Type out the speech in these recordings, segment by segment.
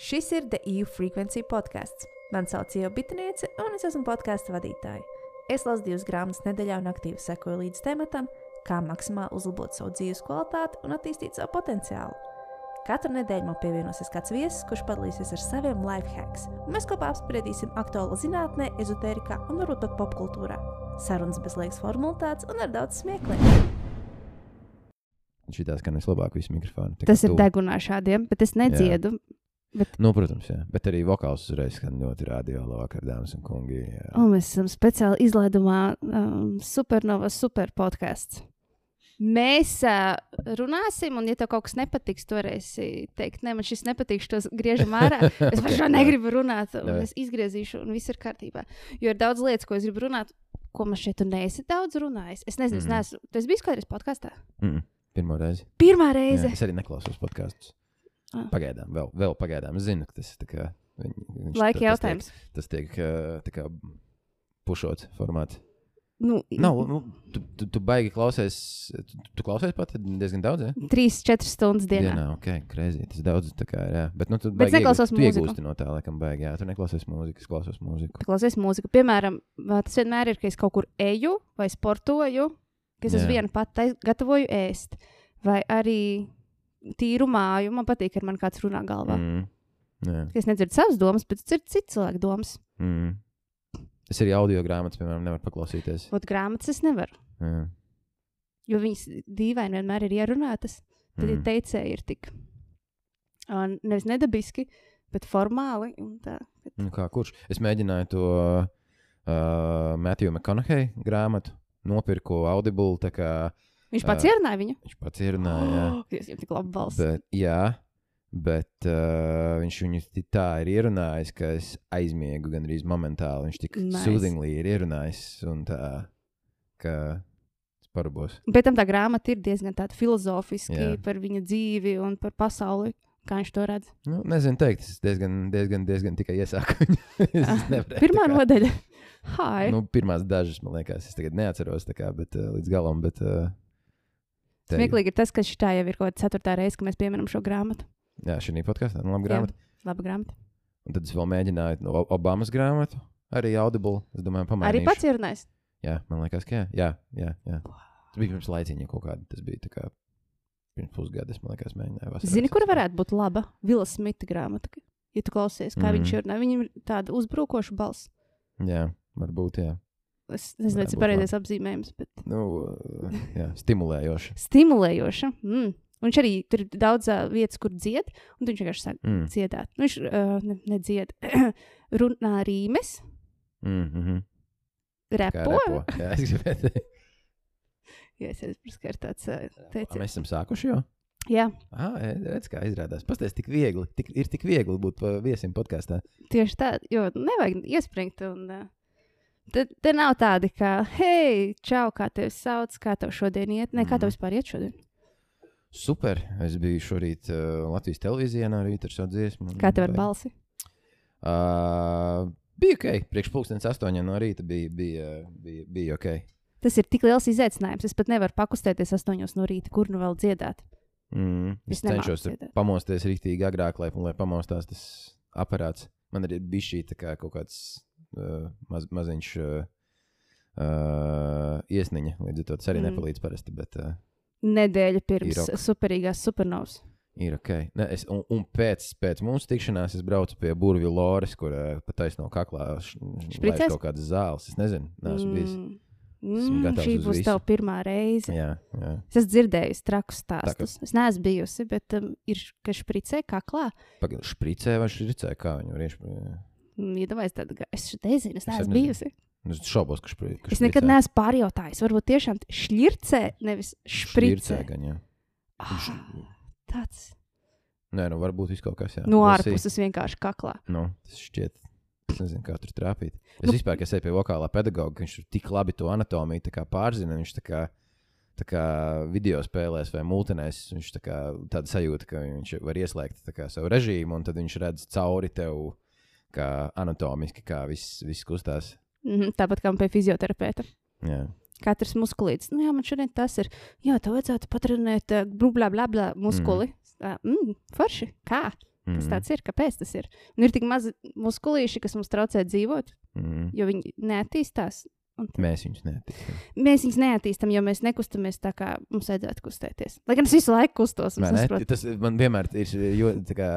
Šis ir The EU Frequency podkāsts. Mani sauc Ieva Bitniece, un es esmu podkāstu vadītāja. Es lasu divas grāmatas nedēļā un aktīvi sekoju līdz tematam, kā maksimāli uzlabot savu dzīves kvalitāti un attīstīt savu potenciālu. Katru nedēļu man pievienosies kāds viesis, kurš padalīsies ar saviem life hacks, un mēs kopā apspriedīsim aktuālo zinātnē, ezotērijā un varbūt pat popkultūrā. Sarunas bez liekas formalitātes un ar daudz smiekliem. Šī tā skan vislabāk, visu mikrofonu. Tas ir tuvu. degunā šādiem, bet es nedziedu. Nu, protams, jā. Bet arī vokāls uzreiz skan ļoti radio labvakar, dāmas un kungi. Jā. Un mēs esam speciāli izlaidumā um, Supernova super podkāsts. Mēs uh, runāsim, un, ja tev kaut kas nepatiks, tu varēsi teikt, nē, man šis nepatīk, tos griežam ārā. Es par šo negribu runāt, un Jā. es izgriezīšu, un viss ir kārtībā. Jo ir daudz lietas, ko es gribu runāt, ko man šeit neesi daudz runājis. Es nezinu, mm. es neesmu. Tu esi bijis kādreiz podkāstā? Mm, pirmo reizi. Pirmā Jā, reize. es arī neklausos podkāstus. Ah. Pagaidām, vēl, vēl pagaidām. Es zinu, ka tas ir kā. Viņ, viņš, Laika tas jautājums. Tiek, tas tiek uh, tā kā pušots formāts. Nu, Nav, nu, tu, tu, tu baigi klausies. Tu, tu klausies pat diezgan daudz, ja? 3-4 stundas dienā. Dienā, ok, greizi. Tas daudz, tā kā, jā. Bet, nu, tu Bet neklausos iegūst- tu mūziku. iegūsti no tā, laikam, baigi, jā. Tu neklausies mūziku, es klausos mūziku. Tu klausies mūziku. Piemēram, tas vienmēr ir, ka es kaut kur eju vai sportoju, ka es uz Jā. vienu pati gatavoju ēst. Vai arī tīru māju. Man patīk, ka man kāds runā galvā. Mm. Jā. Es nedzirdu savas domas, bet dzirdu citu cilvēku domas. Mm. Es arī audio grāmatas, piemēram, nevaru paklausīties. Ot, grāmatas es nevaru. Jā. Jo viņas dīvaini vienmēr ir ierunātas. Tad mm. Teicēji ir tik uh, nevis nedabiski, bet formāli. un Tā. Nu, kā, kurš? Es mēģināju to uh, Matthew McConaughey grāmatu, nopirku Audible. Kā, Viņš pats Ā. ierunāja viņu. viņš pats ierunāja. Oh, Jūs jau tik labi balss. Bet, jā, bet uh, viņš viņu tā ir ierunājis, ka es aizmiegu gandrīz momentāli. Viņš tik Nice. soothingly ir ierunājis, un tā, ka parabos. Bet tam tā grāmata ir diezgan tāda filozofiska Jā. par viņa dzīvi un par pasauli. Kā viņš to redz? Nu, nezinu, teikt, es diezgan, diezgan, diezgan tikai iesāku Ah, Pirmā nodaļa. Hai. Nu, pirmās dažas, man liekas, es tagad neatceros, kā, bet uh, līdz galam. Bet, uh, te- Smieklīgi ir tas, ka šī jau ir kaut kāda ceturtā reize, kad mēs pieminam šo grāmatu. Jā, šī podkāstā, nu, labi Jā. grāmata. Laba grāmata. Un tad es vēl mēģināju no Obamas grāmatu, arī Audible. Es domāju, Arī pamainīšu. pats ierunājis. Jā, man liekas, ka jā. jā, jā, jā. Tas bija pirms laiciņa kaut kāda. Tas bija kā pirms pusgada, es man liekas, mēģināju. vasarā Zini, sasniegt. varētu būt laba? Vila Smita grāmata. Ja tu klausies, kā mm. viņš ir, viņam ir tāda uzbrukoša balss. Jā, varbūt, jā. Es nezinu, tas ir pareizais apzīmējums, bet Nu, uh, jā, stimulējoši. stimulējoša. Mm. Un Viņš arī tur ir daudz uh, vietas, kur dzied, un viņš vienkārši sāk Mm. dziedāt. Nu, viņš uh, ne, nedzied, runā rīmes, Mm -hmm. Repo. repo. Jā, es gribēju teikt. Ka ir tāds teiciens. Mēs esam sākuši jau. Jā, Ah, redz, kā izrādās. Pastāstiet, tik viegli, tik, ir tik viegli būt viesim podkāstā. tieši tā, jo nevajag iespringt. Un, uh, te, te nav tādi, kā, hei, čau, kā tevi sauc, kā tev šodien iet. Nē, kā tev Mhm. vispār iet šodien? Super. Es biju šorīt uh, Latvijas televīzijā rīta ar savu dziesmu. Kā tev ar balsi? Uh, bija ok. Priekš pulkstenes astoņiem no rīta bija, bija, bija, bija ok. Tas ir tik liels izaicinājums. Es pat nevaru pakustēties astoņos no rīta, kur nu vēl dziedāt. Mm, es Es cenšos dziedāt. pamosties rīktīgi agrāk, lai, lai pamostās tas aparāts. Man arī bija šī kā kaut kāds maz, maziņš uh, iesniņa. Līdz ar to tas arī Mm. mm. nepalīdz parasti. Bet, uh, Nedēļa pirms Ir ok. superīgās supernovas. Ir ok. Ne, es, un, un pēc, pēc mūsu tikšanās es braucu pie burvju Loras, kur uh, pat taisno kaklā Špricēs? kaut kādas zāles. Es nezinu, bijis. Mm, Esmu gatavs šī būs tava pirmā reize. Jā, jā. Es Tā kā- stāstus. Es neesmu bijusi, bet um, ir ka špricē kaklā. Pagaid, špricē vai špricē, kā viņu var Mm, Iedomājieties, tādu ga- es nezinu, es Es neesmu bijusi. Es šaubos, ka špricē. Es nekad neesmu pārjautājis. Varbūt tiešām šļircē, nevis špricē. Gan, jā. Ah, tāds Nē, nu varbūt viss kaut kas tāds. no ārpuses vienkārši kaklā. Nu, tas šķiet. Es nezinu, kā tur trāpīt. Es Nu- vispār, kas eju pie vokālā pedagoga, viņš tik labi to anatomiju pārzina. Viņš tā kā, tā kā video spēlēs vai mūtenēs. Viņš tā kā tāda sajūta, ka viņš var ieslēgt kā savu režīmu, un tad viņš redz cauri tev kā anatomiski, kā viss, viss kustās. Mhm, tāpat kā pie fizioterapeita. Jā. Katrs muskulīts. Nu, jā, man šodien tas ir. Jā, tev vajadzētu patrenēt, uh, blūblā, blā, blā, muskuli. Mm. Mm, forši. Kā? Kas Mhm. tāds ir? Kāpēc tas ir? Un ir tik mazi muskulīši, kas mums traucē dzīvot, Mhm. jo viņi neattīstās. Tad Mēs viņus neattīstām. mēs viņus neattīstām, jo mēs nekustamies tā, kā mums vajadzētu kustēties. Lai gan es visu laiku kustos. saprotu- Tas man vienmēr ir jo- tā kā,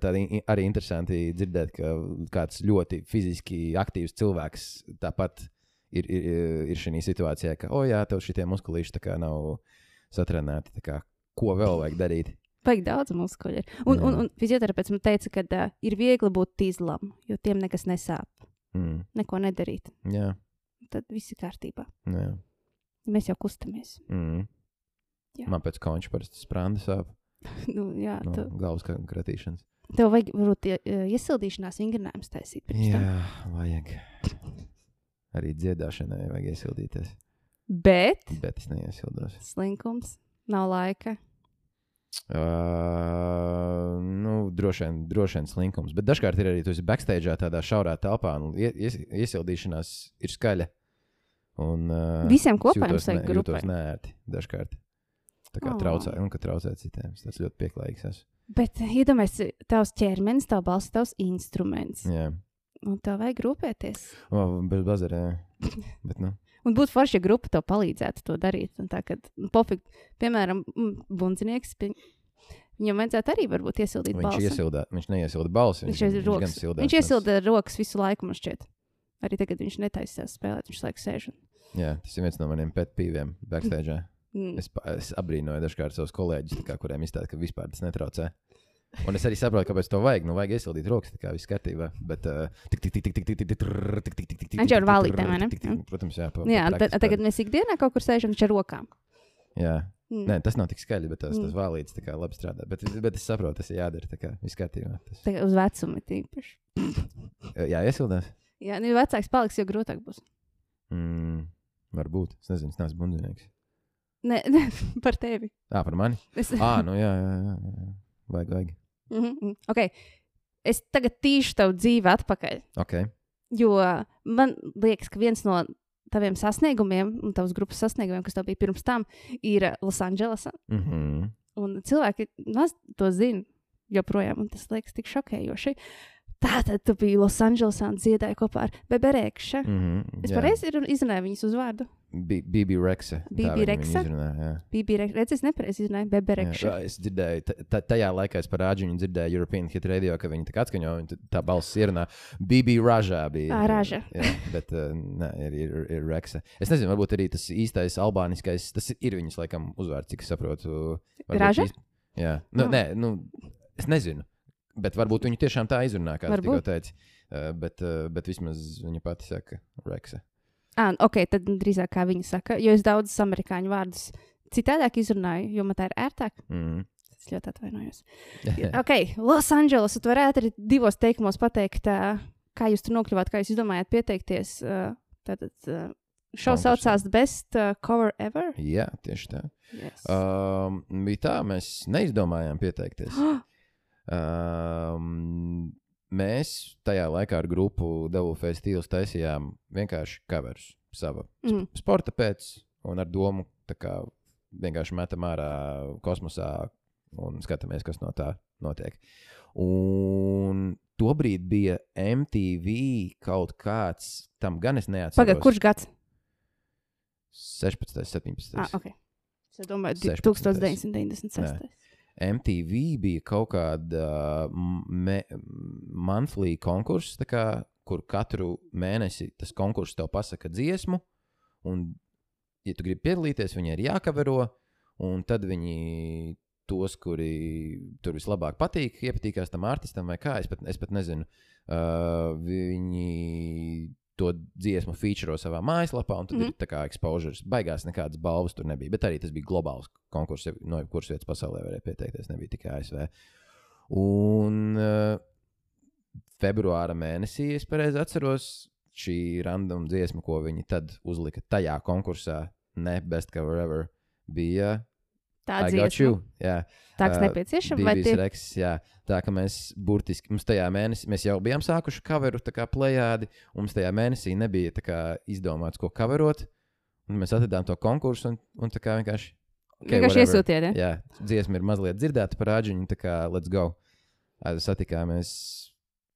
tādi arī interesanti dzirdēt, ka kāds ļoti fiziski aktīvs cilvēks tāpat ir, ir, ir šajā situācijā, ka, oh, jā, tev šitie muskulīši nav satrenēti. tā Kā, ko vēl vajag darīt? Vajag daudz muskuļu. Un, un, un fizioterapeits man teica, ka uh, ir viegli būt tīzlam, jo tiem nekas nesāp. Mm. Neko nedarīt. Jā, Tad viss ir kārtībā. jā. Mēs jau kustamies. Mm. Jā. Man pēc konča parasti sprāda sāp nu, jā, no tu, galvas kratīšanas. tev vajag varbūt ie- iesildīšanās vingrinājumus taisīt. pirms tam. Jā, vajag. Arī dziedāšanai vajag iesildīties. Bet Bet es neiesildos. slinkums nav laika. Uh, nu, droši vien, droši vien slinkums. Bet dažkārt ir arī tas backstage, tādā šaurā telpā, un ie, ies, iesildīšanās ir skaļa. Un, uh, Visiem kopā jums ne- grupai. jūtos nērti dažkārt. Tā kā Oh. traucē, un ka traucē citiem. Tāds ļoti pieklājīgs esmu. Bet iedomājieties, tavs ķermenis, tavs balss, tavs instruments. Jā, Un tev vajag rūpēties. o, bez bazarē. Bet, nu, Un būtu forši, ja grupa tev palīdzētu to darīt. Un Tā, kad, nu, pofik, piemēram, bundzinieks, viņam vajadzētu arī varbūt iesildīt viņš balsi. iesildā, viņš neiesilda balsi. Viņš, viņš, rokas, sildās viņš iesilda rokas visu laiku, man šķiet. Arī tagad viņš netaisās spēlēt, viņš laiku sēž. un- Jā, tas ir viens no maniem pet pīviem backstage. Mm. Es, es abrīnoju dažkārt savus kolēģus, kā, kuriem izstāsta, ka vispār tas netraucē. Un es arī saprotu, kāpēc to vajag. Nu, vajag iesildīt rokas, tā kā viss kārtībā. Bet, uh, tik, tik, tik, tik, tik, tik, tik, tik, tik, tik, tik, tik, Viņš jau ar tik, vālītēm, vai ne? Protams, jā. Jā, tagad mēs ikdienā kaut kur sēžam, ar rokām. Jā. Mm. Nē, tas nav tik skaļi, bet tas, tas Mm. vālīts tā kā labi strādā. Bet, bet es saprotu, tas ir jādara. Tā kā viss kārtībā. Tas, Tā uz vecumu tīpaši. jā, iesildās. Jā, nu, jo vecāks paliks, jo grūtāk būs. Mm, varbūt. Es nezinu, es neesmu bundzinieks. Nē, ne, par tevi. Ā, par mani. Es... Ā, nu jā, jā, jā. jā. Vajag, vajag. Mm -hmm. okay. Es tagad tīšu tavu dzīvi atpakaļ. Ok. Jo man liekas, ka viens no taviem sasniegumiem, un tavas grupas sasniegumiem, kas tev bija pirms tam, ir Losandželosā. Mhm. Un cilvēki maz to zina joprojām, un tas liekas tik šokējoši. Tātad tu biji Losandželosā un dziedāji kopā ar Beberekšu. Mm. Mhm. Es pareizi izrunāju viņas uzvārdu. Bi- Bibi Reksa. tā Bibi viņu Reksa? jā. Bija reizes, es nepareizi izrunāju Beberekšu. Jā, es dzirdēju, ta- ta- tajā laikā es par Āģiņu dzirdēju European Hit Radio, ka viņi tā kā atskaņo, un tā balss ierunā. Bibi Ražā bija. Ā, Raža. Jā, bet nē, ir, ir, ir Reksa. Es nezinu, varbūt arī tas īstais albāniskais, tas ir viņas laikam uzvārds, cik es saprotu. Īs- Jā, nu, nē, nu, es nezinu. Bet varbūt viņi tiešām tā izrunā, kā tu tikko teici. Uh, bet, uh, bet vismaz viņa pati saka Reksa. Ah, ok, tad drīzāk kā viņi saka, jo es daudzus amerikāņu vārdus citādāk izrunāju, jo man tā ir ērtāk. Mm. Es ļoti atvainojos. ok, Losandželos, tu varētu arī divos teikumos pateikt, ā, kā jūs tur nokļuvāt, kā jūs izdomājāt pieteikties. ā, Tātad ā, šovs saucās Best ā, Cover Ever. Jā, tieši tā. Yes. Um, bija tā, mēs neizdomājām pieteikties. Um, mēs tajā laikā ar grupu Devil Face Steels taisījām vienkārši covers sava Mm. sporta pēc, un ar domu kā vienkārši metam ārā kosmosā un skatāmies, kas no tā notiek. Un tobrīd bija MTV kaut kāds, tam gan es neatceros. Pagaid, kurš gads? 16, 17. Ah, ok. Es domāju, 16. 1996. MTV bija kaut kāda me, monthly konkurss, tā kā, kur katru mēnesi tas konkurss tev pasaka dziesmu, un, ja tu gribi piedalīties, viņi ir jākavero, un tad viņi tos, kuri tur vislabāk patīk, iepatīkās tam artistam vai kā, es pat, es pat nezinu. Uh, viņi to dziesmu feature savā mājaslapā, un tad mm Mhm. ir tā kā exposures. Baigās nekādas balvas tur nebija, bet arī tas bija globāls konkurss, no kuras vietas pasaulē varēja pieteikties, nebija tikai ASV. Un uh, februāra mēnesī, es pareizi atceros, šī random dziesma, ko viņi tad uzlika tajā konkursā, ne Best Cover Ever, bija Tā I Got dziesma. Jā. Tā kas Uh, nepieciešama, vai tie Reks, jā. Tā kā mēs burtiski, mums tajā mēnesī, mēs jau bijām sākuši kaveru, tā kā plējādi, un mums tajā mēnesī nebija kā izdomāts, ko kaverot. Un mēs atradām to konkursu, un, un tā kā vienkārši. Okay, vienkārši whatever. iesūtiet? Ja? Jā, dziesma ir mazliet dzirdēta par āģiņu, tā kā let's go. satikāmies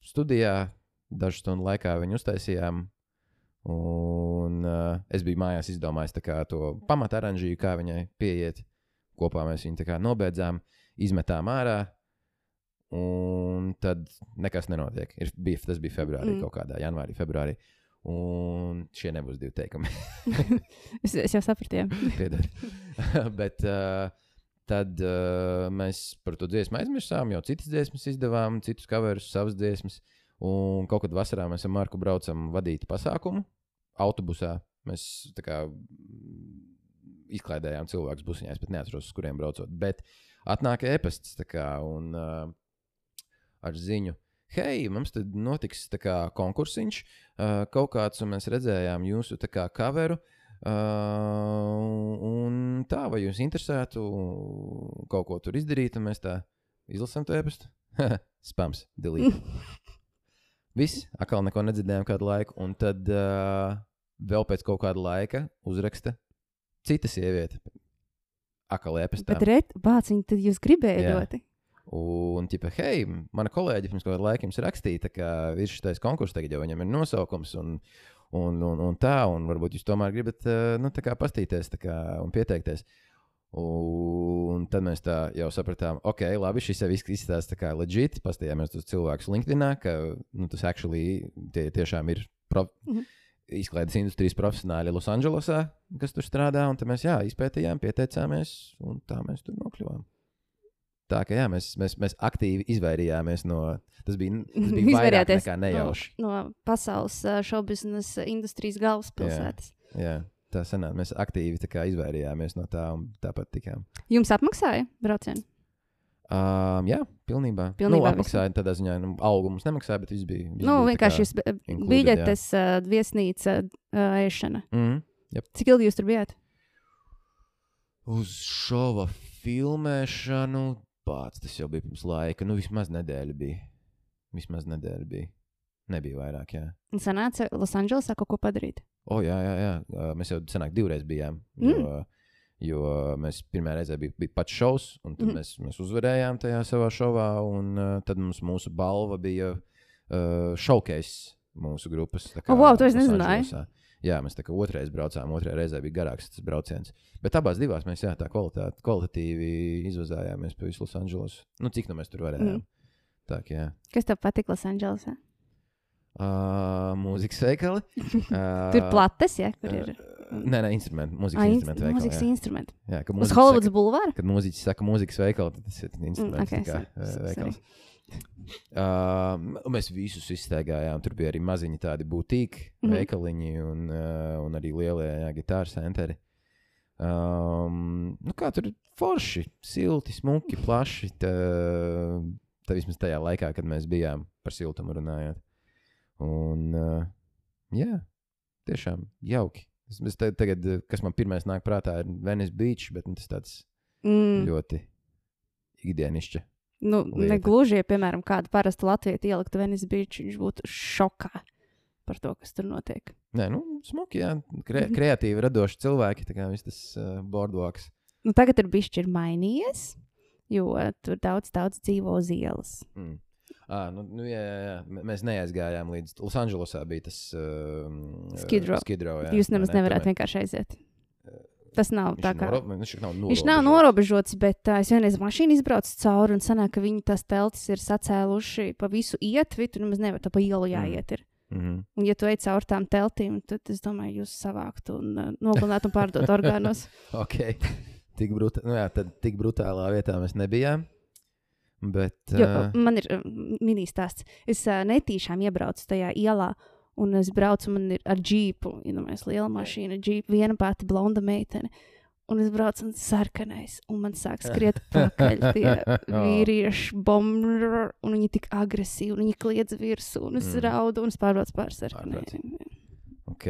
studijā. Dažu stundu laikā viņu uztaisījām. Un uh, es biju mājās izdomājis to pamataranžiju, kā viņai pieiet. Kopā mēs viņu nobeidzām, izmetām ārā. Un tad nekas nenotiek. Ir, bija, tas bija februārī, Mm. kaut kādā janvārī, februārī. Un šie nebūs divi teikumi. Es, es jau sapratu. Piedod. Bet uh, tad uh, mēs par to dziesmu aizmirsām, jau citas dziesmas izdevām, citus coverus, savas dziesmas. Un kaut kad vasarā mēs ar Marku braucam vadīt pasākumu autobusā. Mēs kā izklaidējām cilvēkus busiņā. Es pat neatceros, uz kuriem braucot. Bet atnāk e-pasts un uh, ar ziņu. Hei, mums te notiks kā konkursiņš, uh, kaut kāds, un mēs redzējām jūsu kā coveru. Uh, un tā, vai jūs interesētu kaut ko tur izdarīt, un mēs tā izlasām to e-pastu? Spams, delete. Viss, atkal neko nedzirdējām kādu laiku, un tad uh, vēl pēc kaut kāda laika uzraksta cita sieviete. Akal e-pastā. Bet, ret, bāc, viņi tad jūs gribējāt Jā. ļoti. Un, tipā, hei, mana kolēģe pirms kāda laika jums rakstīja, ka ir šis konkurss, tagad jau viņam ir nosaukums, un, un, un, un tā, un varbūt jūs tomēr gribat uh, nu, tā kā pastīties tā kā, un pieteikties. Un tad mēs tā jau sapratām, ok, labi, šis jau izskatās tā kā leģitīvi. Pastījāmies uz cilvēku LinkedIn, ka nu, tas actually tie, tiešām ir pro, Mhm. Izklaides industrijas profesionāļi Losandželosā, kas tur strādā. Un tad mēs jā, izpētījām, pieteicāmies, un tā mēs tur nokļuvām. Tā kā jā, mēs, mēs, mēs aktīvi izvairījāmies no. Tas bija, tas bija vairāk nekā nejauši. No, no pasaules šobiznesa industrijas galvaspilsētas. Jā, tā sanāk. Mēs aktīvi tā izvairījāmies no tā, un tāpat tikām. Jums apmaksāja braucienu? Um, jā, pilnībā. Pilnībā nu, apmaksāja tādā ziņā, nu, algu mums nemaksāja, bet viss bija. Viss Nu, bija vienkārši biļetes, uh, viesnīca, uh, ēšana. Mhm. Cik ilgi jūs tur bijāt? Uz šova filmēšanu, pats tas jau bija pirms laika. Nu, vismaz nedēļa bija. Vismaz nedēļa bija. Nebija vairāk, jā. Un sanāca Losandželosā kaut ko padarīt. O, jā, jā, jā. Ā, Mēs jau senāk divreiz bijām. Mm. Jo, jo mēs pirmā reize bija, bija pats šovs, un tad mm. mēs, mēs uzvarējām tajā savā šovā. Un uh, tad mums mūsu balva bija uh, showcase mūsu grupas. kā O, wow, to es nezināju. Andželosā. Jā, mēs tā kā otrreiz braucām, otrajā reizē bija garāks tas brauciens. Bet abās divās mēs jā, tā kvalitāt, kvalitatīvi izvazājāmies pa visu Losandželosu. Nu, cik nu mēs tur varējām. Mm. Tā kā jā. Kas tev patika Losandželosā? Uh, mūzikas veikali. Uh, Tur plates, ja? Kur ir Nē, nē, instrumenti. Mūzikas Ah, in- instrumenti. veikali, mūzikas jā. instrumenti. Jā, kad Uz mūziķis Holivudas saka- bulvāra? Kad mūziķis saka, mūzikas veikals, tad tas ir instruments. Mm, okay, kā, so- so- uh, veikals. Uh, mēs visus izstaigājām. Tur bija arī maziņi tādi būtīgi Mhm. veikaliņi un, uh, un arī lielie gitāru centri. Um, nu kā tur forši, silti, smuki, plaši. Tā, tā vismaz tajā laikā, kad mēs bijām par siltumu runājot. Un, uh, jā, tiešām jauki. Es, te- tagad, uh, kas man pirmais nāk prātā, ir Venice Beach, bet nu, tas tāds Mm. ļoti ikdienišķi. Nu, negluži, ja, piemēram, kādu parastu latviešu ieliktu Venice Beach, viņš būtu šokā par to, kas tur notiek. Nē, nu, smuki, jā, kre, Mhm. kreatīvi, radoši cilvēki. Tā kā viss tas uh, boardwalks. Nu, tagad ir bijis mainījies, jo tur daudz, daudz dzīvo uz ielas. Mm. À, nu, nu, jā, jā, jā. Mēs neaizgājām līdz Losandželosā. Bija tas um, Skid Row. Skidro, jā, Jūs nemaz ne? nevarat Tomēr vienkārši aiziet. Tas nav Viņš tā kā. noro- Viņš nav Viņš nav norobežots, bet uh, es vienreiz mašīnu izbraucu cauri un sanāk, ka viņi tās teltis ir sacēluši pa visu ietvi. Tur nemaz nevar tā pa ielu jāiet. Ir. Mm -hmm. Un, ja tu ej cauri tām teltīm, tad es domāju, jūs savāktu un uh, nogalinātu un pārdot orgānos. Ok. Tik, brutā, nu, jā, tik brutālā vietā mēs nebijām. Bet. Jo, Uh, man ir mini-stāsts. Es uh, netīšām iebraucu tajā ielā, un es braucu man ir ar džīpu. Iedomājieties, liela mašīna, džīpa, viena pati blonda meitene. Un es braucu un sarkanais, un man sāk skriet pakaļ tie vīrieši, bombi, un viņi tik agresīvi, un viņi kliedz virsū, un es Mm. raudu, un es pārbraucu pār sarkanai. ok.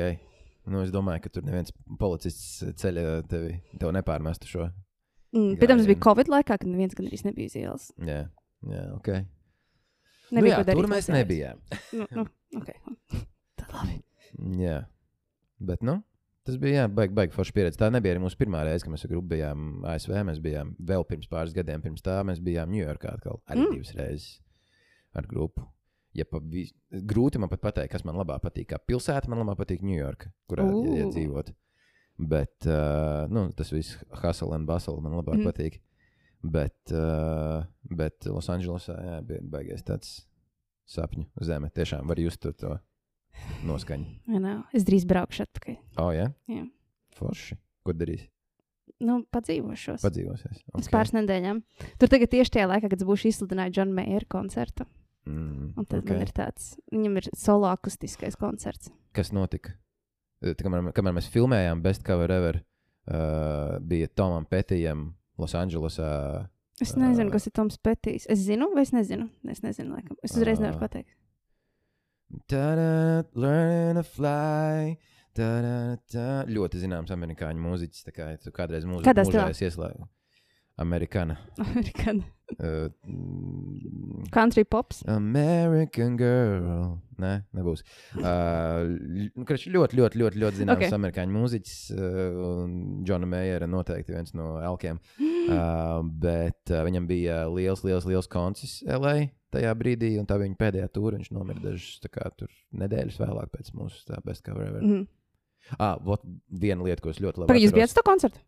Nu, es domāju, ka tur neviens policists ceļā tevi, tev nepārmestu šo. Mm, pēc tam tas bija. Covid laikā, kad neviens gan arī nebija uz ielas. Jā, jā ok. Nebija, nu, jā, tur mēs nebijām. Nu, nu, okay. Tad labi. Jā, bet nu, tas bija jā, baigi, baigi forša pieredze. Tā nebija arī mūsu pirmā reize, kad mēs grupu bijām ASV. Mēs bijām vēl pirms pāris gadiem, pirms tā mēs bijām Ņujorkā atkal arī Mm. divas reizes. ar grupu. Ja pa vis... Grūti man pat pateikt, kas man labāk patīk. Kā pilsēta man labāk patīk Ņujorka, kurā uh. iedzīvot. Bet uh, nu, tas viss hustle un bustle man labāk mm. patīk. Bet, uh, bet Losandželosā bija baigais tāds sapņu zeme. Tiešām var just to, noskaņu. Es drīz braukšu atpakaļ. O, oh, jā? Jā. Forši. Ko darīs? Nu, padzīvošos. Padzīvosies. Uz pāris nedēļām. Tur tagad tieši tajā laikā, kad es būšu izsludinājis Džona Meijera koncertu. Mm, Un tad okay. man okay. ir tāds, viņam ir solo akustiskais koncerts. Kas notika? Kamēr, kamēr mēs filmējām Best Cover Ever, uh, bija Tomam Petijam Losandželosā. Es nezinu, Ā. kas ir Toms Petīs. Es zinu, vai es nezinu? Es nezinu, laikam. Es uzreiz nevaru Ā. pateikt. Ta-da, learning to fly. Ta-da, ta. Ļoti zināms amerikāņu mūziķis. Tā kā tu kādreiz mūziku Kādā Amerikāna. Amerikāņu. Uh, Country pops. American girl. Nē, nebūs. Uh, kurš ļoti, ļoti, ļoti, ļoti zināms Ok. okay. amerikāņu mūziķis. Uh, Džona Meijera noteikti viens no elkiem. Uh, bet uh, viņam bija liels, liels, liels koncis LA tajā brīdī, un tā viņa pēdējā tūra. Viņš nomira dažas kā, tur nedēļas vēlāk pēc mūsu best cover ever. Mm. Mm. Ah, vot viena lieta, ko es ļoti labi Pagaid, jūs atceros. bijat to koncertu?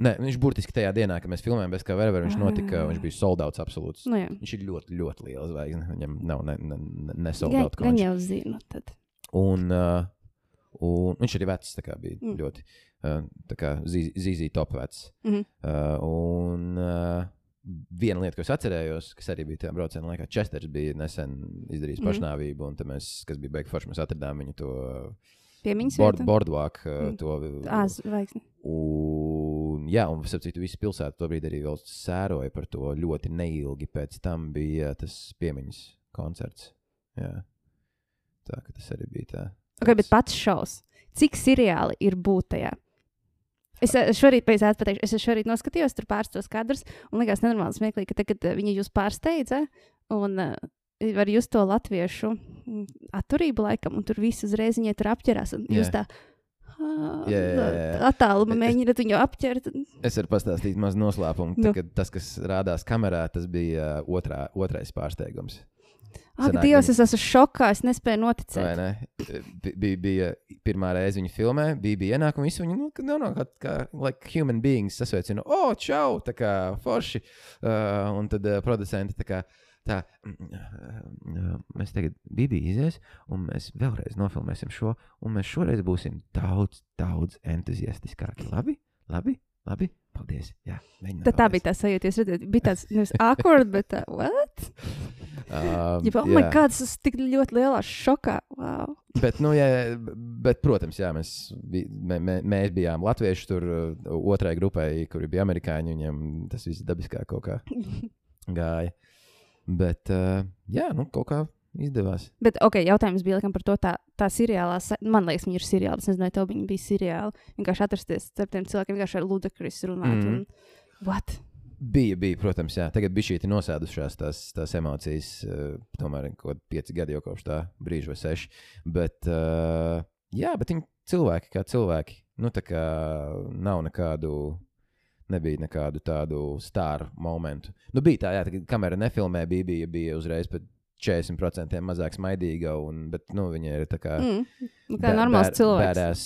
Nē, viņš burtiski tajā dienā, kad mēs filmējām best cover ever, viņš Ah. notika, viņš bija soldauts absolūts. Nu, jā. Viņš ir ļoti, ļoti liels zvaigzne. Viņam nav ne, ne, ne, nesoldauts gan jau zinu. Tad. Un, uh, un viņš arī vecs, kā bija Mm. mm. ļoti. Uh, tā kā zīzī top vecs. Mhm. Uh, un uh, viena lieta, ko es atcerējos, kas arī bija tajā braucienā laikā, Česters bija nesen izdarījis Mhm. pašnāvību, un mēs, kas bija beigts forši, mēs atradām viņu to Piemiņas board, boardwalk. Uh, Mm. to, Ā, zvaigzne. Un, jā, un starp citu, visa pilsēta to brīdi arī vēl sēroja par to ļoti neilgi. Pēc tam bija tas piemiņas koncerts. Jā. Tā ka tas arī bija tā. Okay, bet pats šaus. Cik seriāli ir būt tajā? Es eh, šorīt, pēc tam pateikšu, es šorīt noskatījos tur pāris tos kadrus, un likās nenormāli smieklīgi, ka tagad eh, viņi jūs pārsteidza, un uh, var just to latviešu mm, atturību laikam, un tur viss uzreiz viņai tur apķerās, un jūs Jā. tā. Attālumā Es- mēģināt viņu apķert. Es varu pastāstīt mazu noslēpumu. Nu. Nu. Kad tas, kas rādās kamerā, tas bija uh, otrā, otrais pārsteigums. Ak, Sanāk, Dievs, es esmu šokā, es nespēju noticēt. ne? Bi- Bija, bija pirmā reize viņa filmē, bija, bija ienākumi. Visi viņi nu, no, no, kā, kā like human beings sasveicina, o, oh, čau, tā kā forši. Uh, un tad uh, producenti tā kā. Tā, mm, uh, mēs tagad Bībī izies, un mēs vēlreiz nofilmēsim šo, un mēs šoreiz būsim daudz, daudz entuziastiskāki. Labi, labi, labi. Paldies. Jā. Tad tā bija tā sajūta. Jūs redzat, bija tāds nevis awkward, bet tā, what? Um, Ja, oh, my God, es esmu tik ļoti lielā šokā. Wow. Bet, nu, jā, bet, protams, jā, mēs, mē, mē, mēs bijām latvieši tur uh, otrai grupai, kuri bija amerikāņi. Viņiem tas viss dabiskā kaut kā gāja. Bet, uh, jā, nu, kaut kā izdevās. Bet, ok, jautājums bija laikam par to, tā, tā seriālā, man liekas, viņi ir seriāli. Es nezinu, vai tev viņi bija seriāli. Vienkārši atrasties starp tiem cilvēkiem, vienkārši ar ludakris runāt. Mm. Un, what? Bija, bija, protams, jā. Tagad bija šī nosēdušās tās, tās emocijas. Uh, tomēr kaut kādi pieci gadi jau kopš tā brīža, vai seši. Bet, uh, jā, bet viņi cilvēki kā cilvēki. Nu, tā kā nav nekādu. Nebija nekādu tādu stāru momentu. Nu, bija tā, jā, tā, kad kamera nefilmē, bija, bija, bija uzreiz pat 40% mazāk smaidīga. Un, bet, nu, viņa ir tā kā. Mm. Nu, kā normāls cilvēks. Bērēs,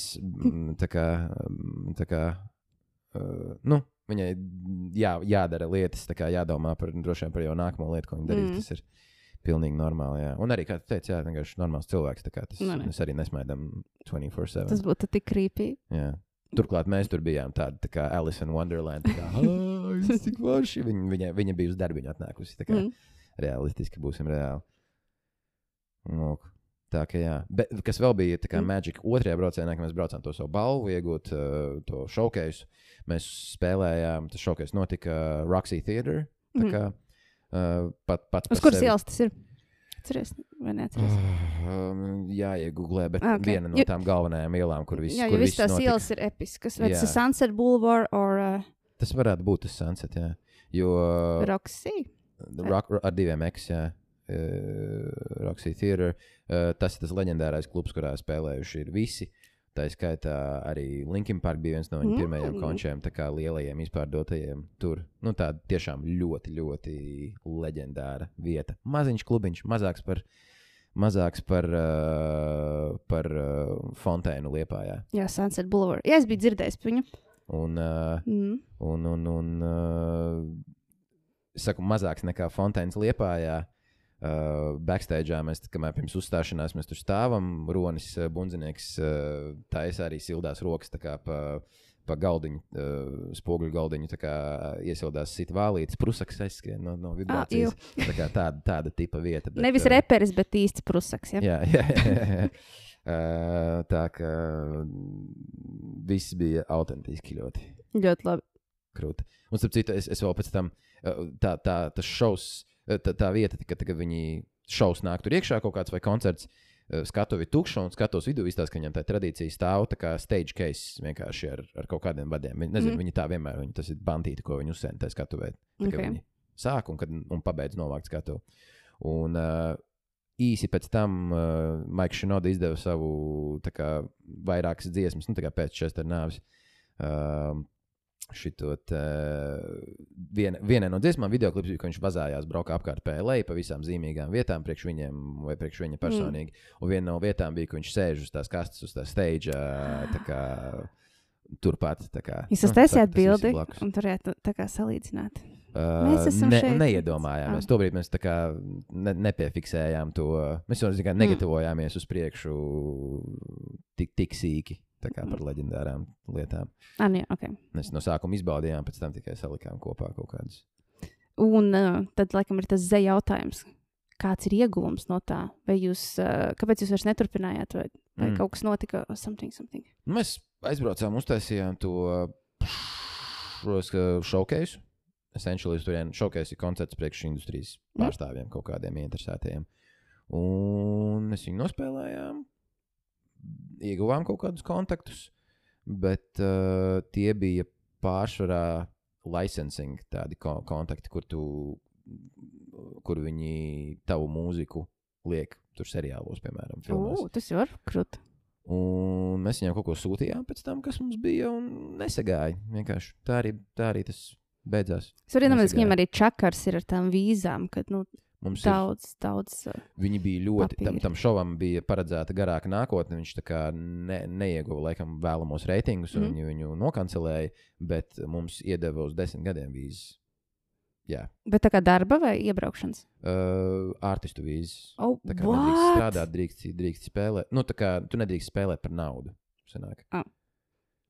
tā kā, mm, tā kā uh, nu, viņai jā, jādara lietas, kā jādomā par, droši vien par jau nākamo lietu, ko viņa darīs. Mm. Mm. Tas ir pilnīgi normāli. Jā. Un arī, kā tu teici, jā, vienkārši normāls cilvēks. Tas, Nu, ne. mēs arī nesmaidām 24-7. Tas būtu tik krīpīgi. Turklāt mēs tur bijām tādi tā kā Alice in Wonderland. Kā, "Ai, viss tik forši. Viņa, viņa, viņa bija uz darbu, viņa atnākusi. Tā kā Mm. realistiski būsim reāli. Lūk. Tā kā jā. Bet, kas vēl bija tā kā Mm. mm. Magic otrajā braucienā, kad mēs braucām to savu balvu, iegūt to showcase. Mēs spēlējām, tas showcase notika Roxy Theatre. Mhm. kā uh, pat, pats Uz kuras ielas tas ir? Atceries, vai neatceries? Um, jā, iegūlē, bet Ah, ok. okay. viena no tām galvenajām ielām, kur viss Jā, kur jo visas tās notika. ielas ir episkas. Vai tas ir Jā. Sunset Boulevard vai uh, Tas varētu būt tas sunset, jā. Jo Roxy? rock, ar diviem X, jā. Uh, Roxy Theatre. Uh, tas ir tas leģendārais klubs, kurā spēlējuši ir visi. Tā skaitā arī Linkin Park bija viens no viņu Mm. pirmajiem končiem, tā kā lielajiem izpārdotajiem tur. Nu, tā tiešām ļoti, ļoti leģendāra vieta. Maziņš klubiņš, mazāks par, mazāks par, uh, par uh, Fontēnu Liepājā. Jā, Sunset Boulevard. Jā, es biju dzirdējis par viņu. Un, uh, Mm. un, un, un uh, saku, mazāks nekā Fontēns Liepājā. Uh, backstage mēs, kamēr pirms uzstāšanās mēs tur stāvam, Ronis uh, Bunzinieks uh, taisa arī sildās rokas kā pa, pa galdiņu, uh, spoguļu galdiņu, tā kā iesildās sit vālītes, prusaks aizskrien no, no vibrācijas. tā kā tāda, tāda tipa vieta. Bet, Nevis reperis, bet īsts prusaks. Ja? Jā, jā, jā, jā. Uh, tā kā viss bija autentiski ļoti Ļoti labi. krūti. Un, starp citu, es, es vēl pēc tam tā, tā, tas šovs, uh, tā, tā vieta, kad, kad viņi šovs nāk tur iekšā, kaut kāds vai koncerts. uh, Skatuvi tukšu un skatos vidū, izstāsta, ka viņam tā tradīcija stāv tā kā stage case vienkārši ar, ar kaut kādiem vadiem. Viņi, nezinu, mm. viņi tā vienmēr, viņi, tas ir bandīti, ko viņi uzsēna tajā skatuvē. Okay. Viņi sāk un, kad, un pabeidz novākt skatu. Un uh, īsi pēc tam uh, Maiks Šinoda izdeva savu kā, vairākas dziesmas, nu, pēc Chester nāves. Uh, Šitot, uh, viena, vienai no dziesmām, video klips, ka viņš vazājās, brauka apkārt PLA pa visām zīmīgām vietām, priekš viņiem vai priekš viņa personīgi. Mm. Un viena no vietām bija, ka viņš sēž uz tās kastes, uz tā stage, uh, tā kā turpat. Tā kā, Jūs nu, esat taisījāt tas viss ir bildi un turētu tā kā salīdzināt. Uh, Mēs esam ne, šeit. Neiedomājāmies. Ah. Tobrīd mēs tā kā ne, nepiefiksējām to. Mēs jau Mm. negatavojāmies uz priekšu tik, tik sīki Mm. Par leģendārām lietām. Nu jā, okay. Mēs no sākuma izbaudījām, pēc tam tikai salikām kopā kaut kādus. Un uh, tad, laikam, ir tas zeja jautājums. Kāds ir ieguvums no tā? Vai jūs, uh, kāpēc jūs vairs neturpinājāt, vai, vai Mm. mm. kaut kas notika? Something, something. Mēs aizbraucām, uztaisījām to showcase. Essentially, tur bija showcase ir koncerts priekš industrijas Mm. pārstāvjiem, kaut kādiem interesētajiem. Un mēs viņu nospēlējām, ieguvām kaut kādus kontaktus, bet uh, tie bija pārsvarā licensing tādi ko kontakti, kur, tu, kur viņi tavu mūziku liek tur seriālos, piemēram, filmās. Ugh, tas jau ir krūti. Un mēs viņiem kaut ko sūtījām pēc tam, kas mums bija, un nesagāja. Vienkārši tā arī, tā arī tas beidzās. Es varu iedomāties, ka viņam arī čakars ir ar tām vīzām, kad nu, Mums ir, daudz, daudz. Uh, viņi bija ļoti, tam, papīra. tam šovam bija paredzēta garāka nākotne. Viņš ne, neieguva laikam vēlamos reitingus, un mm. viņi viņu nokancelēja, bet mums iedeva uz desmit gadiem vīzes. Jā, bet tā kā darba vai iebraukšanas? uh, artistu vīzes. Oh, Tā kā nedrīkst strādāt, drīkst, drīkst spēlēt. Nu, tā kā tu nedrīkst spēlēt par naudu. Sanāk. Ah.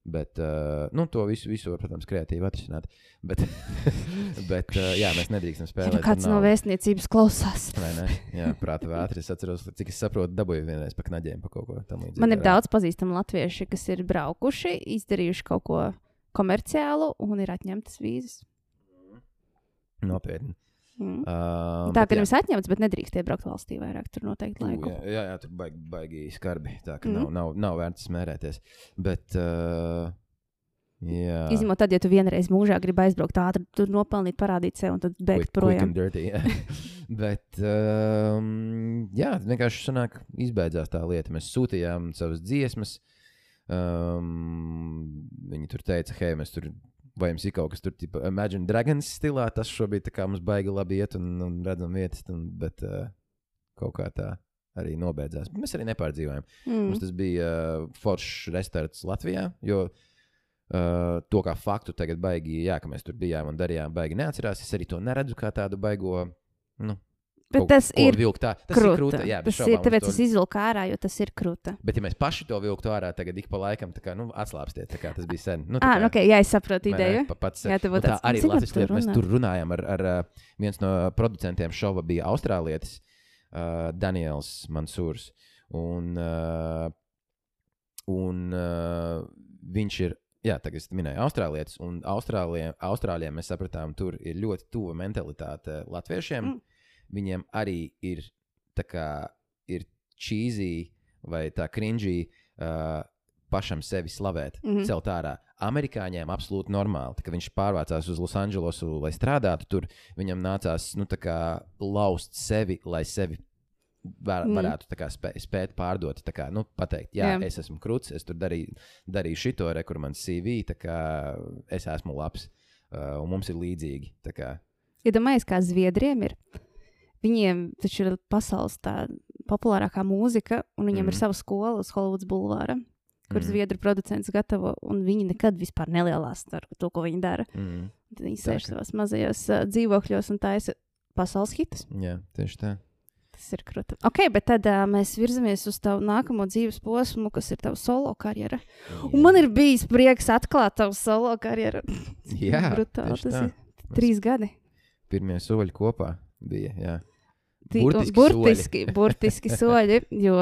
Bet uh, nu, to visu, visu var, protams, kreatīvi atrisināt. Bet, bet uh, jā, mēs nedrīkstam Ja spēlēt. nu kāds par no vēstniecības klausās. Vai ne? Jā, prāta vētri. Es atceros, cik es saprotu, dabūju vienreiz pa knaģiem pa kaut ko tamlīdzīgu. Man ir daudz pazīstamu latviešu, kas ir braukuši, izdarījuši kaut ko komerciālu un ir atņemtas vīzas. Nopietni. Mm. Uh, Tā jā. jums atņemts, bet nedrīkst iebraukt valstī vairāk. Tur noteikti laiku. Jā, jā, jā, tur baigi, baigi skarbi. Tā ka Mhm. nav, nav, nav vērts smērēties. Bet, uh, jā. Izņemot tad, ja tu vienreiz mūžā gribi aizbraukt ātri, tur nopelnīt, parādīt sev un tad quick projām. dirty, jā. Bet, um, jā, vienkārši sanāk, izbeidzās tā lieta. Mēs sūtījām savas dziesmas. Um, viņi tur teica, hei, mēs tur, vai jums ir kaut kas tur, tipo, Imagine Dragons stilā. Tas šobrīd kā mums baigi labi iet un, un redzam vietas, un, bet uh, kaut kā tā arī nobeidzās. Mēs arī nepārdzīvojām. Mm. Mums tas bija uh, foršs restorāns Latvijā. Jo uh, to kā faktu tagad baigi, jā, ka mēs tur bijām un darījām, baigi neatcerās. Es arī to neredzu kā tādu baigo. Nu, Bet kaut tas ir vilkt tā. Tas krūta. ir krūta. Jā, tas ir, tāpēc to- es izvilku ārā, jo tas ir krūta. Bet, ja mēs paši to vilktu ārā, tagad ik pa laikam, kā, nu, atslābstiet, kā tas bija sen. Nu, tā Ah, kā- nu, okay, jā, es saprotu ideju. Pa, pats, Jā, nu, tā arī Latvijas lieta. Mēs tur runājām ar, ar uh, viens no producentiem šova bija Austrālietis, uh, Daniels Mansūrs. Un, uh, un uh, viņš ir, jā, tagad es minēju Austrālietis, un Austrālijiem, Austrālijiem mēs sapratām, tur ir ļoti tuva mentalitāte latviešiem. Mm. Viņiem arī ir tā kā ir cheesy vai tā cringy uh, pašam sevi slavēt, mm. -hmm. celt ārā. Amerikāņiem absolūti normāli. Kad viņš pārvācās uz Losandželosu, lai strādātu tur, viņam nācās nu, laust sevi, lai sevi var, Mm. varētu kā spē, spēt pārdot, kā, nu, pateikt, jā, Jā. es esmu krūts, es tur darīju, darīju šito, re, kur man CV, tā kā es esmu labs, uh, un mums ir līdzīgi. Iedomājieties, kā Zviedriem ir. Viņiem taču ir pasaules tā populārākā mūzika, un viņiem mm. Mhm. ir sava skola uz Holivudas bulvāra, kur mm. Mhm. zviedru producents gatavo, un viņi nekad vispār nelielās ar to, ko viņi dara. Mm. Tad viņi sēž savās mazajos uh, dzīvokļos un taisa pasaules hitus. Jā, tieši tā. Tas ir krūti. Ok, bet tad uh, mēs virzamies uz tavu nākamo dzīves posmu, kas ir tava solo karjera. Un man ir bijis prieks atklāt tavu solo karjeru. Jā, brutāli. Tas tā. ir trīs gadi. pirmie soļi kopā bija. Jā, Ti- Burtiski burtiski, burtiski soļi, jo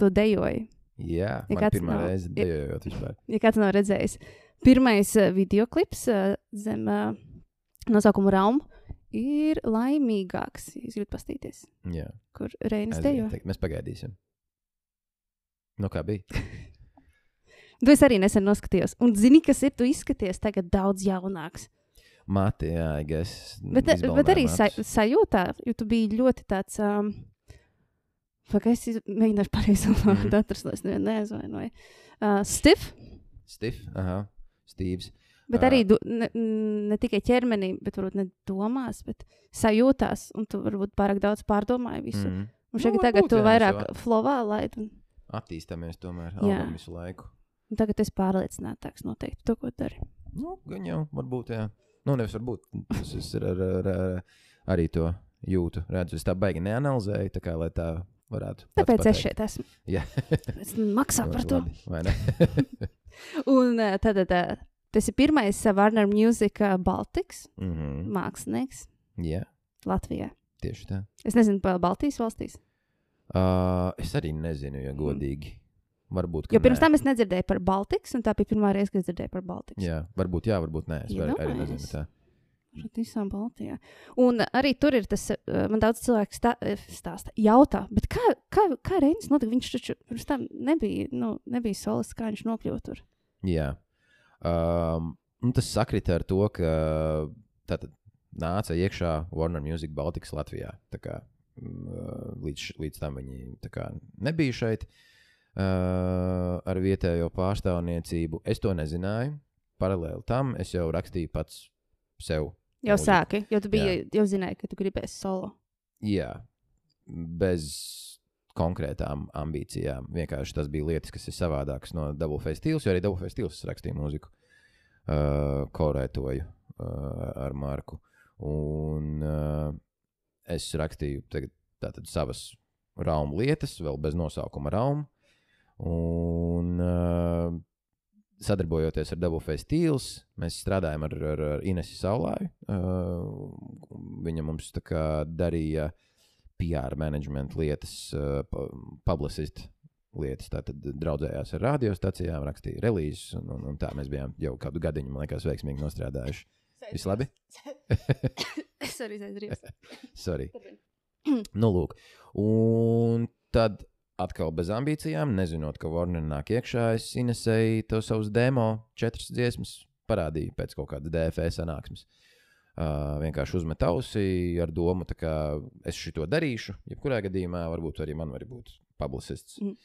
tu dejoji. jā Ja kāds pirmā nav- reize dejojot vispār. Ja kāds nav redzējis, pirmais videoklips zem nosaukuma Raum ir laimīgāks. Jūs gribat pastīties, Jā, kur Reinas dejo. mēs pagaidīsim. Nu, kā bija? Tu es arī nesen noskatījos. Un zini, kas ir? Tu izskaties tagad daudz jaunāks. Mati, jā, es. Bet, bet arī sa sajūtā, jo tu biji ļoti tāds. Um, Fakā es iz- mēģināšu pareizi vārdu atrast, lai es nevienu neaizvainoju. Uh, stiff, Stif, aha, Stīvs. Bet arī du, ne, ne tikai ķermenī, bet varbūt ne domās, bet sajūtās. Un tu varbūt pārāk daudz pārdomāji visu. Mm. Un šeit Nu, tagad tu jā, vairāk mēs flovā laid. Un, Attīstāmies tomēr Jā. visu laiku. un tagad es pārliecinātāks noteikti to, ko dari. Nu, gan jau, varbūt, jā. Nu, nevis varbūt. Tas es ar, ar, ar, arī to jūtu. Redzu, es tā baigi neanalizēju, tā kā lai tā varētu. Tāpēc es pateikt. šeit esmu. Jā, Es maksāju par to. labi, vai ne? Un uh, tad uh, tas ir pirmais Warner Music uh, Baltics mhm. mākslinieks Jā, Latvijā. tieši tā. Es nezinu, par Baltijas valstīs. Uh, es arī nezinu, ja godīgi. Varbūt. ka Jo pirms nē. tam es nedzirdēju par Baltiku, un tā bija pirmā reize, kad es dzirdēju par Baltiku. Jā, varbūt jā, varbūt nē. Es var, arī nezinu. Tā. Šeit visā Baltijā. Un arī tur ir tas, uh, man daudz cilvēku stā, eh, stāsta, jautā, bet kā, kā, kā Reinis notika? Viņš taču pirms tam nebija, nu, nebija solis, kā viņš nokļuva tur. Jā. Um, un tas sakrita ar to, ka tātad nāca iekšā Warner Music Baltics Latvijā. Kā, mm, līdz, š- līdz tam viņi kā nebija šeit uh, ar vietējo pārstāvniecību. Es to nezināju. Paralēli tam es jau rakstīju pats sev. Jau mūziku. sāki, jo tu biji, jau zināji, ka tu gribēsi solo. Jā, bez konkrētām ambīcijām. Vienkārši tas bija lietas, kas ir savādākas no Double Face stils, jo arī Double Face stils rakstīja mūziku, uh, korētoju uh, ar Marku. Un uh, es rakstīju tagad, tātad, savas raumu lietas, vēl bez nosaukuma raumu. Un uh, sadarbojoties ar Double Face stils, mēs strādājam ar, ar, ar Inesu Saulāju. Uh, viņa mums darīja PR management lietas, pu- publicist lietas. Tātad draudzējās ar radiostacijām, rakstīja relīzes, un, un, un tā mēs bijām jau kādu gadiņu, man liekas, veiksmīgi nostrādājuši. Viss labi? arī aizrījos. Sorry. nu, lūk. Un tad atkal bez ambīcijām, nezinot, ka Warner nāk iekšā, es Inesēju to savus demo, četras dziesmas parādīju pēc kaut kādas DFE sanāksmes. Uh, vienkārši uzmet ausī ar domu, kā es šo darīšu. Jebkurā gadījumā, varbūt arī man var būt publicists. Mm.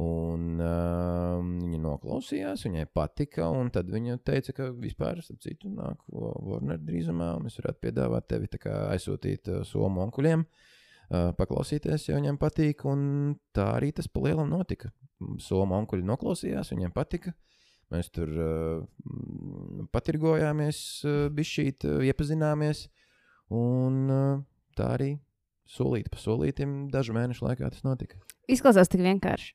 Un uh, viņa noklausījās, viņai patika, un tad viņa teica, ka vispār, starp citu, nāk Warner drīzumā, un es varētu piedāvāt tevi aizsūtīt uh, somu onkuļiem, uh, paklausīties, ja viņiem patīk, un tā arī tas palielam notika. Somu onkuļi noklausījās, viņiem patika. Mēs tur uh, patirgojāmies, uh, bišķīt, uh, iepazināmies, un uh, tā arī solīt pa solītim dažu mēnešu laikā tas notika Izklausās tik vienkārši.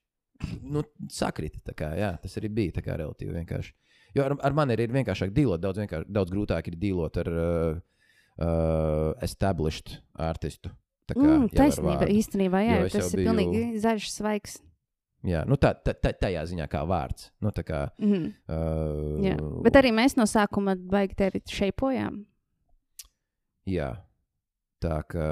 nu, sakrita. tā Kā, jā, tas arī bija tā kā relatīvi vienkārši. Jo ar, ar mani ir, ir vienkāršāk dīlot, daudz, vienkār, daudz grūtāk ir dīlot ar uh, uh, established artistu. Tā kā, Mm, taisnība, īstenībā, jā, tas ir biju- pilnīgi zaļš, svaigs. Jā, nu, tā, tā, tā, tajā ziņā kā vārds. Nu, tā kā, Mhm. uh, Jā. Bet arī mēs no sākuma baigi tevi šeipojām. Jā, tā kā,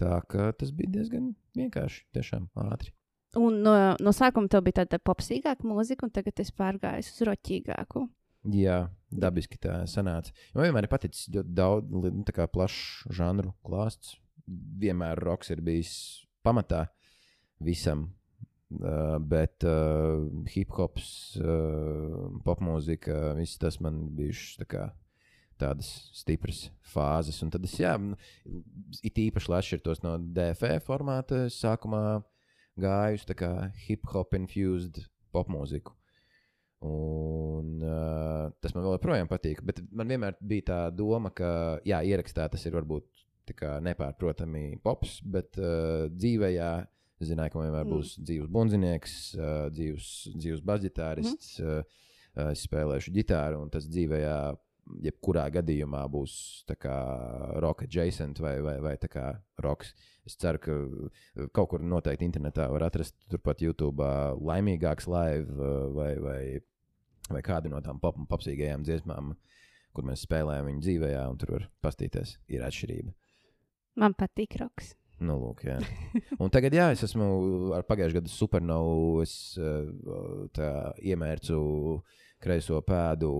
tā kā tas bija diezgan vienkārši, tiešām ātri. Un no, no sākuma tev bija tāda popsīgāka mūzika, un tagad es pārgāju uz roķīgāku. Jā, dabiski tā sanāca. Man vienmēr ir paticis ļoti daudz, nu, tā kā plašs žanru klāsts. vienmēr roks ir bijis pamatā visam. Uh, bet uh, hip hops, uh, popmūzika, viss tas man bijušas tā kā tādas stipras fāzes. Un tad es, jā, it īpaši atšķirtos no DFE formāta. Sākumā gāju uz hip hop infused popmūziku. Un, uh, tas man joprojām patīk. Bet man vienmēr bija tā doma, ka, jā, ierakstā tas ir varbūt nepārprotami pops, bet uh, dzīvē, jā, es zināju, ka man vienmēr Mm. būs dzīves bundzinieks, dzīves, dzīves basģitārists. Mm es spēlēšu ģitāru, un tas dzīvē, jā, jebkurā gadījumā būs roka adjacent vai, vai, vai roks. Es ceru, ka kaut kur noteikti internetā var atrast turpat YouTube laimīgāks live vai, vai, vai kādu no tām pop, popsīgajām dziesmām, kur mēs spēlējam viņu dzīvē, un tur var pastīties. Ir atšķirība. Man patīk roks. Nu, lūk, jā. Un tagad, jā, es esmu ar pagājušā gada supernovu. Es uh, tā iemērcu kreiso pēdu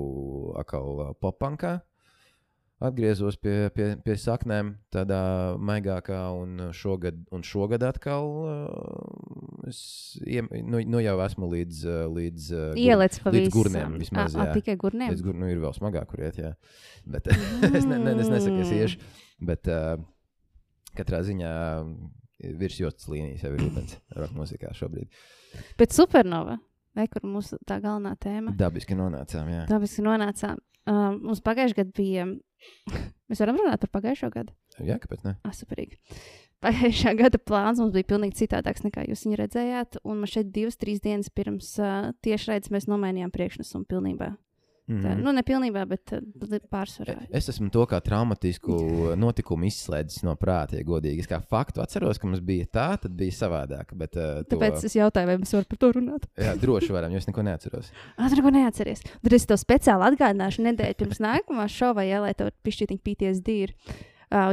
atkal uh, poppankā. Atgriezos pie, pie, pie saknēm, tādā maigākā, un šogad, un šogad atkal uh, es iem, nu, nu jau esmu līdz, līdz, uh, gur- līdz gurniem vismaz, ā, jā. Tikai gurniem. Līdz gur, nu, ir vēl smagāk, kur iet. Jā. Bet, es, ne, ne, es nesaku, ka es iešu. Bet uh, katrā ziņā virs jostas līnijas jau ir ūdens roka mūzikā šobrīd. Bet supernova, ne, kur mūsu tā galvenā tēma. Dabiski nonācām. Jā, mēs nonācām. Uh, mums pagājušajā gadā bija. Mēs varam runāt par pagājušo gadu. jā kāpēc ne? Ah, superīgi. Pagājušā gada plāns mums bija pilnīgi citādāks nekā jūs viņu redzējāt. Un man šeit divas, trīs dienas pirms uh, tiešraides mēs nomainījām priekšnesumu pilnībā. Tā, Mhm. nu, ne pilnībā, bet uh, pārsvarā. Es esmu to kā traumatisku notikumu izslēdzis no prāta, ja godīgi. Es kā faktu atceros, ka mums bija tā, tad bija savādāk. Bet, uh, to, Tāpēc es jautāju, vai mēs varam par to runāt. jā, droši varam, jo es neko neatceros. Tur neko neatceries. Tad es tev speciāli atgādināšu nedēļu pirms nākamā šova, ja, lai tev pišķītiņa PTSD ir. Uh,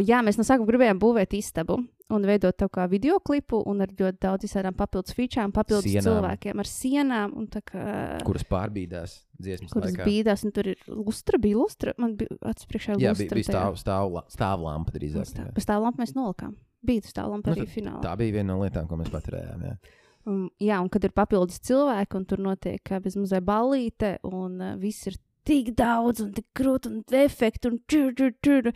jā, mēs no sākuma gribējām būvēt istabu un veidot to kā video klipu un ar ļoti daudz visādām papildus featurām, papildus Sienām. cilvēkiem ar sienām. Kā, Kuras pārbīdās dziesmas kuras laikā. bīdās, un tur ir lustra, bija lustra. Man bija acis priekšā Jā, lustra. bija, bija stāv, stāv, stāvlampa drīzāk. jā. Pēc tā lampa mēs nolikām. Bija stāvlampa Nu, arī finālā. Tā bija viena no lietām, ko mēs paturējām. Jā. Un, jā, un kad ir papildus cilvēki, un tur notiek uh, bezmazliet ballīte, un uh, viss ir tik daudz, un tik grūti, un efekti, un čur, čur, čur.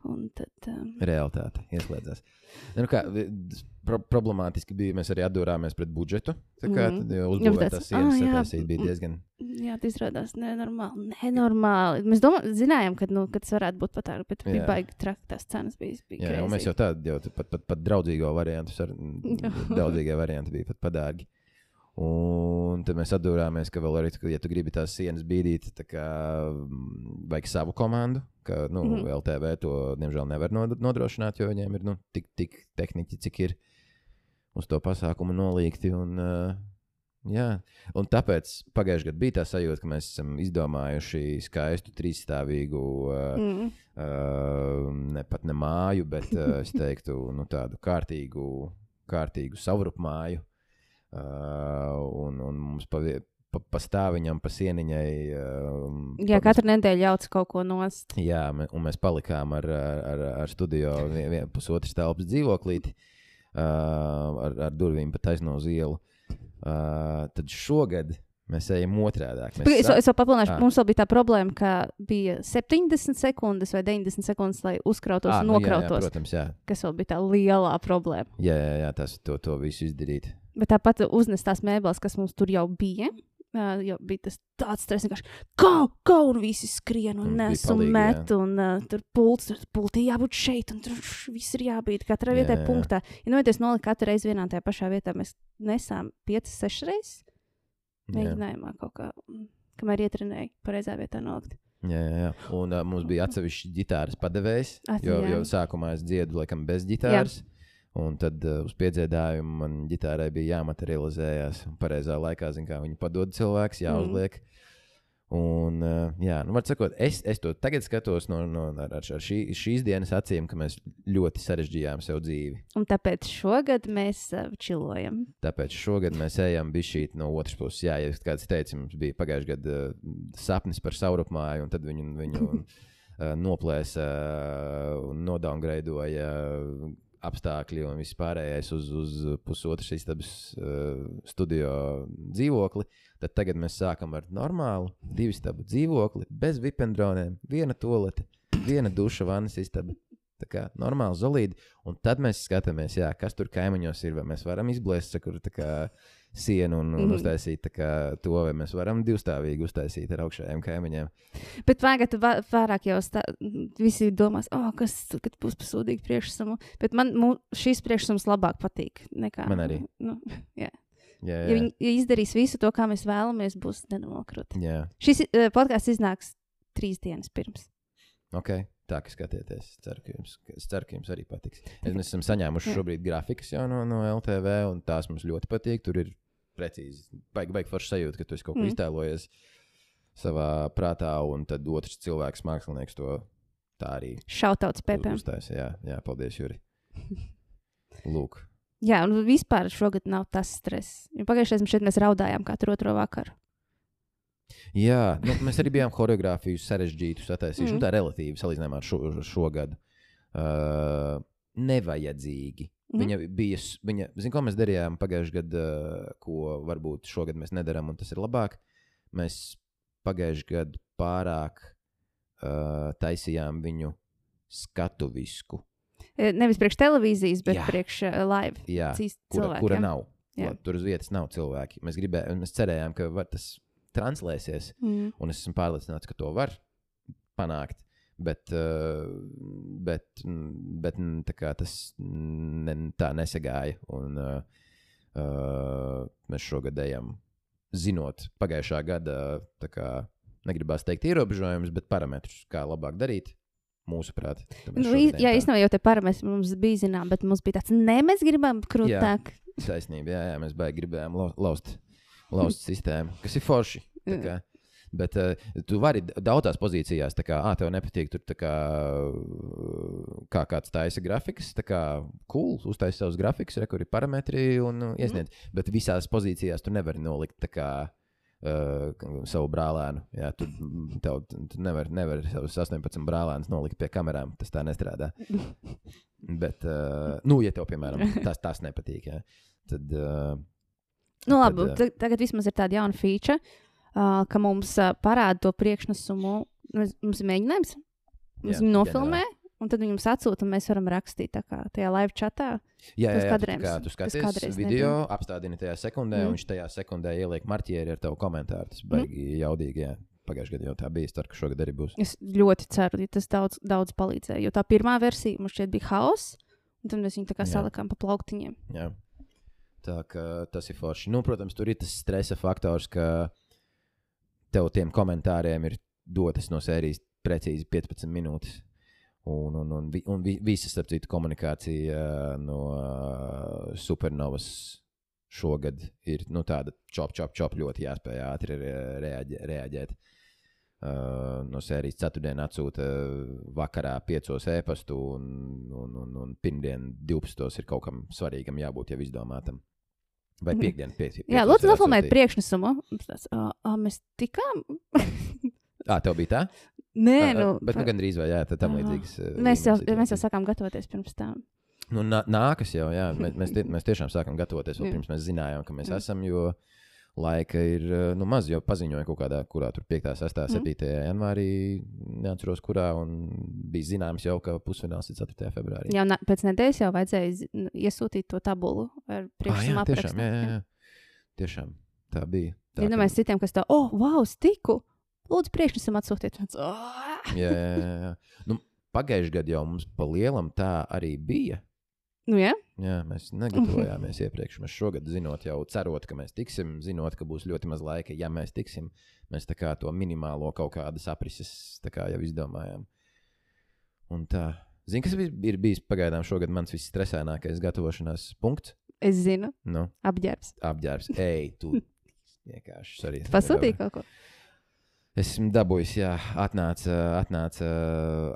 Tad, um, realitāte ieslēdzās. Nu, kā, pro problemātiski bija, mēs arī atdūrāmies pret budžetu. Tā kā mm. Jā, uzbūvēt bet tās tāds, sienas, "Ah, jā, sataisīt bija diezgan. jā, tas izrādās nenormāli. nenormāli. Mēs domā, zinājām, ka, nu, ka tas varētu būt pat tā, bet bija Jā. baigi traki. Tās cenas bija. bija Jā, un mēs jau tādu jau pat, pat, pat draudzīgo variantu, ar, Jā. draudzīgie varianti bija pat padārgi. Un tad mēs atdūrāmies, ka vēl arī, ja tu gribi tās sienas bīdīt, kā mm, vajag savu komandu, ka nu, mm. -hmm. LTV to diemžēl nevar nod- nodrošināt, jo viņiem ir nu, tik, tik tehniķi, cik ir uz to pasākumu nolīgti. Un, uh, jā. un tāpēc pagājušajā gadā bija tā sajūta, ka mēs esam izdomājuši skaistu trīsstāvīgu. Uh, Mm. Uh, ne pat ne māju, bet uh, es teiktu, nu, tādu kārtīgu, kārtīgu savrupu māju. Uh, un, un mums pa, vie- pa, pa stāviņam, pa sieniņai. Uh, Jā, katru nedēļu jauc kaut ko nost. Jā, un mēs palikām ar, ar, ar, studio vien, vien, pusotras telpas dzīvoklīti uh, ar, ar durvīm pa taisno uz ielu. Uh, tad šogad mēs ejam otrādi. Es, es vēl papildināšu, Ah. mums vēl bija tā problēma, ka bija 70 sekundes vai 90 sekundes, lai uzkrautos Ah, un nu, jā, jā, nokrautos. protams, jā. kas vēl bija tā lielā problēma. Jā, jā, jā tas to, to visu izdarīt. Bet tāpat uznest tās mēbeles, kas mums tur jau bija. Uh, jau bija tas tāds stress, vienkārši kā, kā, un visi skrien un nes un met, un uh, tur pults, tur pultī jābūt šeit, un tur viss ir jābūt katrai Jā, vietai jā. punktā. Ja novieties nolikt katru reizi vienā tajā pašā vietā, mēs nesām 5, 6 reizes Jā. mēģinājumā kaut kā, mm, kamēr ietrenēju pareizā vietā nolikt. Jā, jā, jā. Un uh, mums bija atsevišķs ģitāras padevējs, jo, jā. jo sākumā es dziedu laikam bez ģitāras. Un tad uh, uz piedziedājumu man ģitārai bija jāmaterializējas. Pareizā laikā, zin, kā viņu padod cilvēks, jāuzliek. Mm. Un, uh, jā, nu, var sakot, es, es to tagad skatos no, no, ar, ar šī, šīs dienas acīm, ka mēs ļoti sarežģījām sev dzīvi. Un tāpēc šogad mēs uh, čilojam. Tāpēc šogad mēs ejam bišķīt no otras puses. Jā, ja kāds teica, mums bija pagājušajā gadā uh, sapnis par saurupmāju, un tad viņu, viņu uh, noplēsa uh, un nodaungreidoja uh, apstākļi un viss pārējais uz, uz pusotras istabas uh, studio dzīvokli, tad tagad mēs sākam ar normālu divu istabu dzīvokli, bez vipendroniem, viena tolete, viena duša, vannas istaba. Tā kā normāli, zelīti. Un tad mēs skatāmies, jā, kas tur kaimiņos ir. Vai mēs varam izblēst kur, kā, sienu un, un Mhm. uztaisīt tā kā, to, vai mēs varam divstāvīgi uztaisīt ar augšējiem kaimiņiem. Bet tagad va- vairāk jau stā, visi domās, oh, kas tad būs pasūdīgi priekšsamu. Bet man mu, šis priekšsams labāk patīk. Nekā, Man arī. Nu, jā. Jā, Ja viņi ja izdarīs visu to, kā mēs vēlamies, būs nenomokrati. jā. Šis uh, podkāsts iznāks trīs dienas pirms. ok. Tā kā skatieties, es ceru, ka jums, es ceru, ka jums arī patiks. Es, mēs esam saņēmuši Jā. šobrīd grafikas jau no, no LTV, un tās mums ļoti patīk. Tur ir precīzi, baigi, baigi forši sajūta, ka tu kaut ko Mm. iztēlojies savā prātā, un tad otrs cilvēks, mākslinieks, to tā arī Šautauts Pepēm. uztaisīja. Jā, jā, paldies, Juri. Lūk. Jā, un vispār šogad nav tas stress. Pagājušajā gadā mēs raudājām katru otro vakaru. Jā, nu, mēs arī bijām choreogrāfiju sarežģītu sataisījuši. Mm. Mm. Nu, tā relatīvi salīdzinājumā ar šo, šogad. Uh, nevajadzīgi. Mm. Viņa bija, viņa, zin, ko mēs darījām pagājušajā gadā, ko varbūt šogad mēs nedarām, un tas ir labāk. Mēs pagājušajā gadā pārāk uh, taisījām viņu skatuvisku. E, Nevis priekš televīzijas, bet Jā. Jā. priekš uh, live. Jā, Cīs kura, cilvēkiem. kura nav. Jā. Tur uz vietas nav cilvēki. Mēs, gribējām, mēs cerējām, ka var, tas translēsies. Mm. Un es esmu pārliecināts, ka to var panākt. Bet, uh, bet, mm, bet mm, tā kā tas ne, tā nesagāja. Un, uh, mēs šogad ejam, zinot pagājušā gada, kā negribās teikt ierobežojumus, bet parametrus, kā labāk darīt. Mūsuprāt, Nu, jā, īstenībā jau te parametri mums bija zinām, bet mums bija tāds, ne, mēs gribam krūtāk. Taisnība, jā, jā mēs baigi gribējām lau- laust, laust sistēmu, kas ir forši. Jā. kā. Bet uh, tu vari daudzās pozīcijās, tā kā, ah, tev nepatīk, tur kā, kā kāds taisa grafikas, tā kā, cool, uztaisa savus grafikus, re, kur ir parametri un uh, iesniedz. Mm. Bet visās pozīcijās tu nevari nolikt kā uh, savu brālēnu. Jā, tu, tev, tu nevari nevar savus 18 brālēnus nolikt pie kamerām, tas tā nestrādā. Bet, uh, nu, ja tev, piemēram, tas, tas nepatīk, jā, tad. Uh, Nu, labi, tad, tagad vismaz ir tāda jauna feature, uh, ka mums uh, parāda to priekšnesumu. Mums ir mēģinājums, mums Jā, nofilmē, un tad viņi mums atsūta, un mēs varam rakstīt tā kā tajā live chatā. Jā, jā, jā kadrējums- kā, tu skaties kadrējums video, nebija. apstādini tajā sekundē, Mm. un viņš tajā sekundē ieliek marķieri ar tavu komentāru. Tas baigi mm. jaudīgi. Jā. Pagājušajā gadā jau tā bija. Es ceru, ka šogad arī būs. Es ļoti ceru, ka tas daudz, daudz palīdzēja. Jo tā pirmā versija mums šķiet bija haoss, un tad mēs viņu tā kā Jā. salikām pa plauktiņiem. Jā. Tā kā tas ir forši. Nu, protams, tur ir tas stresa faktors, ka tev tiem komentāriem ir dotas no sērijas precīzi 15 minūtes. Un, un, un, un vi- visa, starp citu, komunikācija ā, no ā, supernovas šogad ir nu, tāda čop, čop, čop ļoti jāspēj ātri re- reaģē, reaģēt. Uh, no sērijas ceturtdienas atsūta vakarā piecos ēpastu, un, un, un, un pirmdien 12. ir kaut kam svarīgam jābūt jau izdomātam. Vai Mhm. piekdien, pieci, Jā, lūdzu, nofilmēt priekšnesumu. Tāds, "Ā, ā, mēs tikām. Ah, tev bija tā? Nē, Ā, ā, nu, bet nu, gandrīz vai jā, tad tam Ā. līdzīgs. ā, mēs, jau, mēs jau sākām gatavoties pirms tam. Nu, nā, nākas jau, jā. Mēs, mēs, tie, mēs tiešām sākam gatavoties, vēl pirms mēs zinājām, ka mēs esam. Jo laika ir ā, nu, maz, jau paziņoja kaut kādā, kurā tur 5, 6, 7 janvārī, neatceros, kurā. un Bija zināms jau, ka pusfināls ir 4. februārī. Jau na, pēc nedēļas jau vajadzēja nu, iesūtīt to tabulu ar Ah, priekšnesumu jā, tiešām, jā, jā, jā. tiešām tā bija. Tā, Ja ka- citiem, kas tā, oh, wow, stiku! Lūdzu, priekšnesumu atsūtiet. "Ā!" jā, jā, jā, jā. Nu, Pagājušajā gadā jau mums pa lielam tā arī bija. Nu, jā, Jā, mēs negatavojāmies iepriekš. Mēs šogad zinot, jau cerot, ka mēs tiksim, zinot, ka būs ļoti maz laika, ja mēs tiksim. Mēs to minimālo kaut kādas aprises kā jau izdomājām. Un tā. Zini, kas ir bijis pagaidām šogad mans visstresēnākais gatavošanās punkts? es zinu, Nu, apģērbs. apģērbs. Ej, tu vienkārši arī. Pasūtīja kaut ko. Esmu dabūjis, jā, atnāca, atnāca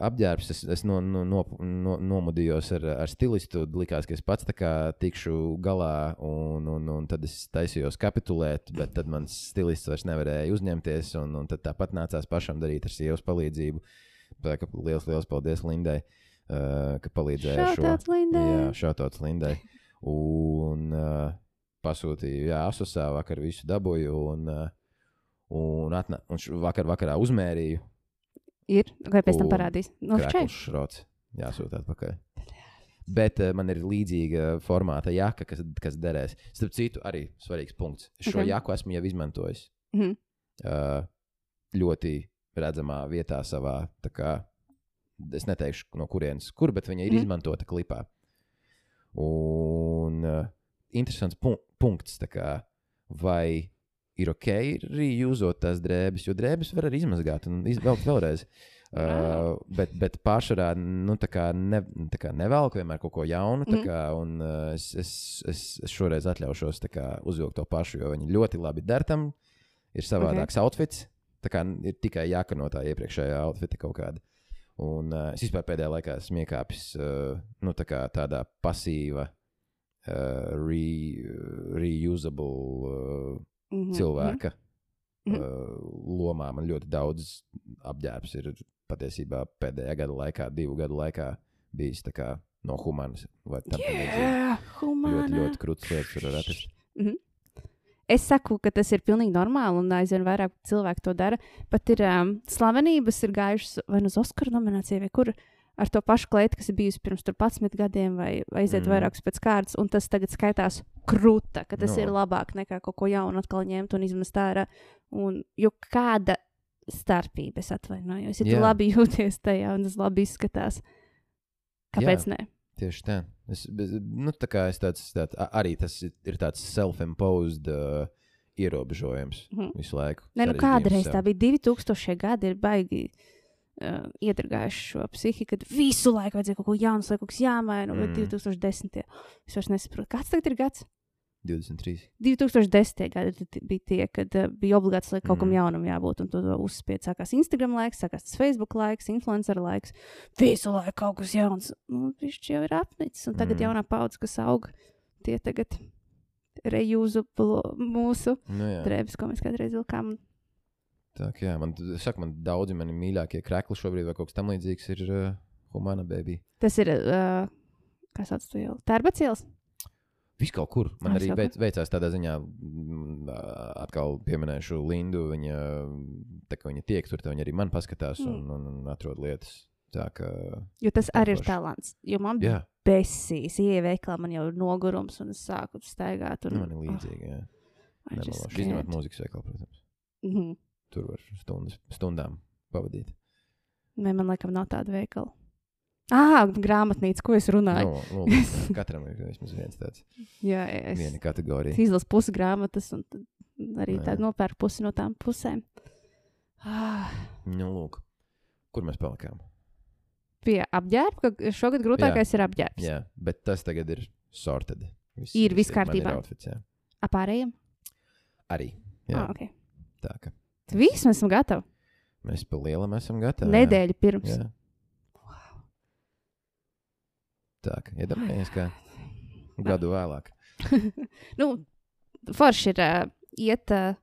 apģērbs. Es, es no, no, no, no, nomudījos ar, ar stilistu. Likās, ka es pats tā kā tikšu galā, un, un, un tad es taisījos kapitulēt, bet tad mans stilists vairs nevarēja uzņemties. Un, un tad tāpat nācās pašam darīt ar sievas palīdzību. Kā liels, liels paldies Lindai. uh, ka palīdzēja ar šo. Šāds Lindai. Jā, šautauts Lindai. Un uh, pasūtīju, jā, asusā vakar visu dabūju. Un, uh, un, atnā, un vakar vakarā uzmērīju. Ir, vai pēc tam parādīs? No šķiet. Krēkls šrots. Jāsūta atpakaļ. Bet uh, man ir līdzīga formāta jaka, kas, kas derēs. Starp citu, arī svarīgs punkts. Šo Ok. jaku esmu jau izmantojis Mhm. uh, ļoti redzamā vietā, savā. tā Kā, es neteikšu, no kurienes, kur, bet viņa ir mm. izmantota klipā. Un uh, interesants pun punkts, kā, vai ir ok reusot tās drēbes, jo drēbes var arī izmazgāt un izvelkt vēlreiz. Uh, bet, bet pārsvarā nu, ne, nevelku vienmēr kaut ko jaunu. Mm. Kā, un, uh, es, es, es, es šoreiz atļaušos kā, uzvilkt to pašu, jo viņi ļoti labi der tam. Ir savādāks okay. outfits. Kā ir tikai jāka no tā iepriekšējā outfita kaut kāda. Un uh, es vispār pēdējā laikā esmu iekāpis uh, nu, tā kā tādā pasīva, uh, re, reusable uh, Mhm. cilvēka Mhm. uh, lomā. Man ļoti daudz apģērbs ir patiesībā pēdējā gada laikā, divu gadu laikā bijis kā no humanas. Jā, Ļoti, humāna. ļoti krūtis lietas var atrast. Es saku, ka tas ir pilnīgi normāli, un aizvien vairāk cilvēku to dara. Pat ir um, slavenības, ir gājušas vai nu uz Oskara nomināciju, vai kur ar to pašu kleitu, kas ir bijusi pirms 11 gadiem, vai aiziet Mm. mm. vairākus pēc kārtas, un tas tagad skaitās krūta, ka tas No. no. ir labāk nekā kaut ko jaunu atkal ņemt un izmest ārā. Un, jo kāda starpība, es atvainojos, ja tu Jā. labi jūties tajā un tas labi izskatās. Kāpēc Jā. ne? Tieši tā. Es, nu, tā kā es tāds, tāds, arī tas ir, tāds self-imposed uh, ierobežojums Mhm. visu laiku. Nē, nu kādreiz tā bija 2000 gadi, ir baigi. Uh, iedragājuši šo psihiku, kad visu laiku vajadzēja kaut ko jaunu, kaut kas jāmaina. Mm. Mm. 2010. Es vairs nesaprotu, kāds tagad ir gads. 23. 2010. gadi t- bija tie, kad uh, bija obligāts, lai kaut kam Mm. jaunam jābūt. Un to uzspied. Sākās Instagram laiks, sākās Facebook laiks, influencer laiks. Visu laiku kaut kas jauns. Nu, viņš jau ir apnicis. Un tagad Mm. mm. jaunā paudze, kas aug, tie tagad rejuzu mūsu Nu, drēbes, ko mēs kādreiz vilkām. Tā kā jā, man, es saku, man daudzi mani mīļākie krekli šobrīd vai kaut kas tamlīdzīgs ir uh, Humana Baby. Tas ir, uh, sauc to jau, Tērbacīls. Viss kaut kur. Man Ah, arī veic, veicās tādā ziņā, mm, atkal pieminēšu Lindu. Viņa, tā viņa tiek tur, tā viņa arī man paskatās un, Mm. un, un atrod lietas. Tā kā, Jo tas arī ir talants. Jo man bija besīs, ieveiklā man jau ir nogurums, un es sāku staigāt. Un, man ir līdzīgi. Jā. I just Nemelošu. Izņemot mūzikas veikalu, protams. Mhm. Tur var stundas, stundām pavadīt. Nē, man laikam nav tāda veikala. Ah, grāmatnīca, ko es runāju. Nu, nu, labi, katram ir vismaz viens tāds, Jā, jā, es, viena kategorija. izlasu pusi grāmatas, un arī Jā. tādu nopērku pusi no tām pusēm. Ah, Nu, lūk, kur mēs palikām? pie apģērba, ka šogad grūtākais ir apģērbs. Jā, bet tas tagad ir sorted. Viss, Ir viss kārtībā. jā. Apārējiem? Arī. Jā, Ah, okay. tā kā Viss mēs esam gatavi. mēs pa lielam esam gatavi. jā. Nedēļa pirms. Jā. Tā kā iedomājies, kā gadu vēlāk. nu, forši ir uh, iet uh,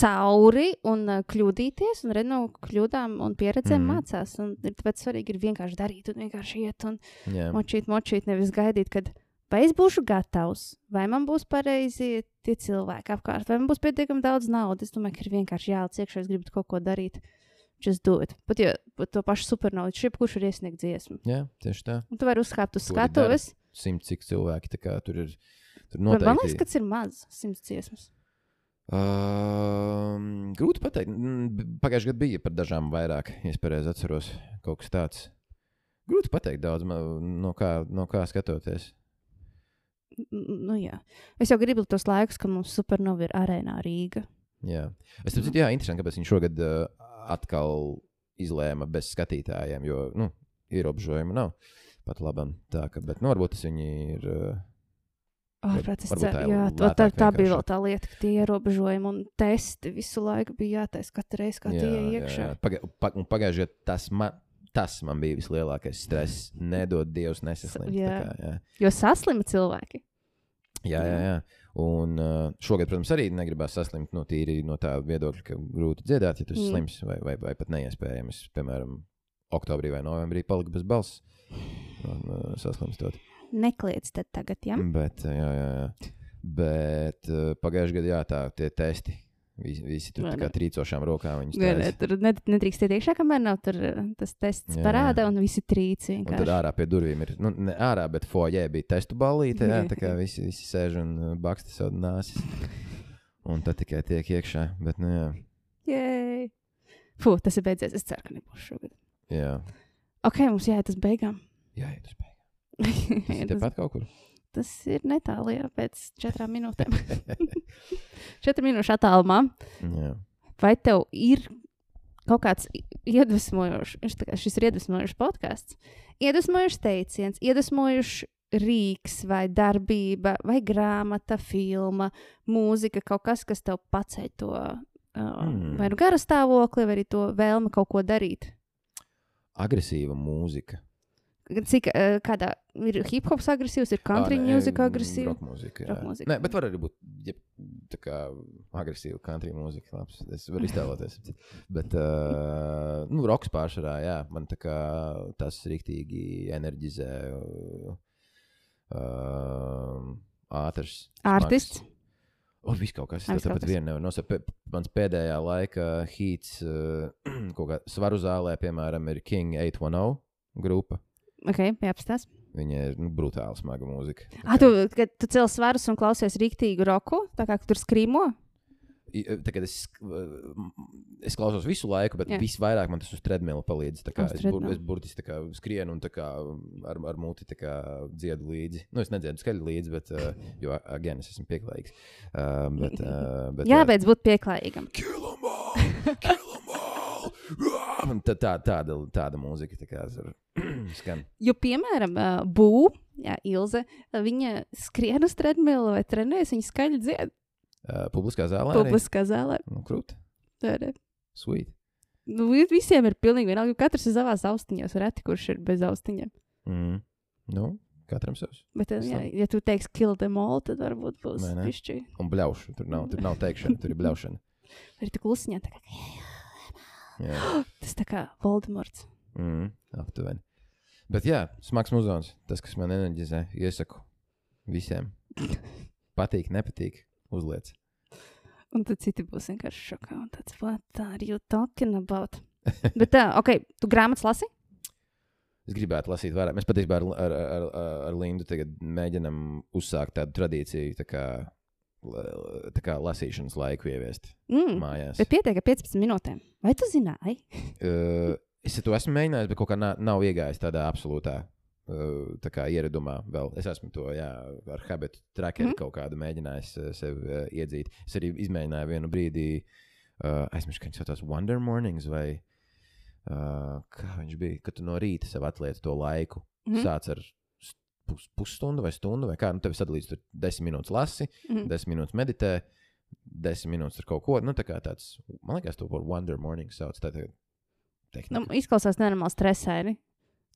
cauri un uh, kļūdīties, un no kļūdām un pieredzēm mm. mācās. Un ir tāpēc svarīgi ir vienkārši darīt, un vienkārši iet un Jā, močīt, močīt, nevis gaidīt, kad vai es būšu gatavs, vai man būs pareizi tie cilvēki apkārt, vai man būs pietiekami daudz naudas. Es domāju, ka ir vienkārši jāliek iekšā, es gribu kaut ko darīt. Just do it. Pat ja pat to pašu supernovu, šeit kurš ir iesniegt dziesmu. jā tieši tā. Un tu vari uzkāpt uz skatuves. Simt cik cilvēki tur ir. Tur Bet Man liekas, noteikti. ka tas ir maz, simts dziesmas. Um, grūti pateikt. Pagājušajā gadā bija par dažām vairāk, ja es pareizi atceros. Kaut kas tāds. Grūti pateikt daudz, no kā, no kā skatoties. Nu, jā. Es jau gribu tos laikus, kad mums supernova ir arēnā Rīga. Jā. Es saprotu, jā, interesanti, kāpēc viņš šogad uh, atkal izlēma bez skatītājiem, jo nu, ierobežojumi nav pat labam. Tā, ka, bet, nu, varbūt tas viņi ir. Uh, Ārprāt, es varbūt tā jā, tā, tā, tā bija vēl tā lieta, ka tie ierobežojumi un testi visu laiku bija jātaisa katru reizi, kā tie iekšā. Paga, pa, un pagājušajā tas, man- tas man bija vislielākais stress. Nedod Dievs, nesaslimt. jā. kā, jā. Jo saslima cilvēki. Jā, jā, jā. Un šogad, protams, arī negribās saslimt no, tīri, no tā viedokļa, ka grūti dziedāt, ja tu esi Mm. slims vai, vai, vai pat neiespējams. Piemēram, oktobrī vai novembrī palika bez balss. Un, uh, saslimstot. Nekliedz tad tagad, ja? Bet, jā, jā, jā. Bet uh, pagājušajā gadā, jā, tā, tie testi. Visi, visi tur kā trīcošām rokām nē, taisa. tur ned- nedrīkst iet iekšā, kamēr nav tur uh, tas tests Jā, parāda, un visi trīci. Un tad vienkārši. ārā pie durvīm ir. Nu, ne ārā, bet foijē bija testu ballīte. Jā, tā kā visi, visi sēž un uh, baksta savu nāsis. Un tad tikai tiek iekšā. Bet, nu, jā. Jej! Fū, tas ir beidzies. Es ceru, ka nebūs šogad. jā. Ok, mums jāiet uz beigām. Jā, iet uz beigām. Tas ir tepat kaut kur. Tas ir netālu, jā, pēc četrām minūtēm. Četru minūšu attālumā. jā. Vai tev ir kaut kāds iedvesmojošs, šis ir iedvesmojošs podkāsts, iedvesmojošs teiciens, iedvesmojošs rīks vai darbība, vai grāmata, filma, mūzika, kaut kas, kas tev paceļ to uh, Mm. vai nu gara stāvokli, vai arī to vēlmi kaut ko darīt. Agresīva mūzika. Cik uh, kādā ir hip hops agresīvs, ir country mūzika agresīva? rock mūzika. jā. Rock mūzika. Nē, bet var arī būt ja, tā kā agresīva country mūzika. Labs. Es varu iztēloties. Bet, uh, nu, roks pārsvarā, jā, man tā kā tas rīktīgi enerģizē. Uh, ātrs. Artists. O, viss kaut kas tāds. Tāpat viena nevar nosaukt. Mans pēdējā laika hīts, uh, kaut kā svaru zālē, piemēram, ir King 810 grupa. Ok, jāapstāsta. Viņa ir nu, brutāli smaga mūzika. Ah, tu, kad tu cēl svarus un klausies rīktīgu roku, tā kā tu tur skrīmo? I- Tagad es, es klausos visu laiku, bet Jā. visvairāk man tas uz treadmill palīdz. Es, bur, es burtiski skrienu un kā ar, ar muti kā dziedu līdzi. Nu, es nedziedu skaļi līdzi, bet, uh, jo, again, es esmu pieklājīgs. Uh, bet, uh, bet, Jābeidz būt pieklājīgam. Kilamā! Un tā, tā, tāda, tāda mūzika tā kā ar, skan. Jo, piemēram, uh, Bū, jā, Ilze, viņa skrien uz treadmill vai trenējas, viņa skaļi dzied Uh, publiskā zālē. publiskā zālē. Nu, krūti. Tā ir. Sweet. Nu, vi- visiem ir pilnīgi vienalga, jo katrs ir savā austiņās, reti kurš ir bez austiņiem. Mm. Nu, katram savs. Bet, jā, ja tu teiksi, kill them all, tad varbūt būs pišķi. Un bļaušu. Tur nav, tur nav teikšana, tur ir bļaušana. Arī tu klusiņā, tā kā Jā. tas tā kā Voldemorts. Mm, aptuveni. Bet jā, smags muzons. Tas, kas man enerģizē, iesaku visiem. Patīk, nepatīk. Uzliec. Un tad citi būs vienkārši šokā. Un tāds, what are you talking about? Bet tā, ok, tu grāmatas lasi? Es gribētu lasīt vairāk. Mēs patiesībā ar, ar, ar, ar, Lindu tagad mēģinam uzsākt tādu tradīciju, tā kā, tā kā lasīšanas laiku ieviest Mm. mājās. Bet pietiek ar 15 minūtēm. Vai tu zināji? Uh, es to esmu mēģinājis, bet kaut kā nav, nav iegājis tādā absolūtā uh, tā kā ieradumā. Vēl. Es esmu to jā, ar habitu trackeri Mhm. mm. kaut kādu mēģinājis uh, sev uh, iedzīt. Es arī izmēģināju vienu brīdi, uh, aizmirsu, kā viņš saucās Wonder Mornings vai uh, kā viņš bija, kad tu no rīta sev atliec to laiku. Mm. Sāc ar pus, pusstundu vai stundu, vai kā. Nu, tev sadalīts tur desmit minūtes lasi, Mhm. desmit minūtes meditē. Desmit minūtes ar kaut ko. Nu, tā kā tāds, man liekas, to par Wonder Morning sauc. Tā ir Nu, izklausās nenormāli stresaini.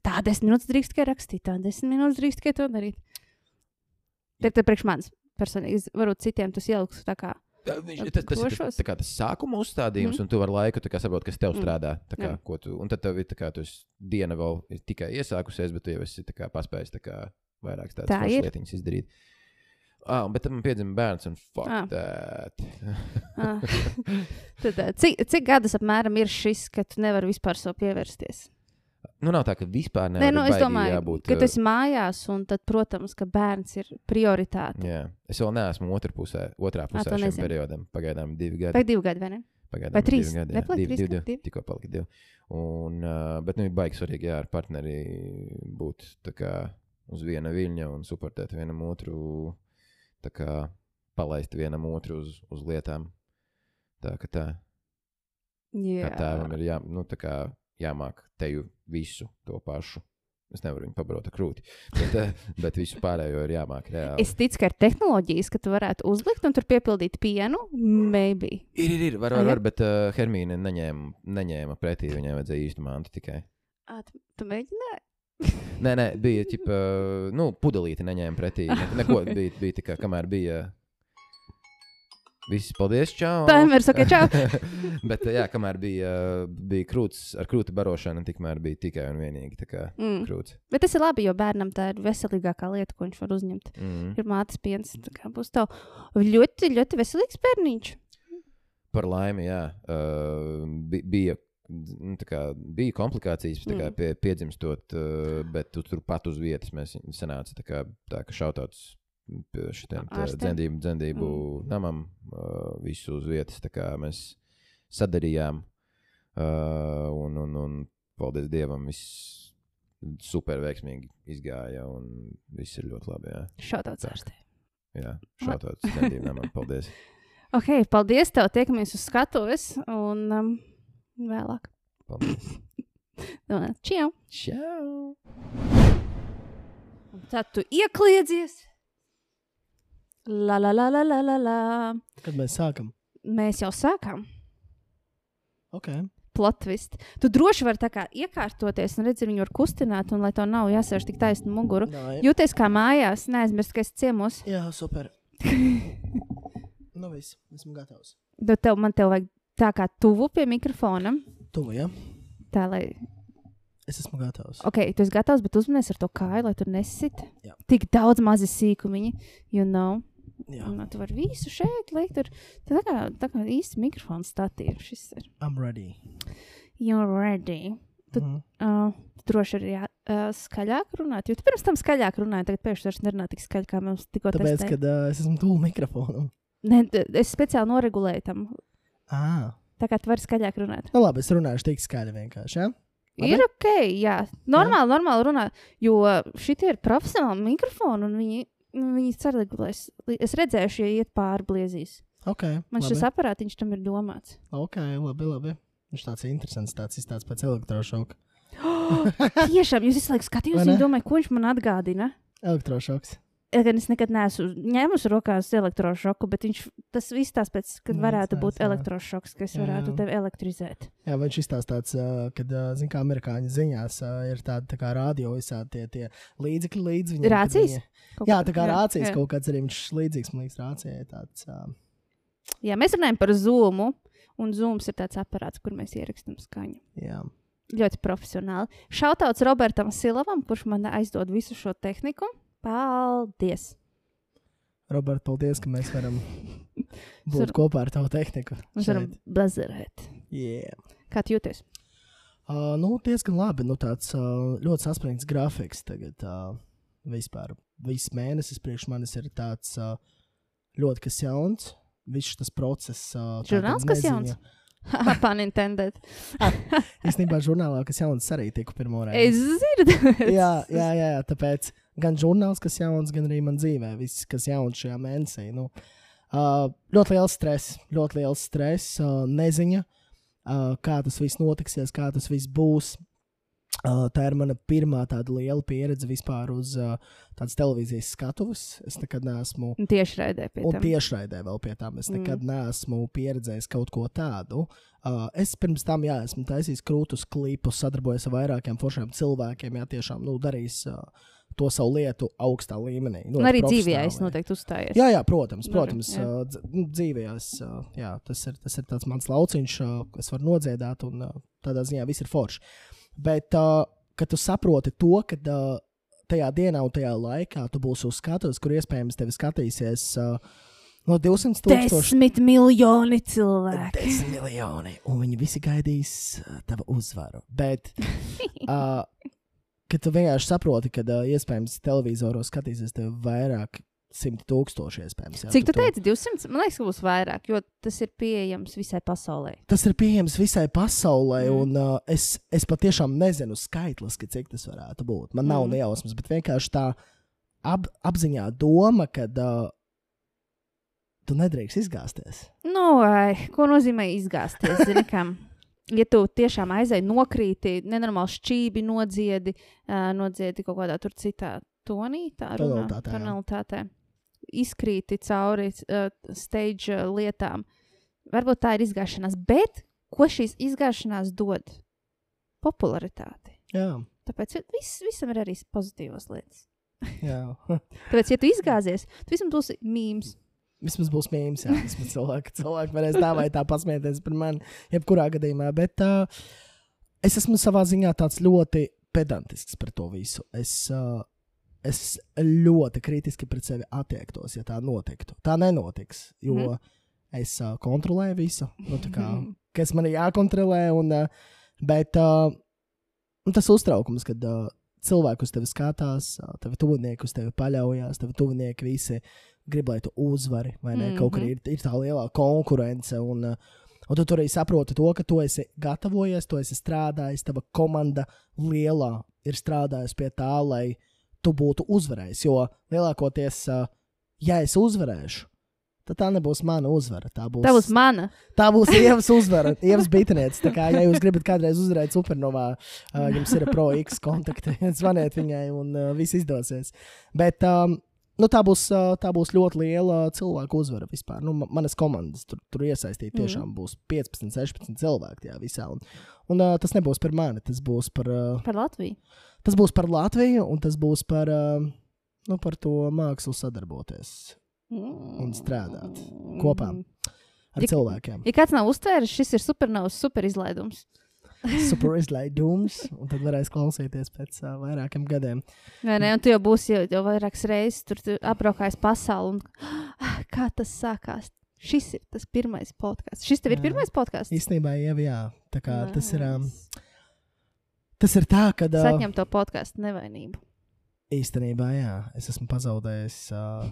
Tā desmit minūtes drīkst tikai rakstīt, tā desmit minūtes drīkst tikai to darīt. Te priekš manis personīgi, varbūt citiem tas ieliks tā kā. Jā, Viņš, Ar tas, tas ir tas, tā kā tas sākuma uzstādījums, mm. un tu vari laiku tā kā saprot, kas tev Mm. strādā. tā Kā, ko tu, un tad tev ir tā kā diena vēl ir tikai iesākusies, bet tu jau esi tā kā paspējis tā kā vairākas tādas Tā lietiņas izdarīt. Ah, bet man piedzima bērns, un fuck Ah. ah. that. Ah. Tad, eh, cik, cik gadus apmēram ir šis, ka tu nevari vispār sev pievērsties? nu, nav tā, ka vispār nevar nu, es domāju, jābūt. ka uh, tu esi mājās, un tad, protams, ka bērns ir prioritāte. Jā, es vēl neesmu otrā pusē, otrā pusē to šim nezinu. periodam. Pagaidām divi gadi. Vai divi gadi, vai ne? Pagaidām vai ir trīs? divi Gadi, jā. Divi, divi, gadi? divi. Tikko palika divi. Un, uh, bet nu, ir baigi svarīgi, jā, ar partneri būt tā kā uz viena viļņa un supportēt vienam otru, tā kā palaist vienam otru uz, uz lietām. Tā ka tā, Jā, kā tēvam ir jā, nu, tā kā jāmāk teju visu to pašu. Es nevaru viņu pabarot ar krūti, bet, bet visu pārējo ir jāmāk reāli. Es ticu, ka ar tehnoloģijas, ka tu varētu uzlikt un tur piepildīt pienu, maybe. Ir, ir, ir, var, var, var bet uh, Hermīna neņēma, neņēma pretī. Viņai vajadzēja īstu mantu tikai. À, tu, tu mēģināji? Nē, nē, bija ģipa, nu, pudelīte neņēma pretī. Ne, neko, bija, bija tikai, kamēr bija. Visi paldies, čau! Taimers, ok, čau! Bet, jā, kamēr bija, bija krūts, ar krūti barošanu, tikmēr bija tikai un vienīgi tā kā Mm. krūts. Bet tas ir labi, jo bērnam tā ir veselīgākā lieta, ko viņš var uzņemt. Mm. Ir mātes piens, tā kā būs tev ļoti, ļoti veselīgs bērniņš. Par laimi, jā, uh, bi- bija. Nu, tā Kā, bija komplikācijas, kā Mm. pie, piedzimstot, uh, bet tu, turpat uz vietas mēs sanāca tā, kā, tā ka šautauts šitiem dzemdību, dzemdību Mm. namam, uh, visu uz vietas. Mēs sadarījām, uh, un, un, un paldies Dievam, viss super veiksmīgi izgāja, un viss ir ļoti labi. Tā. ārstē. jā šautauts dzemdību namam, paldies! Ok, paldies tev, tiekamies uz skatuves un um, vēlāk. paldies. Nu, Čau! Čau! Un Tad tu iekliedzies. La la la la la la la. Kad mēs sākam? Mēs jau sākām. Ok. Plotvist. Tu droši vari tā kā iekārtoties un redzēt, viņu var kustināt, un lai to nav jāsēž tik taisnu muguru. Nā, Jūties kā mājās, neaizmirst, ka esi ciemos. jā, super. nu, viss. Esmu gatavs. Bet tev, man te vajag tā kā tuvu pie mikrofona. Tuvu, jā? Tā lai, Es esmu gatavs. ok, tu esi gatavs, bet uzmanies ar to kāju, lai tur nesit. Jā. Tik daudz mazi sīkumiņi, you know. Jā, Un, tu vari visu šeit likt. Tur, tā kā, tā kā īsti mikrofons statīvs šis ir. I'm ready. You're ready. Tu- Mhm. Uh, tu droši arī jā, uh, skaļāk runāt, jo tu pirms tam skaļāk runāji, tagad pēkšņi vairs nerunā tik skaļi, kā mums tikko Tāpēc, testēja. kad uh, es esmu tuvu mikrofonam. T- es speciāli noregulēju tam, Ah. tā kā tu vari skaļāk runāt. Nu, labi, es runāšu tik skaļi vienkārši. Ja? Labi? Ir ok, jā. Normāli, normāli runāt, jo šitie ir profesionāli mikrofoni un viņi, viņi saregulēs. Es redzēšu, ja iet pāri bliezīs. Ok. Man labi. šis aparātiņš tam ir domāts. Ok, labi, labi. Viņš tāds interesants, tāds izstāsts pēc elektrošoka. Tiešām, jūs visu laiku skatījāties, un domāju, ko viņš man atgādina. Elektrošoks. Gan es nekad neesmu ņēmusi rokās elektrošoku, bet viņš tas viss tāds pēc, kad Nu, varētu būt jā. elektrošoks, kas Jā, varētu jā. tevi elektrizēt. Jā, viņš izstāsta tāds, uh, kad, uh, zin, kā amerikāņu ziņās ir tāda tā kā radio visādi tie, tie līdzekļi līdz kad Rācijas? Kaut Jā, tā kā rācijas jā. kaut kāds arī viņš līdzīgs, man liekas, rācijai tāds. Jā, mēs runājam par Zoom, un Zoom ir tāds aparāts, kur mēs ierakstām skaņu. jā. Ļoti profesionāli. Šautauts Robertam Silavam, kurš man aizdod visu šo tehniku. Paldies! Robert, paldies, ka mēs varam būt Sur- kopā ar tavu tehniku. Mēs varam bazarēt. Yeah. Kā tu jūties? Uh, nu, diezgan labi. Nu, tāds uh, ļoti saspringts grafiks tagad. Uh, vispār viss mēnesis priekš manis ir tāds uh, ļoti kas jauns. Viss šis process. Uh, Žurnāls, kas jauns? Pun intended. Īstenībā žurnālā, kas jauns, arī tiku pirmo reizi. Es zinu, jā, jā, jā, jā, tāpēc gan žurnāls, kas jauns, gan arī man dzīvē, viss, kas jauns šajā mēnesī. Nu, uh, ļoti liels stress, ļoti liels stress, uh, neziņa, uh, kā tas viss notiksies, kā tas viss būs. Tā ir mana pirmā tāda liela pieredze vispār uz uh, tādas televīzijas skatuves. Es nekad neesmu Un tieši raidē pie Un tam. tiešraidē vēl pie tām es nekad mm. neesmu pieredzējis kaut ko tādu. Uh, es pirms tam, jā, esmu taisījis krūtus klipus, sadarbojies ar vairākiem foršiem cilvēkiem, jā, tiešām nu, darījis uh, to savu lietu augstā līmenī. Un arī dzīvē es noteikti uzstājos. Jā, jā, protams, Nu, protams jā. uh, dz- nu, dzīvē es, uh, jā, tas, ir, tas ir tāds mans lauciņš, uh, kas var nodziedāt, un tādā ziņā viss ir forši. Bet, uh, kad tu saproti to, ka uh, tajā dienā un tajā laikā tu būsi uz skatuves, kur iespējams tevi skatīsies uh, no 200 tūkstoši Desmit miljoni cilvēku. 10 miljoni, un viņi visi gaidīs uh, tavu uzvaru. Bet, uh, kad tu vienkārši saproti, ka uh, iespējams televizoros skatīsies tev vairāk simti tūkstoši, iespējams. jā, Cik tu to- teici? 200? Man liekas, ka būs vairāk, jo tas ir pieejams visai pasaulē. Tas ir pieejams visai pasaulē, Mm. un uh, es, es patiešām nezinu skaitliski, cik tas varētu būt. Man nav Mm. nejausmas, bet vienkārši tā ap, apziņā doma, ka uh, tu nedrīkst izgāzties. Nu, ai, ko nozīmē izgāzties? Ja tu tiešām aizēji nokrīti, nenormāli šķīvi nodziedi, uh, nodziedi kaut kādā tur citā tonī, tā runā, Tonalitātē, jā. Izkrīti cauri uh, stage lietām. Varbūt tā ir izgāšanās, bet ko šīs izgāšanās dod? Popularitāti. Jā, Tāpēc vis, visam ir arī pozitīvas lietas. Tāpēc, ja tu izgāzies, tu visam būsi mīmīms. Vismaz būs mīmīms, jā. Vismaz cilvēki, cilvēki varēs tā vai tā pasmieties par mani, jebkurā gadījumā. Bet uh, es esmu savā ziņā tāds ļoti pedantisks par to visu. Es, uh, es ļoti kritiski pret sevi attiektos, ja tā notiktu. Tā nenotiks, jo Mhm. mm. es uh, kontrolēju visu, nu, kā, kas man ir jākontrolē. Un, uh, bet uh, tas uztraukums, kad uh, cilvēki uz tevi skatās, uh, tavi tuvinieki uz tevi paļaujas, tavi tuvinieki visi grib, lai tu uzvari, vai ne? Mm -hmm. Kaut kur ir, ir tā lielā konkurence. Un, uh, Un tu arī saproti to, ka tu esi gatavojies, tu esi strādājis, tava komanda lielā ir strādājusi pie tā, lai tu būtu uzvarējis. Jo lielākoties, ja es uzvarēšu, tad tā nebūs mana uzvara. Tā būs, Tā būs mana. tā būs Ievas uzvara, Ievas bitnieces. Tā kā, ja jūs gribat kādreiz uzvarēt supernovā, jums ir pro X kontakti, zvaniet viņai un viss izdosies. Bet um, nu, tā, būs, tā būs ļoti liela cilvēku uzvara vispār. Nu, ma- manas komandas tur, tur iesaistīti tiešām mm. būs 15, 16 cilvēki tajā visā. Un, un uh, tas nebūs par mani, tas būs par, uh, Par Latviju. tas būs par Latviju un tas būs par, uh, nu, par to mākslu sadarboties un strādāt kopā ar Ja- cilvēkiem. Ja kāds nav uztvēris, šis ir supernovs super izlaidums. Super izlaidums, un tad varēs klausīties pēc uh, vairākiem gadiem. Vai ne? Un tu jau būsi jau, jau vairākas reizes tur tu apbraukājis pasauli. Un, ah, kā tas sākās? Šis ir tas pirmais podkāsts. Šis tev ir Jā. pirmais podkāsts. Īstenībā, jau jā, tā kā tas ir. Um, tas ir tā, ka. Uh, Saņem to podkāstu nevainību. īstenībā, jā, es esmu pazaudējis uh,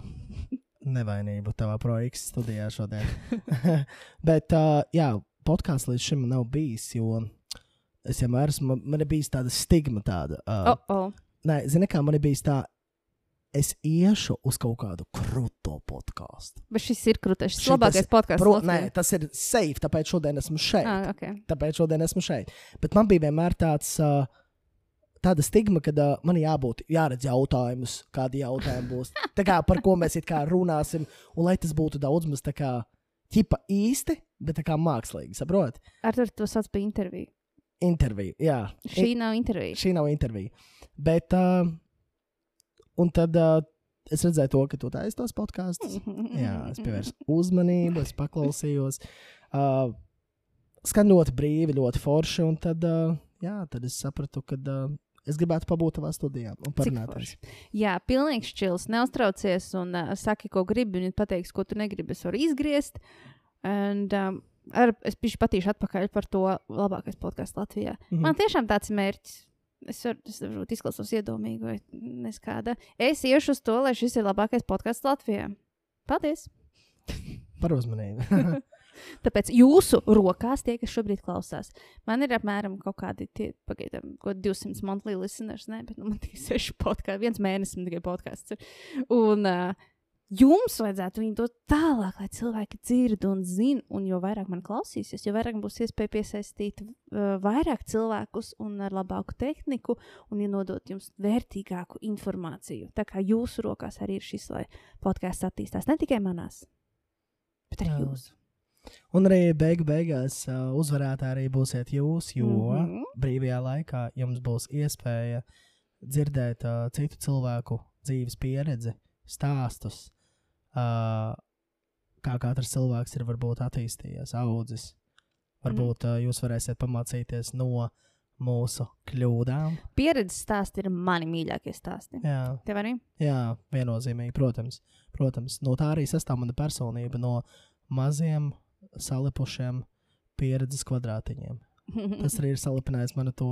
nevainību tavā projekta studijā šodien. Bet, uh, jā, podkāsts līdz šim nav bijis, jo es vienmēr esmu, man- man ir bijis tāda stigma tāda. Uh, Oh, oh. Nē, zini, kā man ir bijis tā, es iešu uz kaut kādu krūto podkāstu. Bet šis ir krūtis. Šis ir labākais podkāsts. Pro, nē, tas ir safe, tāpēc šodien esmu šeit. Ah, okay. Tāpēc šodien esmu šeit. Bet man bija vienmēr tāds, uh, tāda stigma, ka uh, man jābūt, jāredz jautājumus, kādi jautājumi būs. Tā kā par ko mēs runāsim, un lai tas būtu daudz maz tā kā ķipa īsti, bet tā kā mākslīgi, saprot? Ar to sauc par interviju. Intervija, jā. Šī nav intervija. šī nav intervija. Bet, uh, un tad uh, es redzēju to, ka tu taisīji tos podkāstus. Jā, es pievērsu uzmanību, es paklausījos. Uh, skan ļoti brīvi, ļoti forši. Un tad, uh, jā, tad es sapratu, ka uh, es gribētu pabūt tavā studijā un parunāt ar forši. Jā, pilnīgs čils. Neuztraucies un uh, saki, ko gribi. Viņa pateiks, ko tu negribi. Es varu izgriezt. And, um, ar, es pišu patīšu atpakaļ par to labākais podkāsts Latvijā. Mm. -hmm. Man tiešām tāds ir mērķis. Es varu, es varbūt izklausos iedomīgi vai neskāda. Es iešu uz to, lai šis ir labākais podkāsts Latvijā. Paldies! par uzmanību. Tāpēc jūsu rokās, tie, kas šobrīd klausās, man ir apmēram kaut kādi tie, pagaidām, ko 200 monthly listeners, ne, bet nu, man tikai 6 podkāsti, viens mēnesis man tikai podkāsts. Un uh, jums vajadzētu viņu dot tālāk, lai cilvēki dzird un zina, un jo vairāk man klausīsies, jo vairāk būs iespēja piesaistīt uh, vairāk cilvēkus un ar labāku tehniku un ienodot jums vērtīgāku informāciju. Tā kā jūsu rokās arī ir šis, lai podkāsts attīstās ne tikai manās, bet arī jūsu. un arī beigu beigās uh, uzvarētāji arī būsiet jūs, jo mm. -hmm. brīvajā laikā jums būs iespēja dzirdēt uh, citu cilvēku dzīves pieredzi, stāstus, uh, kā katrs cilvēks ir varbūt attīstījies, audzis. Varbūt uh, jūs varēsiet pamācīties no mūsu kļūdām. Pieredzes stāsti ir mani mīļākie stāsti. Jā, Tev arī? jā viennozīmīgi, protams. protams. No tā arī sastāv mana personība, no maziem, salipušiem pieredzes kvadrātiņiem. Tas arī ir salipinājis manu to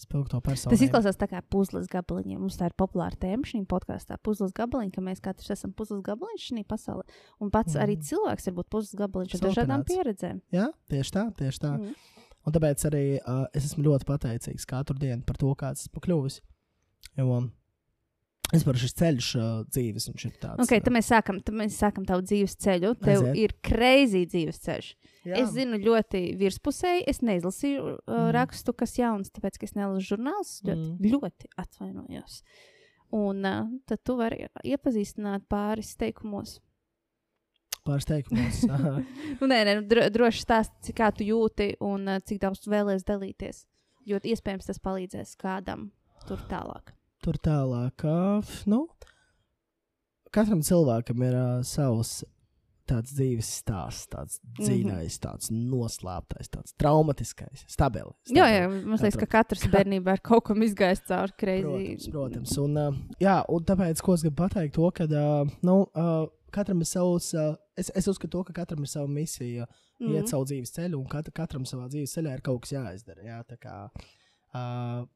spilgto personību. Tas izklausās tā kā puzles gabaliņiem. Mums tā ir populāra tēma šī podkāstā. Puzles gabaliņi, ka mēs katrs esam puzles gabaliņš šī pasaulē. Un pats mm. arī cilvēks var būt puzles gabaliņš ar dažādām pieredzēm. Jā, tieši tā, tieši tā. Mm. Un tāpēc arī uh, es esmu ļoti pateicīgs katru dienu par to, kāds esmu kļuvis. Jo es varu šis ceļš uh, dzīves, viņš ir tāds. Okay, tad mēs sākam, tad mēs sākam tavu dzīves ceļu. Tev Aiziet. ir kreizī dzīves ceļš. Jā. Es zinu ļoti virspusēji, es neizlasīju uh, mm. rakstu, kas jauns, tāpēc, ka es nelasu žurnālus. Ļoti, mm. ļoti atvainojos. Un uh, tad tu vari iepazīstināt pāris teikumos. Pāris teikumos. Nu, nē, nē, nu, dro, droši stāsti, kā tu jūti un uh, cik daudz tu vēlēsies dalīties. Jo iespējams tas palīdzēs kādam tur tālāk. Tur tālāk, nu, katram cilvēkam ir uh, savs tāds dzīves stāsts, tāds Mhm. dziļais, tāds noslēptais, tāds traumatiskais, stabils. Jā, jā, man liekas, ka katrs bērnībā ir kaut kam izgājis cauri Protams, kreizī. protams. Un, uh, jā, un tāpēc, ko es gribu pateikt, to, ka uh, nu, uh, katram ir savs, uh, es, es uzskatu, to, ka katram ir sava misija, mm. iet savu dzīves ceļu, un kat, katram savā dzīves ceļā ir kaut kas jāizdara. Jā, tā kā, uh,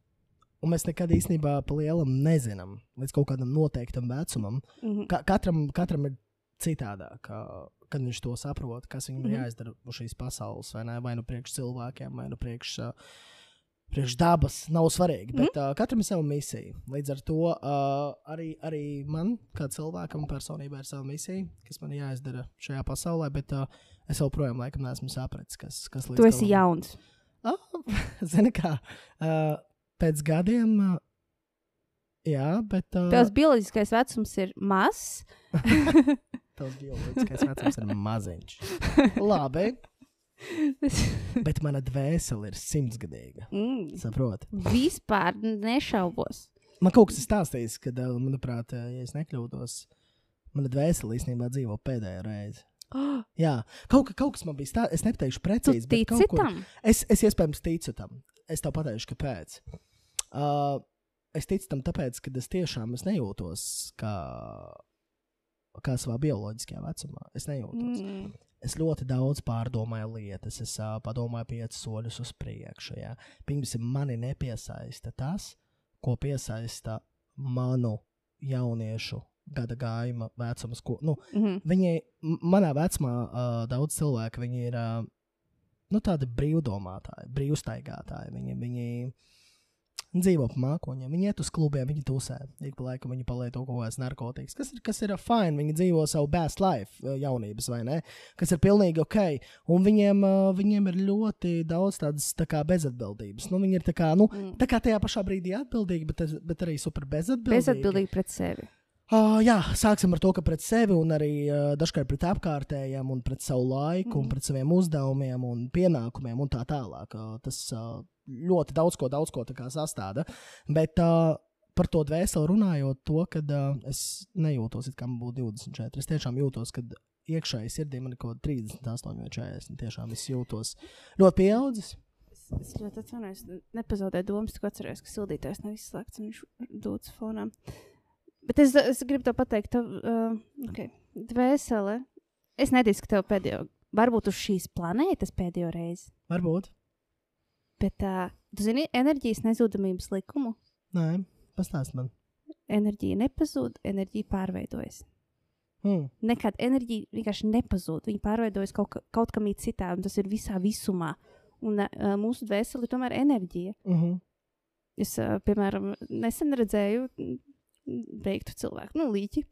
un mēs nekad īstenībā pa lielam nezinām, līdz kaut kādam noteiktam vecumam. Mhm. Ka, katram, katram ir citādāk, uh, kad viņš to saprot, kas viņam mm Mhm. -hmm. jāizdara uz šīs pasaules, vai ne? Vai nu priekš cilvēkiem, vai nu priekš. Uh, Priekš dabas nav svarīgi, bet mm. uh, katram ir sava misija. Līdz ar to uh, arī, arī man, kā cilvēkam, personībā ir sava misija, kas man jāizdara šajā pasaulē, bet uh, es joprojām laikam neesmu sapratis, kas, kas līdz Tu esi galam- jauns. Ah, Zini, kā uh, pēc gadiem, jā, bet. Uh, Tavs bioloģiskais vecums ir mazs. Tavs bioloģiskais vecums ir maziņš. Labi, bet mana dvēsele ir simtsgadīga. mm, Saproti? vispār nešaubos. Man kaut kas ir stāstījis, ka, uh, manuprāt, ja es nekļūdos, mana dvēsele īstenībā dzīvo pēdējo reizi. Oh, Jā, kaut, ka- kaut kas man bija tāds, es nepateikšu tu precīzi. bet tici kaut kur- tam? Es, es iespējams ticu tam. Es tev pateikšu, kāpēc. Uh, es ticu tam, tāpēc, ka es tiešām es nejūtos kā, kā savā bioloģiskajā vecumā. Es nejūtos. Mm. Mm. Es ļoti daudz pārdomāju lietas, es uh, padomāju piecus soļus uz priekšu. Jā. Pirmkārt, mani nepiesaista tas, ko piesaista manu jauniešu gada gājuma vecums. Ko, nu, Mhm. Viņi, m- manā vecumā, uh, daudz cilvēku, viņi ir uh, nu, tādi brīvdomātāji, brīvstaigātāji. Viņi, viņi dzīvo pa mākoņiem, viņi iet uz klubiem, viņi tusē. Ik pa laikam viņi palieto kaut kādas narkotikas, kas ir, kas ir fine. Viņi dzīvo savu best life, uh, jaunības, vai ne? Kas ir pilnīgi ok. Un viņiem, uh, viņiem ir ļoti daudz tādas tā kā bezatbildības. Nu, viņi ir tā kā, nu, Mm. tā kā tajā pašā brīdī atbildīgi, bet, bet arī super bezatbildīgi. Bezatbildīgi pret sevi. Uh, jā, sāksim ar to, ka pret sevi un arī uh, dažkārt pret apkārtējiem, un pret savu laiku, mm. un Mhm. pret saviem uzdevumiem un pienākumiem un tā tālāk. Uh, tas uh, ļoti daudz ko, daudz ko sastāda. Bet uh, par to dvēseli runājot, to, ka uh, es nejūtos, it kā man būtu 24. Es tiešām jūtos, ka iekšēji sirdī man ir kaut kāda 38 vai 40. Tiešām es jūtos ļoti pieaudzis. Es, ļoti atvainojos, ne- nepazaudēju domas, tik atceros, ka sildītājs nav izslēgts un viņš dodas fonā. Bet es, es gribu te pateikt, tev, uh, okay. dvēsele. Es neticu, ka tev pēdējo, varbūt uz šīs planētas pēdējo reizi, Varbūt. bet uh, tu zini enerģijas nezudamības likumu. Nē, pastāst man. Enerģija nepazūd, enerģija pārveidojas. Hmm. Nekad enerģija vienkārši nepazūd. Viņa pārveidojas kaut, ka, kaut kam citā, un tas ir visā visumā. Un uh, mūsu dvēsele ir tomēr enerģija. Uh -huh. Es, uh, piemēram, nesen redzēju mm, veiktu cilvēku, nu, līķi,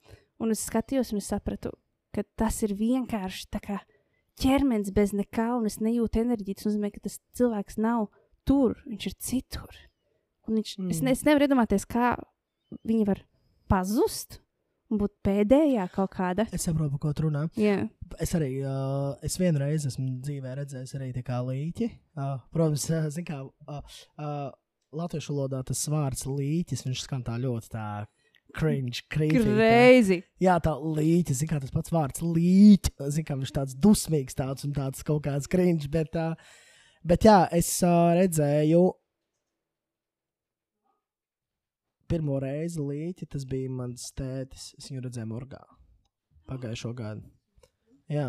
un es skatījos, un es sapratu, ka tas ir vienkārši tā kā ķermenis bez nekā, un es nejūtu enerģiju. Tas nozīmē, ka tas cilvēks nav tur, viņš ir citur. Un viņš, mm. es, Mm. ne, es nevaru iedomāties, kā viņi var pazust būt pēdējā kaut kāda. Es saprotu, ko tu runā. Jā, Es arī uh, es vienreiz esmu dzīvē redzējis arī tā kā līķi. Uh, protams, uh, zin kā, uh, uh, latviešu valodā tas vārds līķis, viņš skan tā ļoti tā cringe, creepy. tā. greizi. Jā, tā līķis, zin kā tas pats vārds līķis, zin kā viņš tāds dusmīgs tāds un tāds kaut kāds cringe, bet, uh, bet jā, es uh, redzēju pirmo reizi līķi, tas bija mans tētis, es viņu redzēju morgā pagājušo gadu. Jā.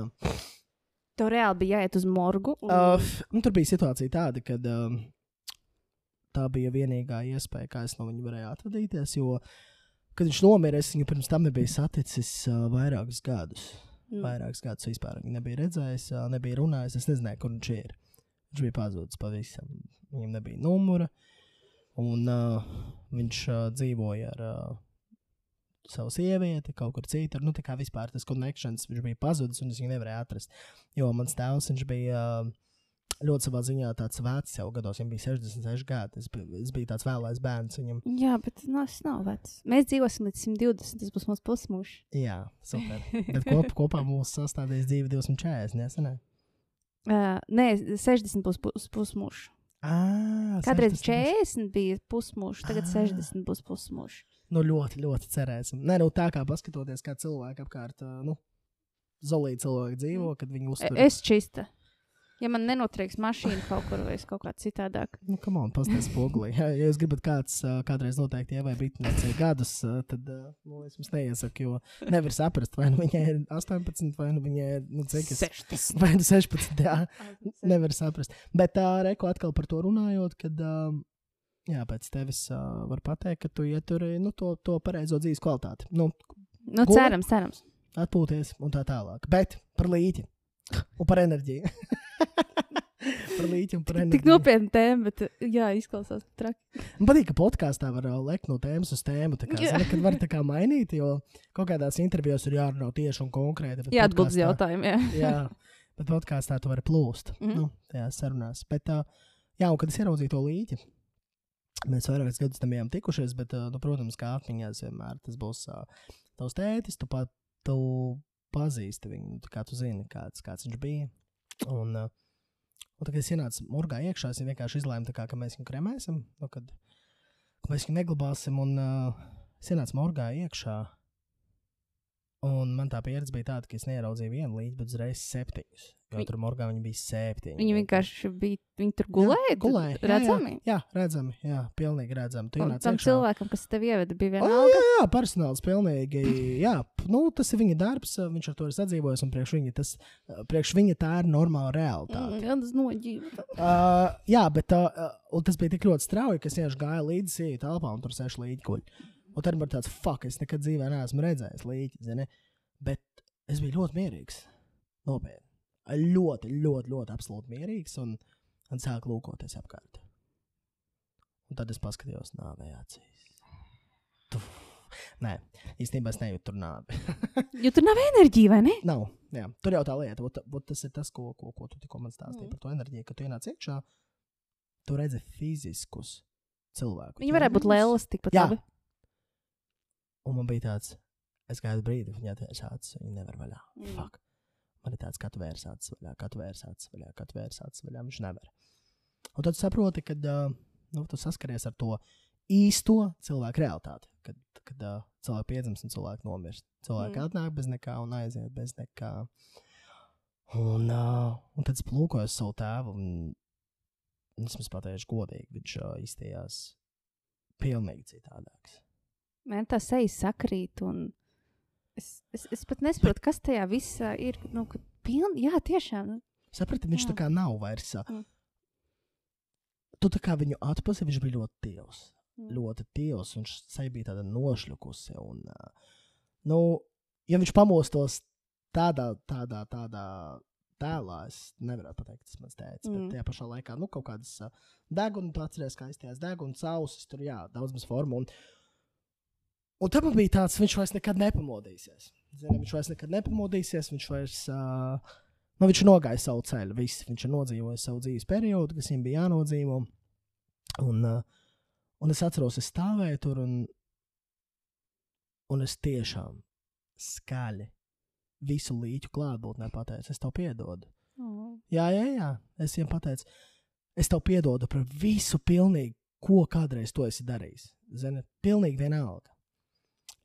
Tev reāli bija jāiet uz morgu. Un... Uh, nu, tur bija situācija tāda, ka um, tā bija vienīgā iespēja, kā es no viņa varēju atvadīties. Jo, kad viņš nomira, es viņu pirms tam nebiju saticis uh, vairākus gadus. Mm. Vairākus gadus vispār nebija redzējis, uh, nebija runājis. Es nezināju, kur viņš ir. Viņš bija pazudis pavisam. Viņam nebija numura. Un uh, viņš uh, dzīvoja ar uh, savu sievieti, kaut kur citur. Nu, tā kā vispār tas connections viņš bija pazudis, un es viņu nevarēju atrast. Jo mans tēvs viņš bija uh, ļoti savā ziņā tāds vecs jau gados, viņam bija 66 gadi. Es, biju- es biju tāds vēlais bērns viņam. Jā, bet nu, tas nav vecs. Mēs dzīvosim līdz 120. Tas būs mūsu pusmūžs. Jā, super. Bet kop, kopā mums sastādīs dzīve 240. Nesenē. Uh, nē, 60 būs pus, pusmūžs. Ah, Kādreiz 60 40 bija pusmūžs, tagad Ah. 60 būs pusmūžs. Nu, ļoti, ļoti cerēsim. Nē, nu, tā kā paskatoties, kā cilvēki apkārt, nu, zolīti cilvēki dzīvo, kad viņi uztur. Es čista. Ja man nenotrieks mašīna kaut kur vai es kaut kā citādāk. Nu, kam on, pastāstiet spogulī. Ja, ja jūs gribat kāds kādreiz noteikti ievai Britānijai gadus, tad nu, es jums neiesaku, jo nevar saprast, vai nu viņai ir 18, vai nu viņai ir, nu, cik es. 60. Vai nu 16, jā, nevar saprast. Bet tā, Reko, atkal par to runājot, kad, uh, jā, pēc tevis uh, var pateikt, ka tu ieturi, nu, to, to pareizo dzīves kvalitāti. Nu, Nu, Gula? cerams, cerams. atpūties un tā tālāk. Bet par līķi un par enerģiju. Par līķi un par enerģiju. Tik nopietna tēma, bet jā, izklausās traki. Man patīk, ka podkāstā var uh, lekt no tēmas uz tēmu. Tā kā, zini, kad var tā kā mainīt, jo kaut kādās intervijās ir jārunā tieši un konkrēti. Jā, atbild uz jautājumiem. jā. Jā, bet podkāstā tu vari plūst. Mm. -hmm. nu, tajās sarunās. Bet, uh, jā, un kad es ieraudzīju to līķi, mēs vairākus gadus tam bijām tikušies, bet, uh, nu, protams, kā atmiņās vienmēr tas būs uh, tavs tētis, tu, pa, tu pazīsti viņu, kā tu zini, kāds, kāds viņš bija. Un, un tad, kad es ienācu morgā iekšā, es vienkārši izlēmu, kā, ka mēs viņu kremēsim, nu, kad ka mēs viņu neglabāsim. Un uh, es ienācu morgā iekšā. Un man tā pieredze bija tāda, ka es neieraudzīju vienu līdzi, bet uzreiz septiņus. Jo tur morgā viņi bija septiņi. Viņi vienkārši bija, viņi tur gulēja. Jā, gulēja. Redzami. Jā, jā, redzami. Jā, pilnīgi redzami. Tu ienāc tam iekšā. cilvēkam, kas tev ieveda, bija O, vienalga. jā, jā, personāls pilnīgi. Jā, nu, tas ir viņa darbs, viņš ar to ir sadzīvojis, un priekš viņa, tas, priekš viņa tā ir normāla realitāte. Jā, tas noģība. Uh, jā, bet uh, tas bija tik ļoti strauji, ka es vienkārši gāju līdzi sieviete telpā un tur sēž līdzi guļ. Un tad man tāds, fuck, es nekad dzīvē neesmu redzējis līdzi, zini. Bet es biju ļoti mierīgs. Nopietni. Ļoti, ļoti, ļoti absolūti mierīgs un, un sāku lūkoties apkārt. Un tad es paskatījos nāvē acīs. Tuf. Nē, īstenībā es nejūtu tur nāvi. Jo tur nav enerģija, vai ne? Nav. Jā. Tur jau tā lieta, ot, ot, tas ir tas, ko, ko, ko tu tikko man stāstīji Mm. par to enerģiju, ka tu ienāc iekšā, tu redzi fiziskus cilvēkus. Viņi varētu būt lēlas tikpat Jā. labi. Un man bija tāds, es gaidu brīdi, atvērs acis, viņi nevar vaļā. Mm. Fuck. Man ir tāds, kā tu vērs acis vaļā, kā tu vērs acis vaļā, kā tu vērs acis vaļā, viņš nevar. Un tad saproti, ka uh, nu, tu saskaries ar to īsto cilvēku realitāti. Kad, kad uh, cilvēki piedzimst un cilvēki nomirst. Cilvēki Mm. atnāk bez nekā un aiziet bez nekā. Un, uh, un tad es plūkoju savu tēvu. Un, es jums pateikšu, godīgi, viņš uh, izstījās pilnīgi citādāks. Man tā seja sakrīt. un Es, es, es pat nesaprotu, kas tajā visā ir. Nu, piln, jā, tiešām. Nu, Saprati, viņš Jā. tā kā nav vairs. Mm. Tu tā kā viņu atpazini, viņš bija ļoti tievs. Mm. Ļoti tievs, un seja bija tāda nošļukusi. Un, nu, ja viņš pamostos tādā, tādā, tādā tēlā, es nevaru pateikt, tas mans tēvs. Mm. Bet tajā pašā laikā, nu, kaut kādas ā, degunas, tu atceries, kā izties degunas, ausis, tur, jā, daudz maz formu. Un, un tam bija tāds, viņš vairs nekad nepamodīsies. Zini, viņš vairs nekad nepamodīsies, viņš vairs. Uh, Nu, viņš ir nogājis savu ceļu, viss. viņš ir nodzīvojis savu dzīves periodu, kas viņam bija jānodzīvo. Un, uh, un es atceros, es stāvēju tur, un, un es tiešām skaļi visu līķu klātbūtnē pateicu, es tev piedodu. Oh. Jā, jā, jā, es viņam pateicu, es tev piedodu par visu, pilnīgi, ko kādreiz tu esi darījis. Zini, pilnīgi vienalga.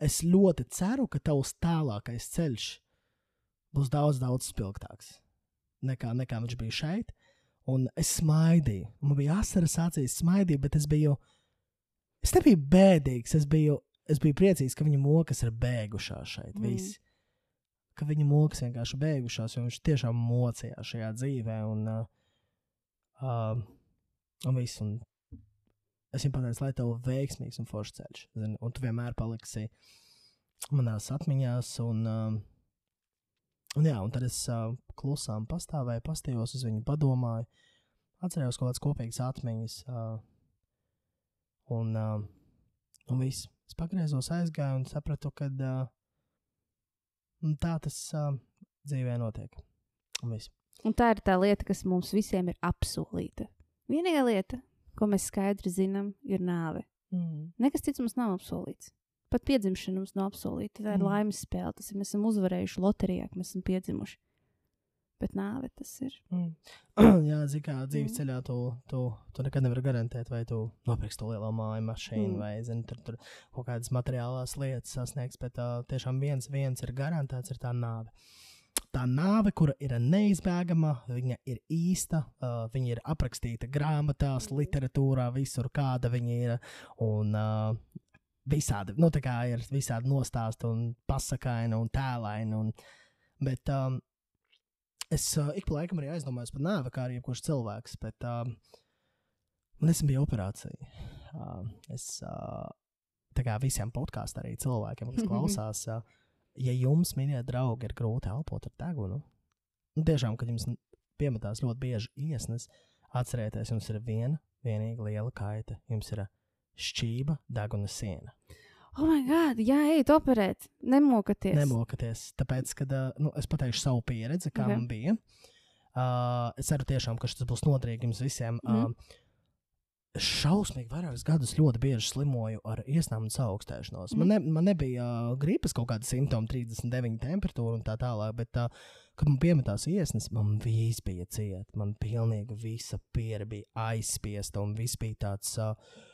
Es ļoti ceru, ka tavs tālākais ceļš būs daudz, daudz spilgtāks nekā, nekā viņš bija šeit. Un es smaidīju, man bija asaras acīs, smaidīju, bet es biju. Es nebiju bēdīgs, es biju, es biju priecīgs, ka viņa mokas ir beigušās šeit. Mm. Mm. Ka viņa mokas vienkārši beigušās, jo viņš tiešām mocījās šajā dzīvē. Un, uh, uh, un, viss, un es viņam pateicu, lai tev veiksmīgs un foršs ceļš. Zini, un tu vienmēr paliksi manās atmiņās. Un, uh, un, jā, un tad es uh, klusām pastāvēju, pastījos uz viņu, padomāju, atcerējos kaut kādas kopīgas atmiņas. Uh, un, uh, un viss. Es pagriezos, aizgāju un sapratu, ka tā tas dzīvē notiek. Un viss. Un tā ir tā lieta, kas mums visiem ir apsolīta. Vienīgā lieta, ko mēs skaidri zinām, ir nāve. Mm. Nekas cits mums nav apsolīts. Pat piedzimšana mums nav apsolīta. Tā ir Mm. laimes spēle. Tas ir mēs esam uzvarējuši loterijā, ka mēs esam piedzimuši. Bet nāve tas ir. Mm. Jā, zināmā kā dzīves Mm. ceļā tu, tu, tu nekad nevari garantēt, vai tu nopirksi to lielo māju, mašīnu, Mm. mm. vai zini, tur, tur kaut kādas materiālās lietas sasniegs. Bet uh, tiešām viens, viens ir garantēts, ir tā nāve. tā nāve, kura ir neizbēgama, viņa ir īsta, uh, viņa ir aprakstīta grāmatās, literatūrā, visur kāda viņa ir. Un, uh, visādi, nu, tā kā ir visādi nostāsti un pasakaini un tēlaini. Un, bet um, es uh, ik pa laikam arī aizdomājos par nāvi, kā arī jebkurš cilvēks. Bet um, man nesen bija operācija. Uh, es uh, tā kā visiem podkāstiem, arī cilvēkiem, kas klausās, uh, ja jums, mīļie draugi, ir grūti elpot ar degunu, nu, tiešām, kad jums piemetās ļoti bieži iesnas, atcerieties, jums ir viena vienīga liela kaita. Jums ir šķība, deguna siena. Oh, my God, jā, ejiet operēt, nemokaties. Nemokaties. Tāpēc, kad nu, es pateikšu savu pieredzi, kā Ok. okay. man bija. Uh, es ceru, tiešām, ka tas būs noderīgi jums visiem. Mhm. Uh, šausmīgi vairākus gadus ļoti bieži slimoju ar iesnām un augstēšanos. Mm. Man, ne, man nebija uh, gripas kaut kāda simptoma, 39 temperatūra un tā tālāk, bet, uh, kad man piemetās iesnas, man viss bija ciet. Man pilnīgi visa piera bija aizspiesta un viss bija tāds. Uh,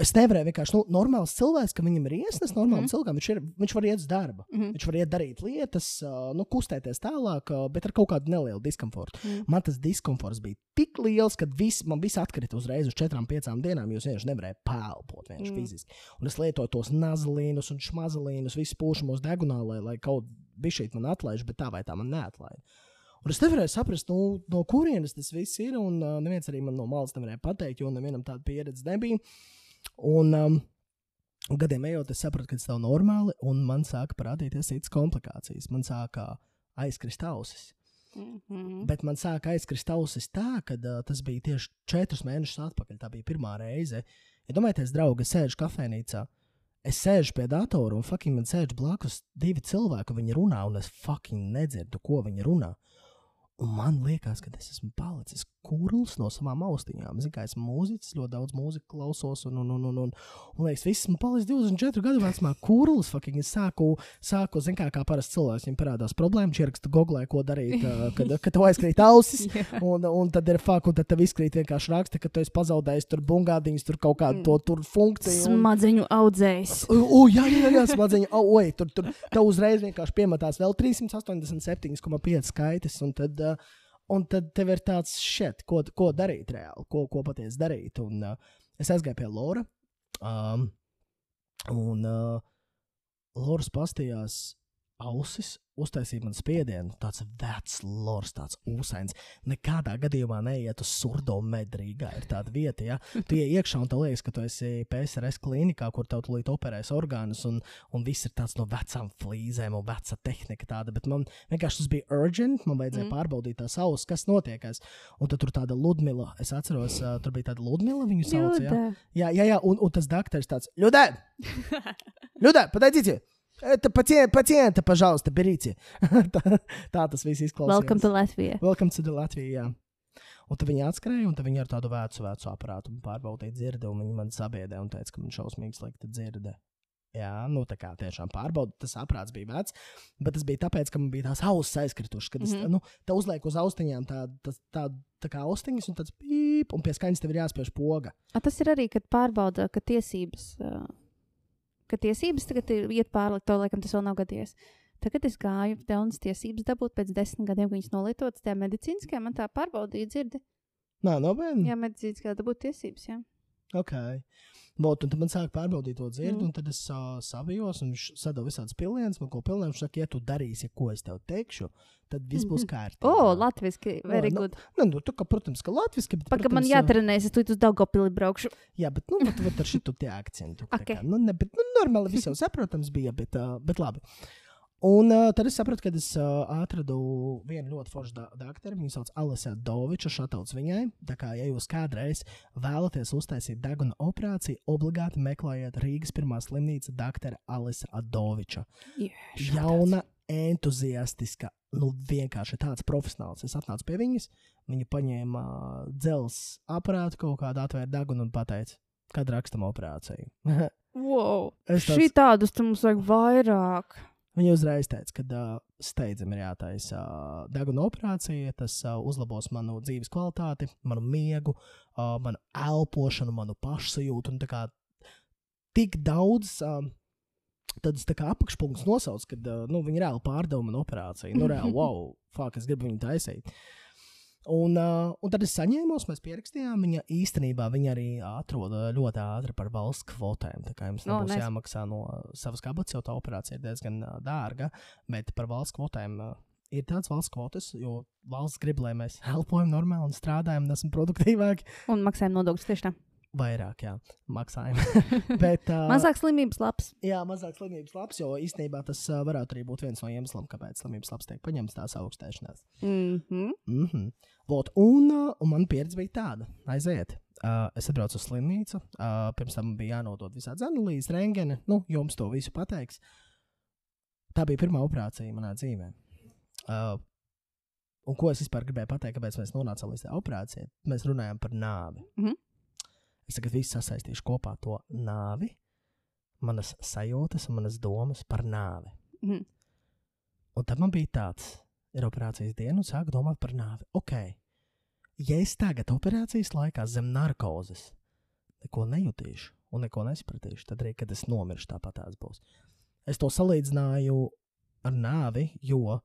Es nevarēju vienkārši, nu, normāls cilvēks, ka viņam ir iesnas, normālam mm. Cilvēkam, viņš, ir, viņš var iet uz darbu. Mhm. Viņš var iet darīt lietas, uh, nu, kustēties tālāk, uh, bet ar kaut kādu nelielu diskomfortu. Mhm. Man tas diskomforts bija tik liels, ka vis, man viss atkrita uzreiz uz četrām, piecām dienām, jo es vienkārši nevarēju vienkārši Mm. mm. fiziski. Un es lietoju tos nazalīnus un šmazelīnus, visu pūšamos degunā, lai, lai kaut bija šī man atlaiž, bet tā vai tā man neatlaid. Un es nevarēju saprast, nu, no kurienes tas viss ir. Un uh, neviens arī man no malas nevarēja pateikt, jo nevienam tāda pieredze nebija. Un, um, gadiem ejot, es sapratu, ka tas nav normāli, un man sāka parādīties citas komplikācijas. Man sāka aizkrist ausis. Mhm. Bet man sāka aizkrist ausis tā, ka uh, tas bija tieši četrus mēnešus atpakaļ. Tā bija pirmā reize. Ja domājieties, draugi, es sēžu kafejnīcā. Es sēžu pie datora un fucking man sēž blakus divi cilvēki, viņi runā, un es fucking nedzirdu, ko viņi runā. Un man liekas, ka es esmu palicis kurls no savām austiņām. Zinu, kā esmu mūziķis, ļoti daudz mūzikas klausos, un, un, un, un, un, un liekas, viss man palicis 24 gadu vecumā. Kurls, fucking, es sāku, sāku zinu, kā, kā parasts cilvēks, viņam parādās problēmas, ierakstu googlē, ko darīt, kad, kad tev aizkrīt ausis. Jā. Un, un tad ir fakts, un tad tev izkrīt vienkārši raksta, ka tu esi pazaudējis tur bungādiņus, tur kaut kādu to tur funkciju. un- Smadzeņu audzējs. O, o, jā, jā, jā, smadzeņu. O, oi, tur, tur tev uzreiz vienkārši piemetās vēl 387,5 skaitas. Un tad, uh, un tad tev ir tāds šeit, ko, ko darīt reāli, ko, ko patiesi darīt. Un, uh, es aizgāju pie Lora. Um, un uh, Loras pastījās ausis, uztaisīja man spiedienu, tāds vecs lors, tāds ūsains. Nekādā gadījumā neiet uz surdo medrīgā. Ir tāda vieta, ja tu ienāc iekšā un tev liekas, ka tu esi PSRS klīnikā, kur tev tulīt operēs orgānus, un, un viss ir tāds no vecām flīzēm, un veca tehnika tāda. Bet man vienkārši tas bija urgent, man vajadzēja mm. pārbaudīt tās ausis, kas notiekās. Un tad tur tāda Ludmila, es atceros, tur bija tāda Ludmila, viņu sauc. Jā, jā, jā, jā un, un tas dakteris tāds - Ļudē! Ļudē, pateiciet! Это пациент, пациента, пожалуйста, берите. tā, tā tas viss izklausās. Welcome to Latvia. Welcome to the Latvija. Jā. Un tad viņi atskrēja, un tad viņi ar tādu vecu, vecu aparātu pārbaudīja dzirdi, un viņi man sabiedrēja un teica, ka man šausmīgi slikta dzirde. Jā, nu tā kā tiešām pārbaudīja, tas aparāts bija vecs, bet tas bija tāpēc, ka man bija tās ausis aizkritušas, kad es Mhm. mm -hmm. nu, tā uzlieku uz austiņām tādu tā, tā, tā kā austiņas, un tāds pīp, un pie skaņas tev ir jāspiež poga. A, tas ir arī, kad pārbauda, ka tiesības, uh, ka tiesības tagad ir iet pārlikt, to laikam tas vēl nav gadījies. Tagad es gāju jaunas tiesības dabūt pēc desmit gadiem, kad viņas nolietotas tajā medicīniskajā. Man tā pārbaudīja dzirdi. Nā, nopietni. Jā, medicīniskajā dabūt tiesības. Jā. Ok. Vot, un tad man sāka pārbaudīt to dzirdi, Mm. un tad es uh, savijos, un viņš sadeva visādas pilienas, man ko pilnēm. Viņš saka, ja tu darīsi, ko es tev teikšu, tad viss būs kārtībā. O, latviešu, very nu, good. Nu, nu, tu, ka, protams, ka latviski, bet, Pagaid, man jātrenējas, es tur uz Daugopili braukšu. Jā, bet, nu, vat, vat ar šitu tie akcentu. tā Ok. kā, Nu, ne, bet, nu, normāli viss jau saprotams bija, bet, uh, bet labi. Un uh, tad es sapratu, ka es uh, atradu vienu ļoti foršu da doktoru. Viņu sauc Alisa Doviča, šatauts viņai. Tā kā, ja jūs kādreiz vēlaties uztaisīt deguna operāciju, obligāti meklējiet Rīgas pirmā slimnīca doktora Alisa Doviča. Jauna, entuziastiska, nu vienkārši tāds profesionāls. Es atnācu pie viņas, viņa paņēma uh, dzelzs aparātu, kaut kādu atvēra degunu un pateica, kad rakstam operāciju. Wow. Tāds- Šī tādus mums vajag vairāk. Viņa uzreiz teica, ka uh, steidzami ir jātaisa uh, deguna operācija. Tas uh, uzlabos manu dzīves kvalitāti, manu miegu, uh, manu elpošanu, manu pašsajūtu. Un tā kā tik daudz, uh, Tad es tā apakšpunkts nosaucu, kad uh, nu, viņi reāli pārdeva man operāciju. Nu, reāli, wow, fuck, es gribu viņu taisīt. Un, uh, un tad es saņēmu, mēs pierakstījām. Viņa īstenībā viņa arī atrod uh, ļoti ātri par valsts kvotēm. Tā kā jums O, nebūs nice. jāmaksā no savas kabatas, jo tā operācija ir diezgan uh, dārga. Bet par valsts kvotēm uh, ir tāds valsts kvotas, jo valsts grib, lai mēs elpojam normāli un strādājam un esam produktīvāki. Un maksājam nodokļus tieši tā. Vairāk, jā, maksājam. bet, uh, Mazāk slimības labs. Jā, mazāk slimības labs, jo īstenībā tas uh, varētu arī būt viens no iemesliem, kāpēc slimības labs tiek paņemts tās augstēšanās. Mm -hmm. Mm -hmm. Vot, un, uh, un man pieredze bija tāda, aiziet. Uh, es atbraucu uz slimnīcu, uh, pirms tam bija jānodod visādi analīzes, rengeni. Nu, jums to visu pateiks. Tā bija pirmā operācija manā dzīvē. Uh, un ko es vispār gribēju pateikt, kāpēc mēs nonācām līdz tai operācijai? Mēs runājam par nāvi. Mhm. Es tagad visu sasaistīšu kopā to nāvi, manas sajūtas un manas domas par nāvi. Mhm. Un tad man bija tāds, ir operācijas diena, un sāku domāt par nāvi. Ok, ja es tagad operācijas laikā zem narkozes neko nejutīšu un neko nesapratīšu, tad arī, kad es nomiršu, tāpat tās būs. Es to salīdzināju ar nāvi, jo,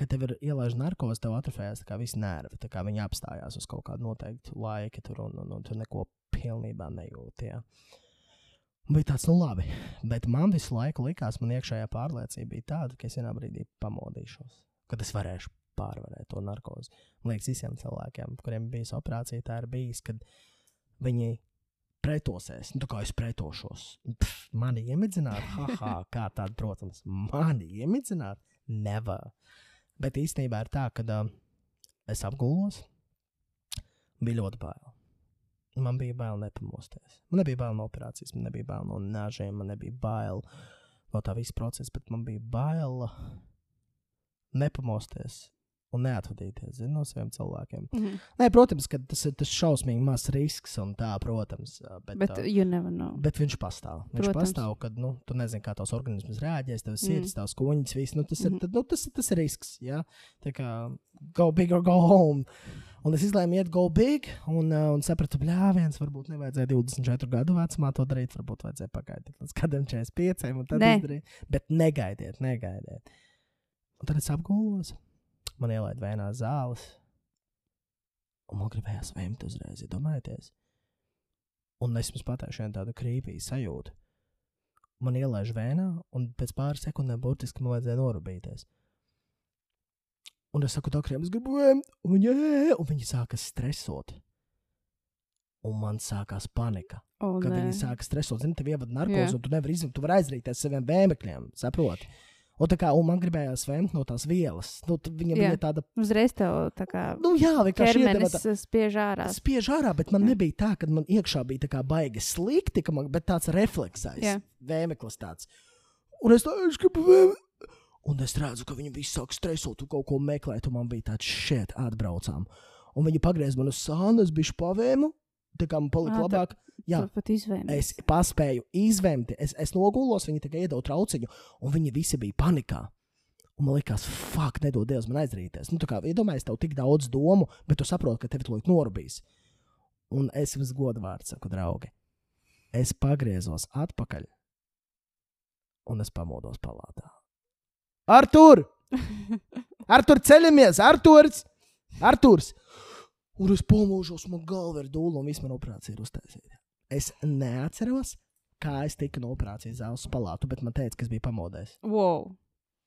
kad tev ir ielaižta narkoze, tev atrofējas visi nervi. Viņi apstājās uz kaut kādu noteiktu laiku, tur un, un, un tu neko pilnībā nejūti. Un Bija tāds, nu labi, bet man visu laiku likās, man iekšējā pārliecība bija tāda, ka es vienā brīdī pamodīšos, kad es varēšu pārvarēt to narkozi. Man liekas, visiem cilvēkiem, kuriem bija operācija, tā ir bijis, kad viņi pretosies. Nu, kā es pretošos. Pff, mani iemidzināt, haha, kā tāda, protams, mani iemidzināt, nevar. Bet īstenībā ir tā, ka uh, es apgulos, bija ļoti bail. Man bija bail nepamosties. Man nebija bail no operācijas, man nebija bail no nāžiem, man nebija bail no tā visa procesa, bet man bija bail nepamosties un neatvadīties zini, no saviem cilvēkiem. Mhm. Nē, protams, ka tas ir tas šausmīgi mazs risks, un tā, protams, bet, Bet ā, you never know. bet viņš pastāv. Viņš Protams. pastāv, kad nu, tu nezini, kā tavs organisms reaģēs, tavs Mm. sirds, tavs kuņģis, viss. Nu, tas, ir, Mhm. tad, nu, tas, tas ir risks. Ja? Tā kā go big or go home. Un es izlēmu iet go big, un, uh, un sapratu, ka viens varbūt nevajadzēja 24 gadu vecumā to darīt. Varbūt vajadzēja pagaidīt līdz kādam 45, un tad Nē. izdarīt. Bet negaidiet, negaidiet. Un tad es apgulos, man ielaida vēnā zāles, un man gribējās vēmt uzreiz, iedomājieties. Un es jums pateikšu, vienu tādu krīpīgu sajūtu. Man ielaiž vēnā, un pēc pāris sekundēm burtiski man vajadzēja norūpīties. Un es saku, doktoriem, es gribu vēmt, un, jā, un viņi sāka stresot. Un man sākās panika. Oh, Kad nē. viņi sāka stresot, zini, tev ievada narkozi, Jā. un tu nevari izdarīt, tu vari aizrīties saviem vēmekļiem, saproti? Un tā kā un man gribējās vēmt no tās vielas. Nu, tu- viņa Jā. bija tāda, Uzreiz tev tā kā nu jā, vienkārši tā- spiež ārā. spiež ārā, bet man Jā. nebija tā, ka man iekšā bija tā kā baigi slikti, man, bet tāds refleksais, Jā. vēmeklis tāds. Un es tādu gribu vēmt. Un es redzu, ka viņi visi sāk stresot, un kaut ko meklēt, un man bija tāds šeit, atbraucām. Un viņi pagriez man uz sānu, es biju pavēmu, tā kā man palika tā- labāk. Jā, Tu pat izvēlies. es paspēju izvēmt, es, es nogulos, viņi tikai iedod trauciņu, un viņi visi bija panikā. Un man liekas, fuck, nedod Dievs man aizrīties. Nu, tā kā iedomājies, tev tik daudz domu, bet tu saproti, ka tev tur norūpīs. Un es jums godu vārdu saku, draugi. Es pagriezos atpakaļ, un es pamodos palātā. Artur! Artur, ceļamies! Arturs! Arturs! Un es pamūžos, man galva ir dūla, un viss man operācija ir uztaisīta. Es neatceros, kā es tiku no operācijas zāles palātu, bet man teica, ka es biju pamodies. Wow.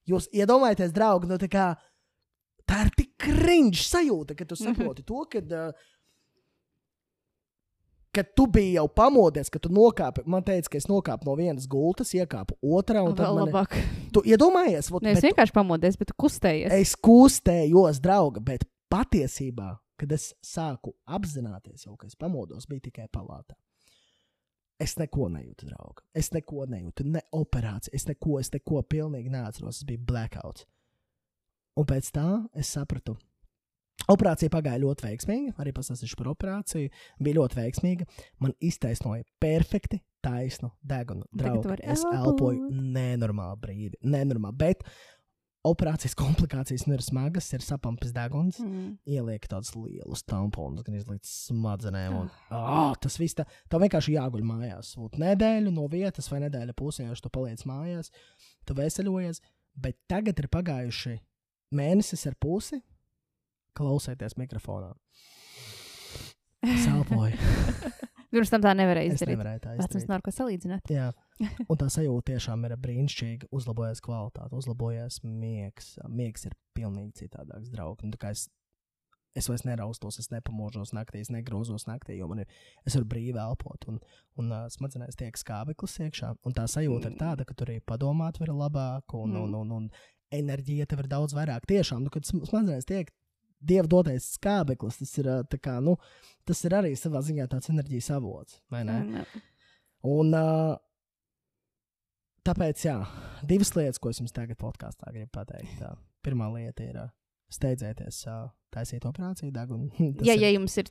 Jūs iedomājaties, draugi, no tā kā tā ir tik cringe sajūta, ka tu saproti to, ka. Uh, Kad tu biji jau pamodies, ka tu nokāpi, man teica, ka es nokāpu no vienas gultas, iekāpu otrā, un man labāk. Tu iedomājies, vot, Nevis bet vienkārši pamodies, bet kustējies. es kustējos, drauga, bet patiesībā, kad es sāku apzināties, jau, ka es pamodos, bija tikai palātā. Es neko nejūtu, draugs. Es neko nejūtu, ne operāciju, es neko, es neko pilnīgi neatceros. Tas bija blackouts. Un pēc tā es sapratu. Operācija pagāja ļoti veiksmīgi. Arī pastāstīšu par operāciju. Bija ļoti veiksmīga. Man iztaisnoja perfekti taisnu degunu. Draugi, es elpoju nenormāli brīvi. Nenormāli. Bet operācijas komplikācijas nu ir smagas, ir sapampis deguns. Mm. Ieliek tādus lielus tamponus, gan izlīdz smadzenēm. Un, oh, tas viss tā, tā vienkārši jāguļ mājās. Būt nedēļu no vietas vai nedēļa pusē, ja tu paliec mājās, tu veseļojies. Bet tagad ir pagājuši mēnesis ar pusi, klausieties mikrofonā. Sāpoju. Pirms tam tā nevarēja izdarīt. tā Vecums izdarīt. nav ar ko salīdzināt. Jā, un tā sajūta tiešām ir brīnišķīga. Uzlabojas kvalitāte, uzlabojas miegs. Miegs ir pilnīgi citādāks, draugs. Nu, es, es vairs neraustos, es nepamožos naktī, es negrozos naktī, jo man ir, es varu brīvi elpot. Un, un uh, smadzenēs tiek skābeklis iekšā. Un tā sajūta ir tāda, ka tur arī padomāt var labāk, un, un, un, un enerģija tev ir daudz vairāk. Tiešām, nu, kad sm- smadzenēs tiek dieva dotais skābeklis, tas ir, kā, nu, tas ir arī savā ziņā tāds enerģijas avots. Mm, Un uh, tāpēc, jā, divas lietas, ko es jums tagad podkāstā gribu pateikt. Tā. Pirmā lieta ir uh, steidzēties, uh, taisīt operāciju degunu. Ja, ir- ja jums ir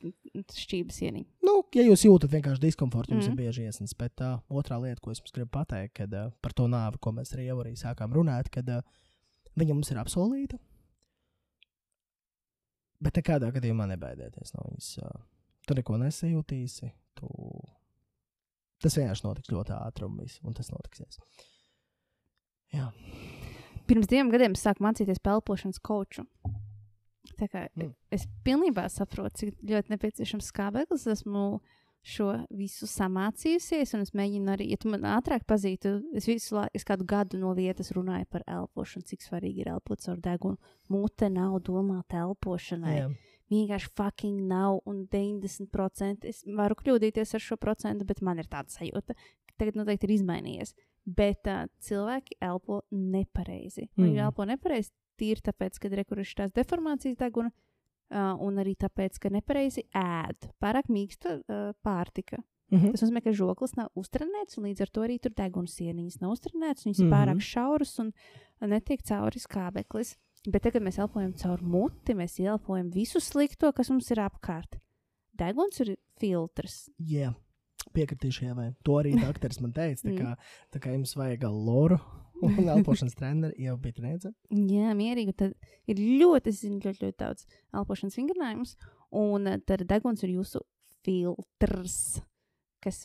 šķības ieniņa. Nu, ja jūs jūtat vienkārši diskomfortu, jums mm. Mhm. ir bieži iesnas. Bet uh, otrā lieta, ko es jums gribu pateikt, kad, uh, par to nāvi, ko mēs arī jau arī sākām runāt, kad uh, viņa mums ir apsolīta. Bet nekādā gadījumā nebaidieties no viņas. Uh, tu neko nesajūtīsi. Tu... Tas vienkārši notiks ļoti ātri, un, viss, un tas notiksies. Jā, Pirms diviem gadiem es sāku mācīties pelpošanas koču. Tā kā Mm. Es pilnībā saprotu, cik ļoti nepieciešams skābeklis. Esmu šo visu samācījusies, un es mēģinu arī, ja tu man ātrāk pazītu, es visu laiku, es kādu gadu no vietas runāju par elpošanu, cik svarīgi ir elpot caur degunu. Mute nav domāta elpošanai. jā. Vienkārši fucking nav, un 90% es varu kļūdīties ar šo procentu, bet man ir tāda sajūta, ka tagad noteikti ir izmainījies. Bet uh, cilvēki elpo nepareizi. Mm. Viņi Mhm. elpo nepareizi tīri tāpēc, ka ir kurš tās deformācijas deguna, uh, un arī tāpēc, ka nepareizi ēd. Pārāk mīksta uh, pārtika. Mhm. Tas nozīmē, ka žoklis nav uztrenēts, un līdz ar to arī tur deguns sieniņas nav uztrenētas. Viņas mm Mhm. -hmm. ir pārāk šauras un netiek cauri skābeklis. Bet tagad mēs elpojam caur muti, mēs elpojam visu slikto, kas mums ir apkārt. Deguns ir filtrs. Jā, piekritīšu, jā, vai to arī doktors man teica. Tā kā, tā kā jums vajag loru un elpošanas treneri, jau bija treniņa. Jā, mierīgi. Tad ir ļoti, zinu, ļoti, ļoti daudz elpošanas vingrinājumus, un tad deguns ir jūsu filtrs. Kas,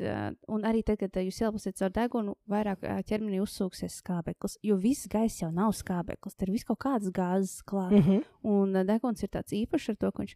un arī tad, kad jūs elposiet caur degunu, vairāk ķermenī uzsūksies skābeklis. Jo viss gaiss jau nav skābeklis, tur ir vis kaut kādas gāzes klāt. Mm -hmm. Un deguns ir tāds īpašs ar to, ka viņš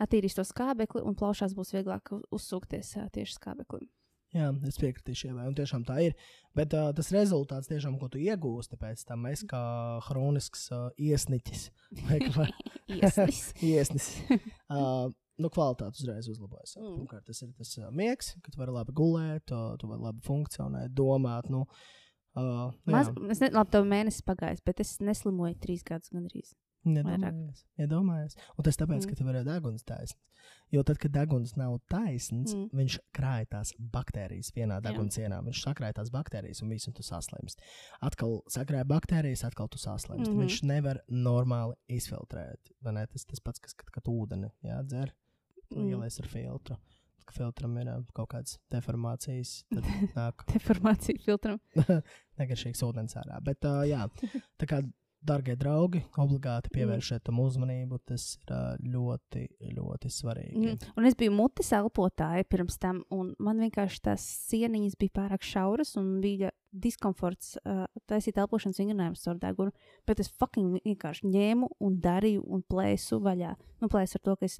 attīrīs to skābekli un plaušās būs vieglāk uzsūkties tieši skābeklim. Jā, es piekritīšu, un tiešām tā ir. Bet uh, tas rezultāts, tiešām, ko tu iegūsti pēc tam, es kā hronisks uh, iesniķis vai kā Iesnis. iesnis. Uh, nu, kvalitāte uzreiz uzlabojas. Mm. Pirmkārt, tas ir tas uh, miegs, ka tu vari labi gulēt, uh, tu vari labi funkcionēt, domāt. Nu, uh, nu, Maz, jā. es nezinu, labi, tev mēnesis pagājis, bet es neslimoju trīs gadus gandrīz. Iedomājies, iedomājies. Un tas tāpēc, mm. Ka tev ir deguns taisns. Jo tad, kad deguns nav taisns, mm. Viņš krāj tās baktērijas vienā degunsienā. Viņš sakrāj tās baktērijas un visu tu saslimst. Atkal sakrāj baktērijas, atkal tu saslimst. Mm. -hmm. Viņš nevar normāli izfiltrēt. Ne? Tas tas pats, kas kad, kad ūdeni jādzer, tu Mm. ielies ar filtru. Kad filtram ir ā, kaut kādas deformācijas, tad nāk Deformācija filtram. negaršīgs ūdens ārā. Bet, uh, jā, tā kā, darbie draugi, obligāti Mm. pievēršiet tam uzmanību. Tas ir uh, ļoti, ļoti svarīgi. Mm. Un es biju mutes elpotāja pirms tam, un man vienkārši tās sieniņas bija pārāk šauras un bija diskomforts uh, taisīt elpošanas vingrinājumus caur degunu. Bet es fucking vienkārši ņēmu un darīju un plēsu vaļā. Nu, plēsu ar to, ka es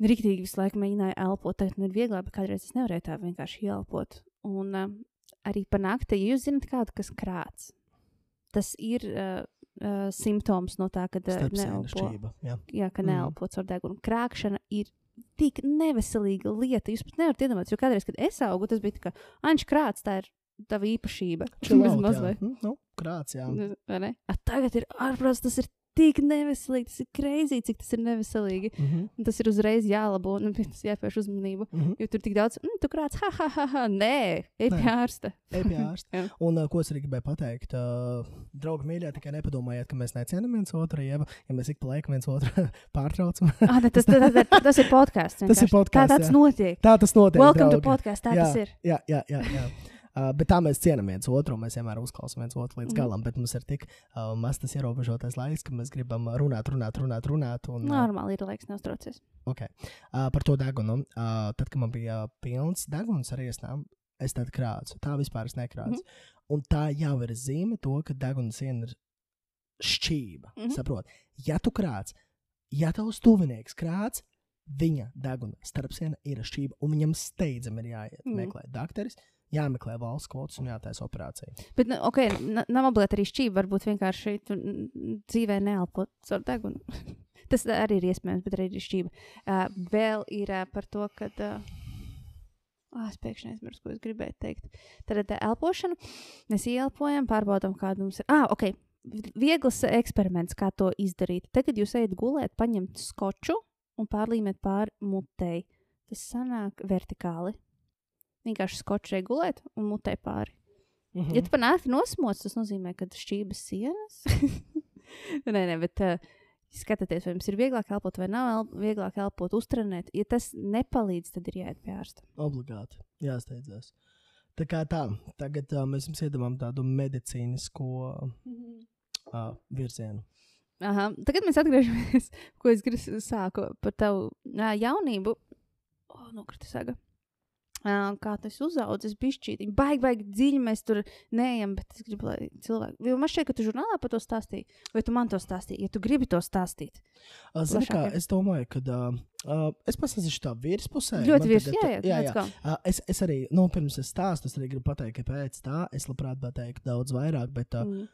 rīktīgi visu laiku mēģināju elpot. Tagad man ir vieglāk, bet kādreiz es nevarēju tā vienkārši ielpot. Un uh, arī par nakti, ja jūs zinat kādu, kas krāts, tas ir uh, uh, simptoms no tā, ka uh, neelpo. Jā. jā, ka Mhm. neelpo caur degunu. Krākšana ir tik neveselīga lieta. Jūs pat nevarat iedomāties, jo kādreiz, kad es augu, tas bija tā, ka Anģis krāts, tā ir tava īpašība. Chill out, Vismaz jā. Mm, Nu, krāts, jā. tagad ir ārprāts, tas ir tik neveselīgi, tas ir kreizīgi, cik tas ir neveselīgi. Mm -hmm. Un tas ir uzreiz jālabo, un tas jāpievērš uzmanību. Mm -hmm. Jo tur tik daudz, mm, tu krāts, ha, ha, ha, ha, nē, ej pie ārsta. Ej pie ārsta. Un uh, ko es arī gribēju pateikt, uh, draugi mīļie, tikai nepadomājiet, ka mēs necienām viens otru, ja, ja mēs ik pa laikam viens otru pārtraucam. Ah, ne, tas, tas, tas, tas ir podkāsts. Tas ir vienkārši. Tā jā. notiek. tā tas notiek. Welcome to draugi. podkāstu, tā jā, tas ir. Jā, jā, jā. jā. Uh, bet tā mēs cienām viens otru, mēs vienmēr uzklausām viens otru Mhm. līdz galam. Bet mums ir tik uh, maz tas ierobežotais laiks, ka mēs gribam runāt, runāt, runāt. runāt un, uh, Normāli ir laiks neuztraucies. okay. uh, par to degunu. Uh, tad, kad man bija pilns deguns ar iesnām, es tad krācu. Tā vispār es nekrācu. Mm -hmm. Un tā jau ir zīme to, ka deguna siena ir šķība. Mm Mhm. -hmm. Saprot? Ja tu krāc, ja tavs tuvinieks krāc, viņa deguna starpsiena ir šķība, un viņam steidzami ir jāiet mm. Mhm. meklēt doktoris, jāmeklē valsts kvotas un jātaisa operācija. Bet, nu, ok, nav obligāti arī šķība. Varbūt vienkārši tu n- n- dzīvē neelpo caur degunu. Tas arī ir iespējams, bet arī ir šķība. Uh, vēl ir uh, par to, ka. Uh, Ah, es pēkšņi aizmirsu, ko es gribēju teikt. Tad tā elpošana. Mēs ieelpojam, pārbaudām, kāda mums ir. Ah, ok. Viegls eksperiments, kā to izdarīt. Tad, kad jūs ejat gulēt, paņemt skoču un pārlīmēt pāri mutei. Tas sanāk vertikāli. Vienkārši skoču regulēt un mutē pāri. Mm Ja tu par naktī nosmoc, tas nozīmē, ka šķības sienas. nē, nē, bet uh, skatieties, vai jums ir vieglāk elpot vai nav el vieglāk elpot, uztrenēt. Ja tas nepalīdz, tad ir jāiet pie ārsta. Obligāti jāsteidzās. Tā kā tā, tagad uh, mēs jums iedomājam tādu medicīnisko uh, virzienu. Aha. Tagad mēs atgriežamies, ko es gribu sāku par tavu ā, jaunību. O, oh, nokrita saga. Kā tas uzaudzis, bišķīt. Baigi, baigi dziļi mēs tur neejam, bet es gribu, lai cilvēki. Jo man šķiet, ka tu žurnālā par to stāstīji, vai tu man to stāstīji, ja tu gribi to stāstīt. Zini, kā, es domāju, ka uh, uh, es pastāstīšu tā virspusē. Ļoti Man virs, tagad- jā, jā, jā, jā. Uh, es, es arī, nu, pirms es stāstu, es arī gribu pateikt, ka pēc tā es labprāt pateiktu daudz vairāk, bet uh, Mm.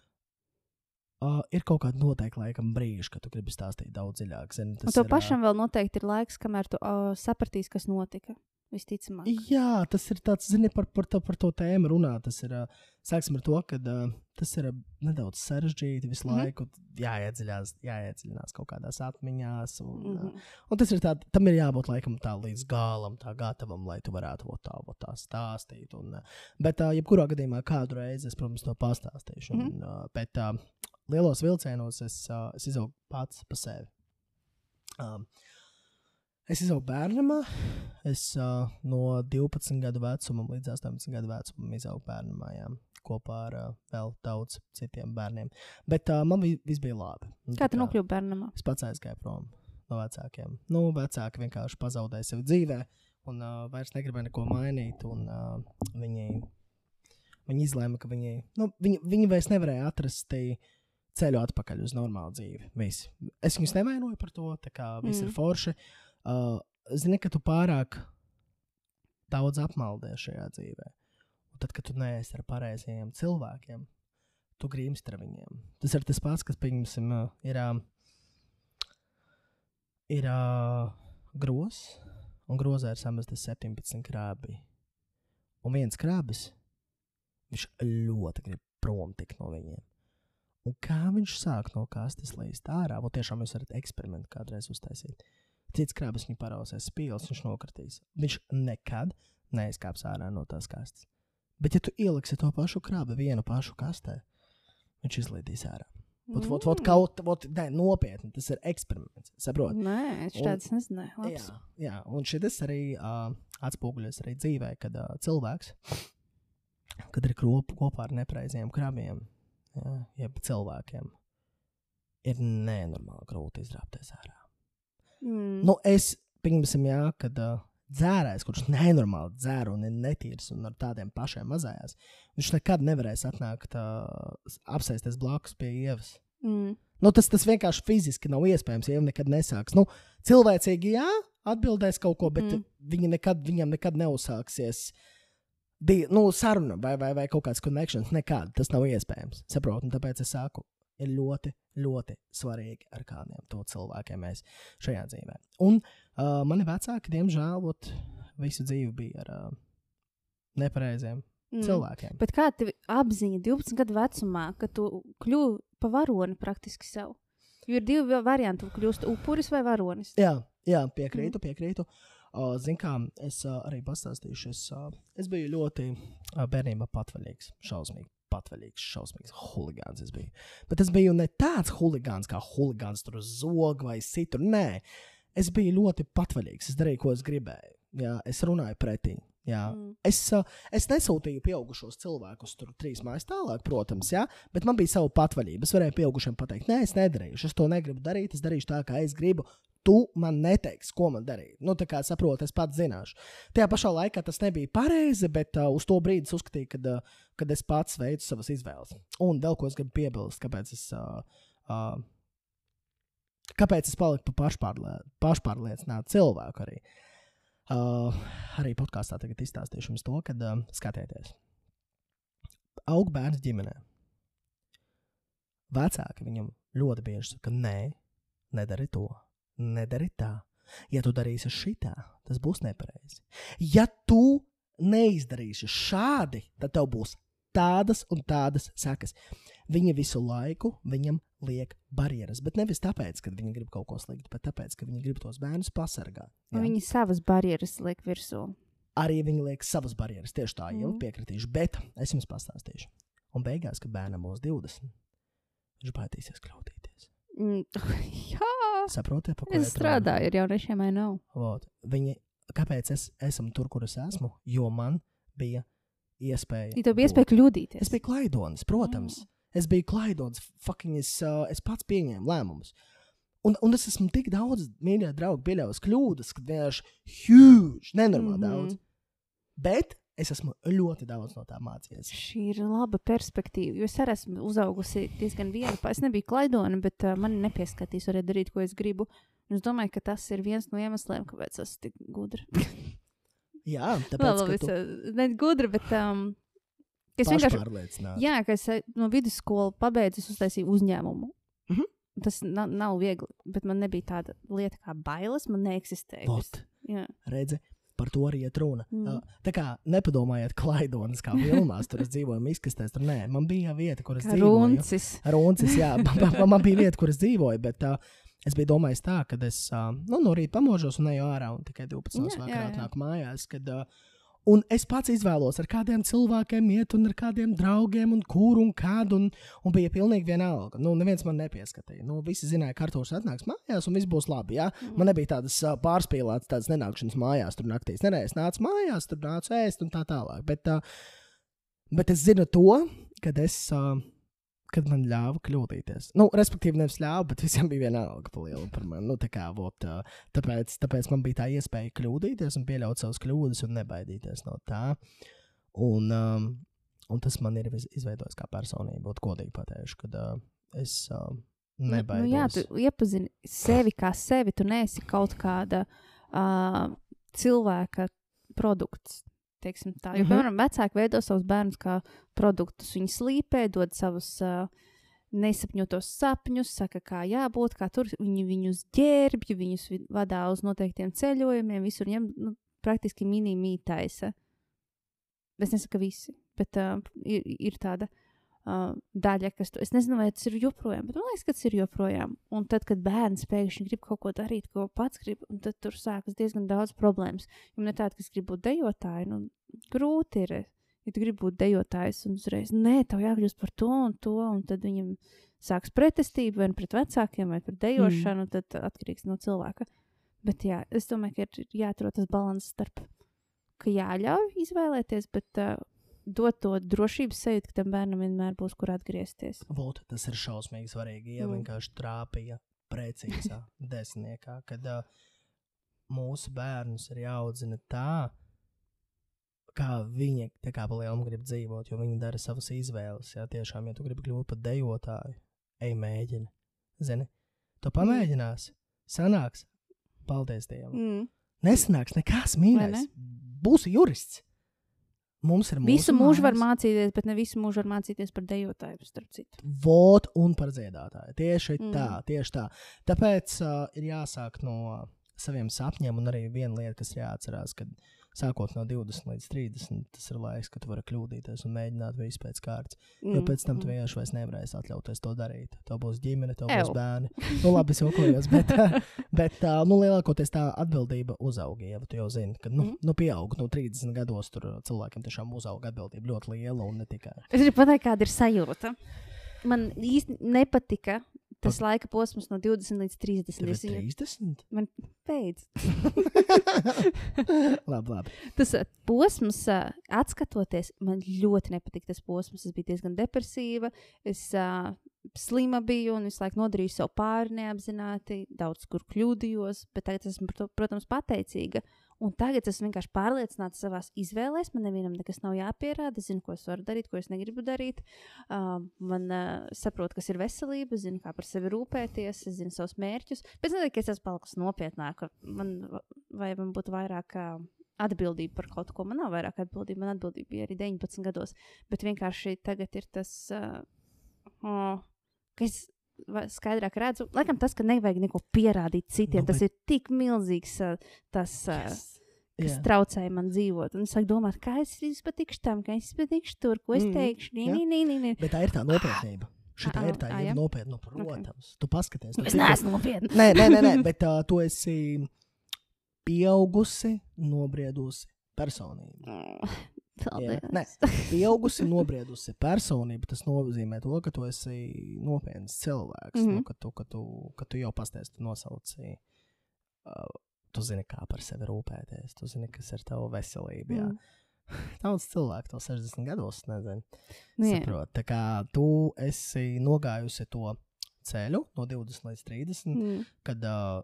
uh, ir kaut kāda noteikta laikam brīža, kad tu gribi stāstīt daudz dziļāk. Zini, Un tas tev ir, pašam vēl noteikti ir laiks, kamēr tu uh, sapratīsi, kas notika. Visticamāk. Jā, tas ir tāds, zini, par, par, to, par to tēmu runāt. Tas ir, sāksim ar to, ka uh, tas ir nedaudz sarežģīti visu Mhm. laiku. Jāiedziļinās, jāiedziļinās kaut kādās atmiņās. Un, mm. -hmm. un tas ir tā, tam ir jābūt laikam tā līdz galam, tā gatavam, lai tu varētu vot tā, vot tā stāstīt. Un, ā, bet, uh, jebkurā gadījumā, kādu reizi es, protams, to pastāstīšu. Mhm. Un, uh, bet uh, lielos vilcienos es, uh, es izaugu pats pa sevi. Um, Es izaugu bērnamā. Es uh, no 12 gadu vecuma līdz 18 gadu vecumam izaugu bērnamā. Jā, kopā ar uh, vēl daudz citiem bērniem. Bet uh, man vi- viss bija labi. Un Kā tu nokļuvi bērnam? Es pats aizgāju prom no vecākiem. Nu, vecāki vienkārši pazaudēja sevi dzīvē, un uh, vairs negribēja neko mainīt. Un, uh, viņi, viņi izlēma, ka viņi, nu, viņi, viņi vairs nevarēja atrast tī ceļu atpakaļ uz normālu dzīvi. Visi. Es viņus nevainoju par to, tā kā viss. Mm. ir forši. Uh, zini, ka tu pārāk daudz apmaldies šajā dzīvē. Un tad, kad tu neesi ar pareizajiem cilvēkiem, tu grimsti ar viņiem. Tas ir tas pats, kas, pieņemsim, uh, ir, uh, ir uh, grozs, un grozā ir samestas 17 krābi. Un viens krābis, viņš ļoti grib prom tikt no viņiem. Un kā viņš sāk no kastes līdz ārā, vai tiešām jūs varat eksperimentu kādreiz uztaisīt. Cits krāpes viņu parausēs spīles, viņš nokritīs. Viņš nekad neizkāps ārā no tās kastes. Bet, ja tu ieliksi to pašu krāpu vienu pašu kastē, viņš izlīdīs ārā. Vot, vot, vot, kaut kā tāda nopietna, tas ir eksperiments. Saprot? Nē, es tādas nezināju. Jā, jā, un šis arī uh, atspoguļojas arī dzīvē, kad uh, cilvēks, kad ir krop, kopā ar nepareiziem krabiem, jā, jeb cilvēkiem, ir nenormāli grūti izrāpties ārā. Mm. Nu, es pieņemsim, jā, kad uh, dzērājs, kurš nenormāli dzēr un ir netīrs un ar tādiem pašiem mazējās, viņš nekad nevarēs atnākt, uh, apsēsties blakus pie ievas. Mm. Nu, tas, tas vienkārši fiziski nav iespējams, ja jau nekad nesāks. Nu, cilvēcīgi, jā, atbildēs kaut ko, bet Mm. viņi nekad, viņam nekad neuzsāksies. Di, nu, saruna vai, vai, vai kaut kāds konekšņs, nekāda. Tas nav iespējams. Saprotu, un tāpēc es saku, ir ļoti, ļoti svarīgi, ar kādiem to cilvēkiem mēs šajā dzīvē. Un uh, mani vecāki, diemžēl, ot, visu dzīvi bija ar uh, nepareiziem Mm. mm. cilvēkiem. Bet kā tev apziņa 12 gadu vecumā, ka tu kļuvi par varoni praktiski sev? Jo ir divi va- varianti. Tu kļūsi upuris vai varonis. Jā, jā piekrītu, piekrītu. Uh, Ziniet, kā es uh, arī pastāstīšu, es, uh, es biju ļoti uh, bērnībā patvaļīgs, šausmīgi. Patvaļīgs, šausmīgs huligāns. Es biju. Bet es biju ne tāds huligāns, kā huligāns tur uz zoga vai citur. Nē, es biju ļoti patvaļīgs. Es darīju, ko es gribēju. Jā, es runāju pretī. Jā. Mm. Es, es nesūtīju pieaugušos cilvēkus tur trīs mājas tālāk, protams, jā, bet man bija sava patvaļība. Es varēju pieaugušiem pateikt, nē, es nedarīšu, es to negribu darīt, es darīšu tā, kā es gribu. Tu man neteiksi, ko man darīt. Nu, tā kā saprotu, es pats zināšu. Tajā pašā laikā tas nebija pareizi, bet uh, uz to brīdi es uzskatīju, kad, uh, kad es pats veicu savas izvēles. Un vēl ko es gribu piebilst, kāpēc es. Uh, uh, Kāpēc es paliku par pašpārlie, pašpārliecinātu cilvēku arī? Uh, arī podkāstā tagad izstāstīšu jums to, kad uh, skatieties. Aug bērns ģimenē. Vecāki viņam ļoti bieži saka, nē, nedari to, nedari tā. Ja tu darīsi šitā, tas būs nepareizi. Ja tu neizdarīsi šādi, tad tev būs tādas un tādas sekas. Viņa visu laiku viņam liek barjeras, bet nevis tāpēc, ka viņi grib kaut ko sliktu, bet tāpēc, ka viņi grib tos bērnus pasargāt. Viņi savas barjeras liek virsū. Arī viņi liek savas barjeras. Tieši tā, jau Mhm. piekritīšu, bet es jums pastāstīšu. Un beigās, kad bērnam būs 20, viņš baidīsies kļūdīties. Mm. Jā, Saprotiet, ko es strādāju ar jauniešiem, vai nav? Viņi, kāpēc es esmu tur, kur es esmu? Jo man bija iespēja. Ja tev bija iespēja kļūdīties. Es biju klaidonis, protams. Es biju klaidonis, fucking es, uh, es pats pieņēmu lēmumus. Un, un es esmu tik daudz, mīļā drauga, pieļāvis kļūdas, ka vienkārši huge, nenormāli mm. -hmm. daudz. Bet es esmu ļoti daudz no tā mācījies. Šī ir laba perspektīva. Es arī esmu uzaugusi diezgan viena. Es nebiju klaidona, bet uh, man nepieskatīs, varēja darīt, ko es gribu. Un es domāju, ka tas ir viens no iemesliem, kāpēc es esmu tik gudra. Jā, Labi, tāpēc, es, tu uh, ne gudra, bet um, es vienkārši. pašpārliecināts. Jā, ka es uh, no vidusskolas pabeidzu, es uztaisīju uzņēmumu. Mhm. Tas na nav viegli, bet man nebija tāda lieta kā bailes. Man neeksistēja. Vot, Jā, redzi, par to arī iet runa. Mm. Tā kā nepadomājiet, klaidonis kā vilnās, tur es dzīvoju izkastēs. Tur nē, man bija vieta, kur es kā dzīvoju. runcis. Runcis, jā, man, man, man bija vieta, kur es dzīvoju, bet uh, es biju domājis tā, ka es uh, nu, no rīta pamožos un eju ārā un tikai 12. Jā, vakarā jā. atnāku mājās. Kad, uh, un es pats izvēlos, ar kādiem cilvēkiem iet, un ar kādiem draugiem, un kur un kādu. Un, un bija pilnīgi vienalga. Nu, neviens man nepieskatīja. Nu, visi zināja, ka Arthurs atnāks mājās, un viss būs labi. Jā? Man nebija tādas uh, pārspīlētas, tādas nenākšanas mājās, tur naktīs. Nē, nē, es nācu mājās, tur nācu ēst un tā tālāk. Bet, uh, bet es zinu to, kad es. Uh, kad man ļāva kļūdīties. Nu, respektīvi, nevis ļāva, bet visiem bija vienalga par lielu par mani. Nu, tā kā, vot, tāpēc, tāpēc man bija tā iespēja kļūdīties un pieļaut savas kļūdas un nebaidīties no tā. Un, um, un tas man ir iz- izveidojis kā personību, būt godīgi pateikšu, kad uh, es Nu, nebaidos. nu, jā, tu iepazini sevi kā sevi. Tu neesi kaut kāda uh, cilvēka produkts. Teiksim Tā. Jo, Mhm. piemēram, vecāki veido savus bērnus kā produktus. Viņi slīpē, dod savus uh, nesapņotos sapņus, saka, kā jābūt, kā tur viņi viņus ģērbj, viņus vi- vadā uz noteiktiem ceļojumiem, visur ņem nu, praktiski mini-mītaisa. Es nesaku, ka visi, bet uh, ir, ir tāda uh, daļa, kas to es nezinu, vai tas ir joprojām, bet man liekas, ka tas ir joprojām. Un tad, kad bērns pēkšņi grib kaut ko darīt, ko pats grib, un tad tur sākas diezgan daudz problēmas. Jo man ir tāda, kas grib būt dejotāji, nu, grūti ir. Ja tu gribi būt dejotājs un uzreiz, nē, tev jākļūst par to un to, un tad viņam sāks pretestība vai nu pret vecākiem, vai pret dejošanu, mm. tad atkarīgs no cilvēka. Bet jā, es domāju, ka ir jāatrod tas līdzsvars starp, ka jāļauj izvēlēties, bet uh, dot to drošības sajūtu, ka tam bērnam vienmēr būs kur atgriezties. Vot, tas ir šausmīgi svarīgi. Ja Mm. vienkārši trāpīja precīzā desmitniekā, kad uh, mūsu bērnus ir jāaudzina tā, kā viņi tā kā pa lielam grib dzīvot, jo viņi dara savas izvēles. Jā, tiešām, ja tu gribi kļūt par dejotāju, ej mēģini. Zini, tu pamēģināsi, sanāks, paldies Dievam. Mm. Nesanāks nekas mīļāks. ne? Būsi jurists. Mums ir Visu mūsu mūžu var mācīties, bet ne visu mūžu var mācīties par dejotāju, starp citu. Vot un par dziedātāju. Tieši mm. Tā, tieši tā. Tāpēc uh, ir jāsāk no uh, saviem sapņiem, un arī viena lieta, kas jāatcerās, kad sākot no 20 līdz 30, tas ir laiks, kad tu vari kļūdīties un mēģināt visu pēc kārtas. Mm. Jo pēc tam tu vienkārši vairs nevarēsi atļauties to darīt. Tev būs ģimene, tev būs Ew. bērni. Nu, labi, es jokojos, bet, bet uh, nu, lielākoties tā atbildība uzauga. Ja tu jau zini, ka nu, Mhm. nu, pieaug no 30 gados, tur cilvēkiem tiešām uzauga atbildība ļoti liela un ne tikai. Es gribu pateikt, kāda ir sajūta. Man īsti nepatika tas laika posms no 20 līdz 30. Tev ir Es viņu 30? man beidz. labi, labi. Tas uh, posms, uh, atskatoties, man ļoti nepatīk tas posms. Es biju diezgan depresīva. Es uh, slima biju un visu laiku nodarīju sev pāri neapzināti, daudz kur kļūdījos, bet tagad esmu, protams, pateicīga. Un tagad es vienkārši pārliecināta savā izvēlēs. Man nevienam nekas nav jāpierāda. Es zinu, ko es varu darīt, ko es negribu darīt. Uh, man uh, saprot, kas ir veselība, es zinu, kā par sevi rūpēties, es zinu savus mērķus. Bet es nezinu, ka es esmu palikusi nopietnāka. Man, vai man būtu vairāk uh, atbildība par kaut ko? Man nav vairāk atbildība. Man atbildība bija arī 19 gados. Bet vienkārši tagad ir tas, uh, oh, ka es skaidrāk redzu, laikam tas, ka nevajag neko pierādīt citiem. Nu, Nu, tas ir tik milzīgs uh, tas, uh, Yes. kas Jā. traucēja man dzīvot. Un es sāku domāt, kā es patikšu tam, kā es patikšu tur, ko es Mhm, teikšu. Jā. nē, nē, nē, nē. Bet tā ir tā nopietnība. Šī Ā, ir tā ir jā? nopietna, nu, protams. Tu paskaties. nu, Es cik- neesmu nopietna. Nē, nē, nē, nē bet uh, tu esi pieaugusi, nobriedusi personība. Jā, nē, pieaugusi, nobriedusi personība. Tas nozīmē to, ka tu esi nopietns cilvēks. Mm. -hmm. nu, ka, tu, ka, tu, ka tu jau pastāstīji, tu nosauci. Uh, tu zini, kā par sevi rūpēties. Tu zini, kas ir tava veselība. Jā. Mm. Daudz cilvēku to 60 gados nezina. Nu. Saprot, tā kā tu esi nogājusi to ceļu no 20 līdz 30, mm. Mm. kad uh,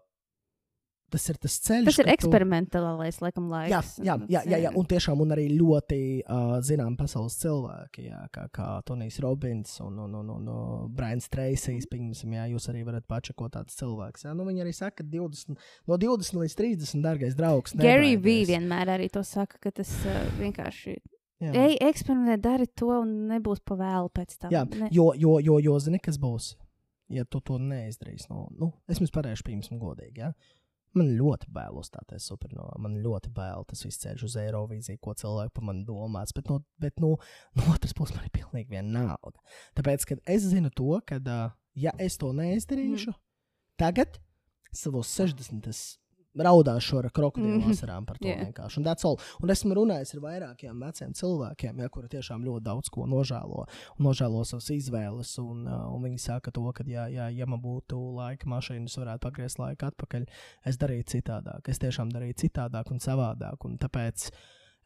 tas ir tas ceļš. Tas ir ka tu- eksperimentālais, laikam, Jā, laiks. jā, jā, jā, jā, un tiešām un arī ļoti uh, zinām pasaules cilvēki, jā, kā, kā Tonijs Robins un, un, un, un, un Brians Treisijs, pieņemsim, jā, jūs arī varat pačakot tāds cilvēks. Jā, nu, viņi arī saka, ka 20, no 20 līdz 30, dargais draugs. Gary V vienmēr arī to saka, ka tas uh, vienkārši Jā. Ej, eksperimentē, dari to, un nebūs pa vēlu pēc tam. Jā, Ne- jo, jo, jo, jo zini, kas būs, ja tu to neizdarīsi. No, nu, es jums pateikšu, pieņemsim, godīgi. Ja? Man ļoti bail uzstāties supernovā. Man ļoti bail tas viss ceļš uz Eirovīziju, ko cilvēki par mani domās. Bet, no, bet no, no otras puses, man ir pilnīgi vienalga. Tāpēc, kad es zinu to, ka, ja es to neizdarīšu, mm. tagad, savos 60. Raudāšu ar krokodīlu Mhm. asarām par to Jā. vienkārši. Un, un esmu runājis ar vairākiem veciem cilvēkiem, ja, kuri tiešām ļoti daudz ko nožēlo nožēlo savas izvēles. Un, uh, un viņi saka, to, ka, ja, ja, ja man būtu laika mašīna, es varētu pagriezt laiku atpakaļ. Es darītu citādāk. Es tiešām darītu citādāk un savādāk. Un tāpēc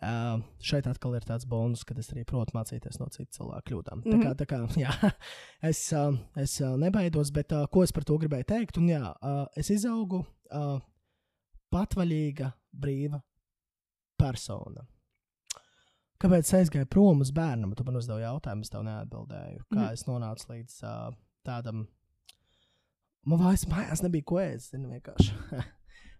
uh, šeit atkal ir tāds bonus, ka es arī protu mācīties no citu cilvēku kļūdām. Mm -hmm. Tā kā, tā kā jā, es, uh, es uh, nebaidos, bet uh, ko es par to gribēju teikt? Un, jā, uh, es izaugu uh, patvaļīga, brīva persona. Kāpēc es aizgāju prom uz bērnu? Tu man uzdevi jautājumu, es tev neatbildēju. Kā Mhm. es nonācu līdz uh, tādam. Man vairs mājās nebija ko ēst. zini, vienkārši.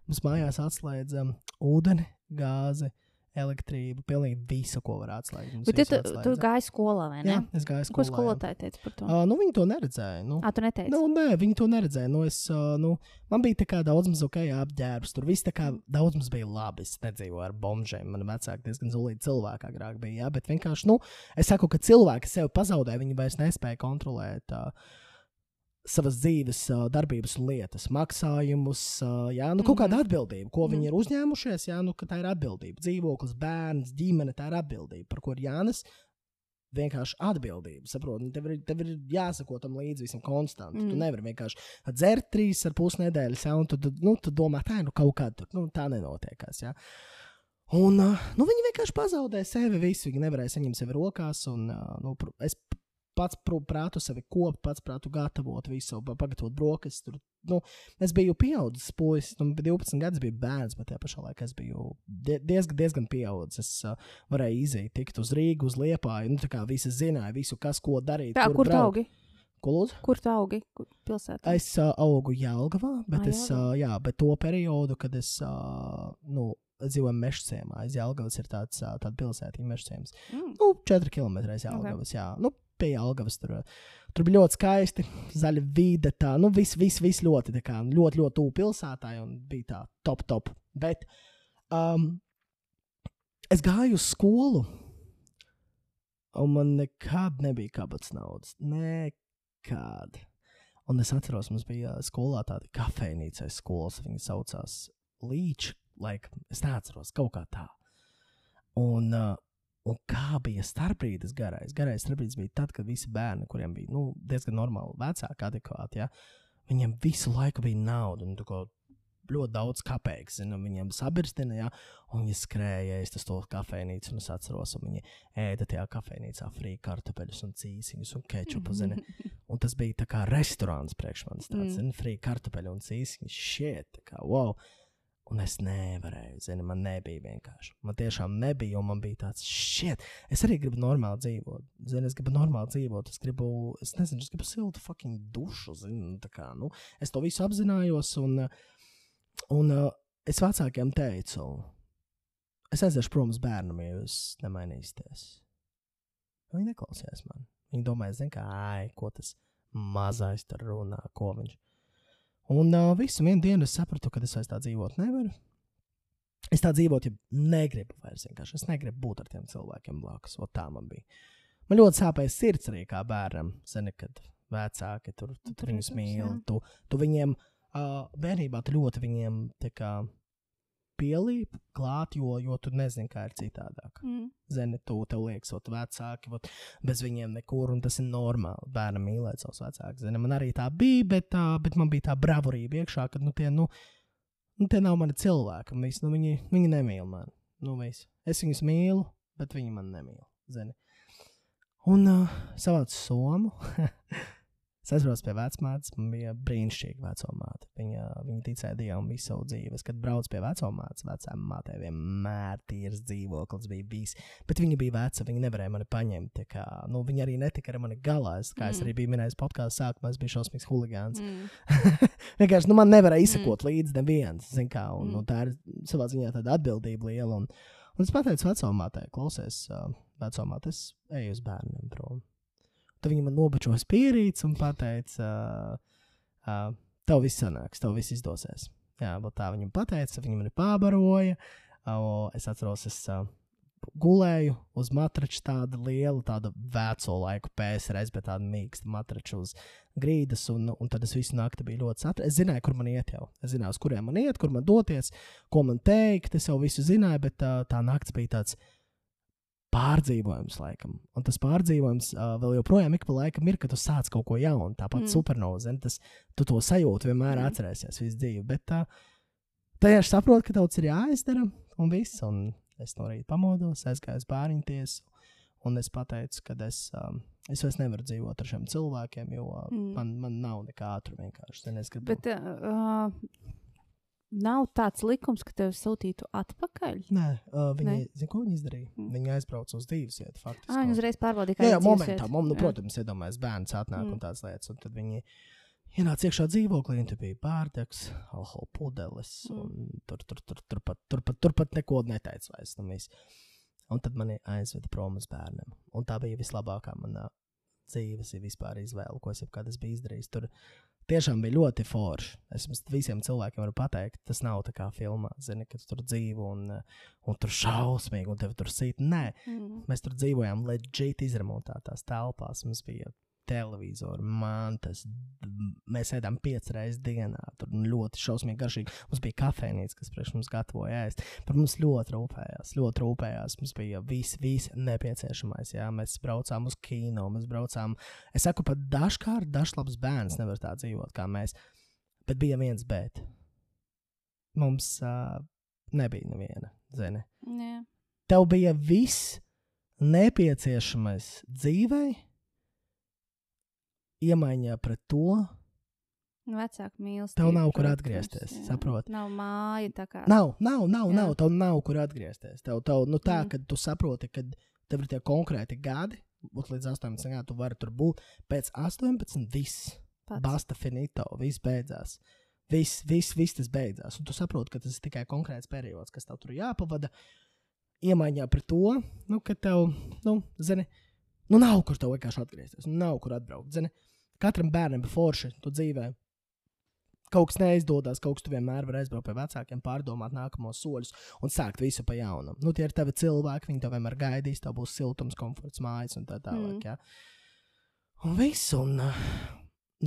Mums mājās atslēdza um, ūdeni, gāzi, elektrību, pilnīgi visu, ko var atslēgt. Mums Bet tu, tu gāji skolā, vai ne? Jā, es gāju Ko skolā. jā. skolotāji teica par to? Uh, nu, viņi to neredzēja. Nu. Ah, tu neteici. Nu, nē, viņi to neredzēja. Nu, es, uh, nu, man bija tā kā daudz maz ok, apģērbs. Tur viss tā kā daudz mums bija labi. Es nedzīvoju ar bombžiem. Man vecāki diezgan zulīgi cilvēki agrāk bija. Jā, bet vienkārši, nu, es saku, ka cilvēki sevi pazaudē. Viņi vairs nespēja kontrolēt. Uh, Savas dzīves darbības un lietas, maksājumus, jā, nu, kaut kāda atbildība, ko viņi ir uzņēmušies. Jā, nu, ka tā ir atbildība. Dzīvoklis, bērns, ģimene, tā ir atbildība, par ko ir Jānis vienkārši atbildība. Saproti, Nu, tev, ir- tev ir jāsako tam līdzi visam konstanti. Mm. Tu nevari vienkārši dzert trīs ar pus nedēļas, ja, un tu, tu, nu, tu domā, tā nu, kaut kāda tur, nu, tā nenotiekās. Ja. Un nu, viņi vienkārši pazaudēja sevi visu. Viņi nevarēja saņemt sevi rokās. Un, nu, es pats pr- prātu sevi kopt, pats prātu gatavot visu, pa- pagatavot brokastis. Nu, es biju pieaudzis, puisis, nu, bija 12 gadus, biju bērns, bet tajā pašā laikā es biju die, diezgan, diezgan pieaudzis. Es uh, varēju iziet, tikt uz Rīgas, uz Liepāju. Nu, tā kā visi zināja, visu, kas ko darīt. Tā, kur braukt. augi? Ko lūdzu? Kur tu augi? Kur pilsētā? Es uh, augu Jālgavā, bet, Ā, es, uh, jā, bet to periodu, kad es uh, nu, dzīvoju Mežcēmā, Jālgavas ir tāds, uh, tāda pilsēta, Mežcēmas. Mm. Nu, 4 km aiz Jālgavas, jā. Nu, pie Jālgavas tur. Tur bija ļoti skaisti, zaļa vide, tā, nu, viss, viss, viss ļoti, kā, ļoti, ļoti tuvu pilsētai un bija tā top, top. Bet um, es gāju uz skolu, un man nekad nebija kabatas naudas. Nekad. Un es atceros, mums bija uh, skolā tāda kafejnīca skolas. Viņa saucās Līča. Like, es neatceros, kaut kā tā. Un, uh, un kā bija starpbrīdis garais? Garais starpbrīdis bija tad, kad visi bērni, kuriem bija nu, diezgan normāli, vecāki, adekvāti, ja, viņiem visu laiku bija nauda. Un, ko, ļoti daudz kapeikas. Zinu, viņiem sabirstina, ja, un viņi skrēja, es to kafejnīcu, un es atceros, un viņi ēda tajā kafejnīcā frī kartupeļus un cīsiņus un kečupu, zini. Un tas bija tā kā restorāns priekš manis, tāds, Mm. zini, frī kartupeļu un cīsiņu, šiet, tā kā, wow. Un es nevarēju, zini, man nebija vienkārši. Man tiešām nebija, un man bija tāds, šķiet, es arī gribu normāli dzīvot. Zini, es gribu normāli dzīvot, es gribu, es nezinu, es gribu siltu fucking dušu, zini, tā kā, nu, es to visu apzinājos, un, un es vecākiem teicu, es aiziešu prom uz bērnu, ja jūs nemainīsieties. Viņi neklausījās man. Viņi domāja, zini, kā, ai, ko tas mazais tur runā, ko viņš. Un uh, visu vienu dienu es sapratu, ka es vairs tā dzīvot nevaru. Es tā dzīvot, ja negribu vairs vienkārši. Es negribu būt ar tiem cilvēkiem blakus. O, tā man bija. Man ļoti sāpēja sirds arī kā bērnam. Zini, kad vecāki tur, tu, tu viņus Protams, jā. mīl. Tu, tu viņiem uh, bērnībā tu ļoti viņiem kā pielīp klāt, jo, jo tu nezini, kā ir citādāk. Mm. Zini, tu tev liekas, ot, vecāki, ot, bez viņiem nekur, un tas ir normāli. Bērnam mīlēt savus vecākus. Zini, man arī tā bija, bet, tā, bet man bija tā bravurība iekšā, ka nu, tie, nu, nu, tie nav mani cilvēki. viss, Nu, viņi, viņi nemīl mani. Nu, viss. es viņus mīlu, bet viņi man nemīl. Zini. Un uh, savācu somu. Es aizbraucu pie vecmātes, man bija brīnišķīga vecumāte. Viņa, viņa ticēja Dievam visu savu dzīvi. Es, kad braucu pie vecumātes, vecām mātei vienmēr tīrs dzīvoklis bija bijis. Bet viņa bija veca, viņa nevarēja mani paņemt. Kā, nu, viņa arī netika ar mani galā. Es, kā mm. es arī biju minējis podkāstā, sākumā es biju šausmīgs huligāns. Mm. Vienkārši nu, man nevarēja izsekot mm. līdzi neviens. Kā, un, Mm. mm. un tā ir savā ziņā tāda atbildība liela. Un, un es pateicu vecumātei, klausies, uh, vecumāte, es eju uz bērniem prom. Tad viņa man nobučoja spīrīts un teica, uh, uh, tev viss sanāks, tev viss izdosies. Jā, tā viņa pateica, viņa mani pābaroja. Uh, es atceros, es uh, gulēju uz matrača tāda liela, tāda veco laiku PSRS, bet tāda mīksta matrača uz grīdas. Un, un tad es visu nakti biju ļoti satraukts. Es zināju, kur man iet jau. Es zināju, uz kuriem man iet, kur man doties, ko man teikt. Es jau visu zināju, bet uh, tā naktis bija tāds pārdzīvojums, laikam. Un tas pārdzīvojums uh, vēl joprojām ik pa laikam ir, kad tu sāc kaut ko jaunu. Tāpat Mm. supernova, zini, tas tu to sajūti vienmēr Mm. atcerēsies visu dzīvi. Bet uh, tajā es saprotu, ka daudz ir jāizdara un viss. Un es no rīta pamodos, aizgāju uz bērnu tiesu. Un es pateicu, ka es, um, es vairs nevaru dzīvot ar šiem cilvēkiem, jo Mm. man, man nav nekā tur vienkārši. Bet uh, nav tāds likums, ka tevi sūtītu atpakaļ. Nē, uh, viņi, Nē? zini, ko viņi izdarīja? Mm. Viņi aizbrauca uz dzīves vietu, faktiski. Ah, viņi uzreiz pārbaudīja, kā Jā, jā ir momentā, dzīvesvieta. mom, nu, protams, iedomājas bērns atnāk Mm. un tādas lietas. Un tad viņi ienāca iekšā dzīvoklī, un tur bija bārdegs, alkohola pudeles. Mm. Tur, tur, tur, tur, pat, tur, pat, tur pat neko neteica vairs. Nu, un tad mani aizveda prom uz bērniem. Un tā bija vislabākā manā dzīves vispār izvēle, ko es jebkad esmu izdarījis. Tur tiešām bija ļoti forši. Es visiem cilvēkiem varu pateikt, tas nav tā kā filmā, zini, ka tu tur dzīvo un, un tur šausmīgi, un tev tur sīt. Nē, Mm. Mēs tur dzīvojām leģitīvi izremontētās telpās. Mums bija televizors, mantas. d- Mēs ēdām piecas reizes dienā. Tur ļoti šausmīgi garšīgi. Mums bija kafejnīca, kas priekš mums gatavoja ēst. Par mums ļoti rūpējās. Ļoti rūpējās. Mums bija viss, viss nepieciešamais. Jā. Mēs braucām uz kino, mēs braucām. Es saku, pat dažkārt dažs bērns nevar tā dzīvot kā mēs. Bet bija viens bet. Mums uh, nebija neviena. Zini Jā. tev bija viss nepieciešamais dzīvei, iemaiņā pret to, Nu, Vecāki mīlestība. Tev nav kur atgriezties, saproti? Nav māja nav, nav, nav, Jā. nav tev nav kur atgriezties. Tev, tev nu, tā, Mm. ka tu saproti, ka tev ir tie konkrēti gadi, būt līdz 18 gadiem, tu vari tur būt. Pēc 18, viss, pats. basta finito, viss beidzās. Viss, viss, viss tas beidzās. Un tu saproti, ka tas ir tikai konkrēts periods, kas tev tur jāpavada. Iemaiņā pret to, nu, ka tev, nu, zini, nu, nav kur tev vienkārši atgriezties. nu, Nav kur atbraukt. Zini, katram bērnam ir forši tu dzīvē. Kaut kas neizdodas, kaut kas tu vienmēr vari aizbraukt pie vecākiem, pārdomāt nākamos soļus un sākt visu pa jaunam. Nu, tie ir tavi cilvēki, viņi tev vienmēr gaidīs, tev būs siltums, komforts, mājas un tā tālāk. Mm. Ja? Un viss, un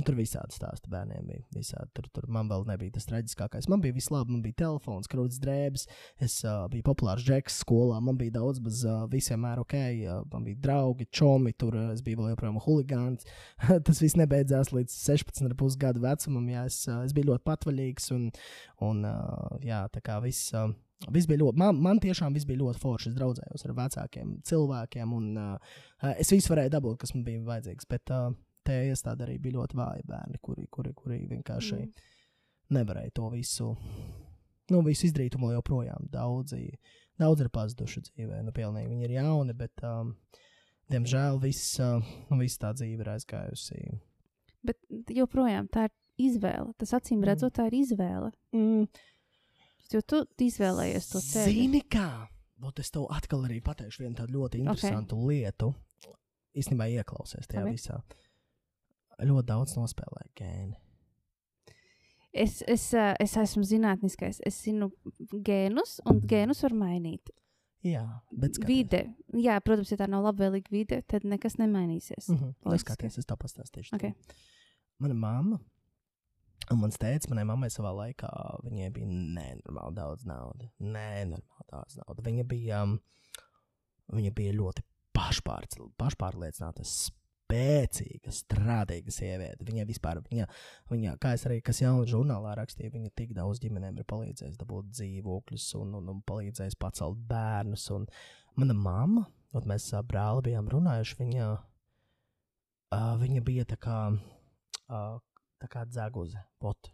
tur visādi stāsti bērniem bija. Visādi. Tur, tur man vēl nebija tas traģiskākais. Man bija viss labi, man bija telefons, krūtis drēbes. Es uh, biju populārs džeks skolā. Man bija daudz, bet uh, visiem ir ok. Uh, man bija draugi, čomi, tur uh, es biju vēl joprojām huligāns. tas viss nebeidzās līdz 16,5 gadu vecumam. Jā, es, uh, es biju ļoti patvaļīgs un, un uh, jā, tā kā viss. Uh, Viss bija ļoti, man, man tiešām viss bija ļoti forši. Es draudzējos ar vecākiem cilvēkiem, un uh, es visu varēju dabūt, kas man bija vajadzīgs. Bet uh, te iestāde arī bija ļoti vāji bērni, kuri, kuri, kuri vienkārši mm. nevarēja to visu, nu, visu izdarīt. Un joprojām daudzi, daudzi ir pazuduši dzīvē. Nu, pilnīgi viņi ir jauni, bet, um, diemžēl, viss, uh, nu, viss tā dzīve ir aizgājusi. Bet joprojām tā ir izvēle. Tas acīm Mm. redzot, tā ir izvēle. Mm. Jo tu izvēlējies to ceļu. Zini, kā? Ot, es tev atkal arī pateikšu vienu tādu ļoti interesantu okay. lietu. Īstenībā ieklausies tajā okay. visā. Ļoti daudz nospēlēja gēni. Es, es, ā, es esmu zinātniskais. Es zinu gēnus, un gēnus var mainīt. Jā, bet skaties. Vide. Jā, protams, ja tā nav labvēlīga vide, tad nekas nemainīsies. Mm -hmm. Loģiski. Skaties, es tev pastāstīšu. Okay. Mana mamma un mans tēvs manai mammai savā laikā viņai bija nenormāli daudz naudas. Nenormāli daudz naudas. Viņa bija, um, viņa bija ļoti pašpārliecināta, spēcīga, strādīga sieviete. Viņa vispār, viņa, viņa, kā es arī kas jaunu žurnālā rakstīju, viņa tik daudz ģimenēm ir palīdzējusi dabūt dzīvokļus un, un, un palīdzējusi pacelt bērnus. Un mana mamma, un mēs ar brāli bijām runājuši, viņa, uh, viņa bija tā kā. Uh, tā kā dzeguze, pot.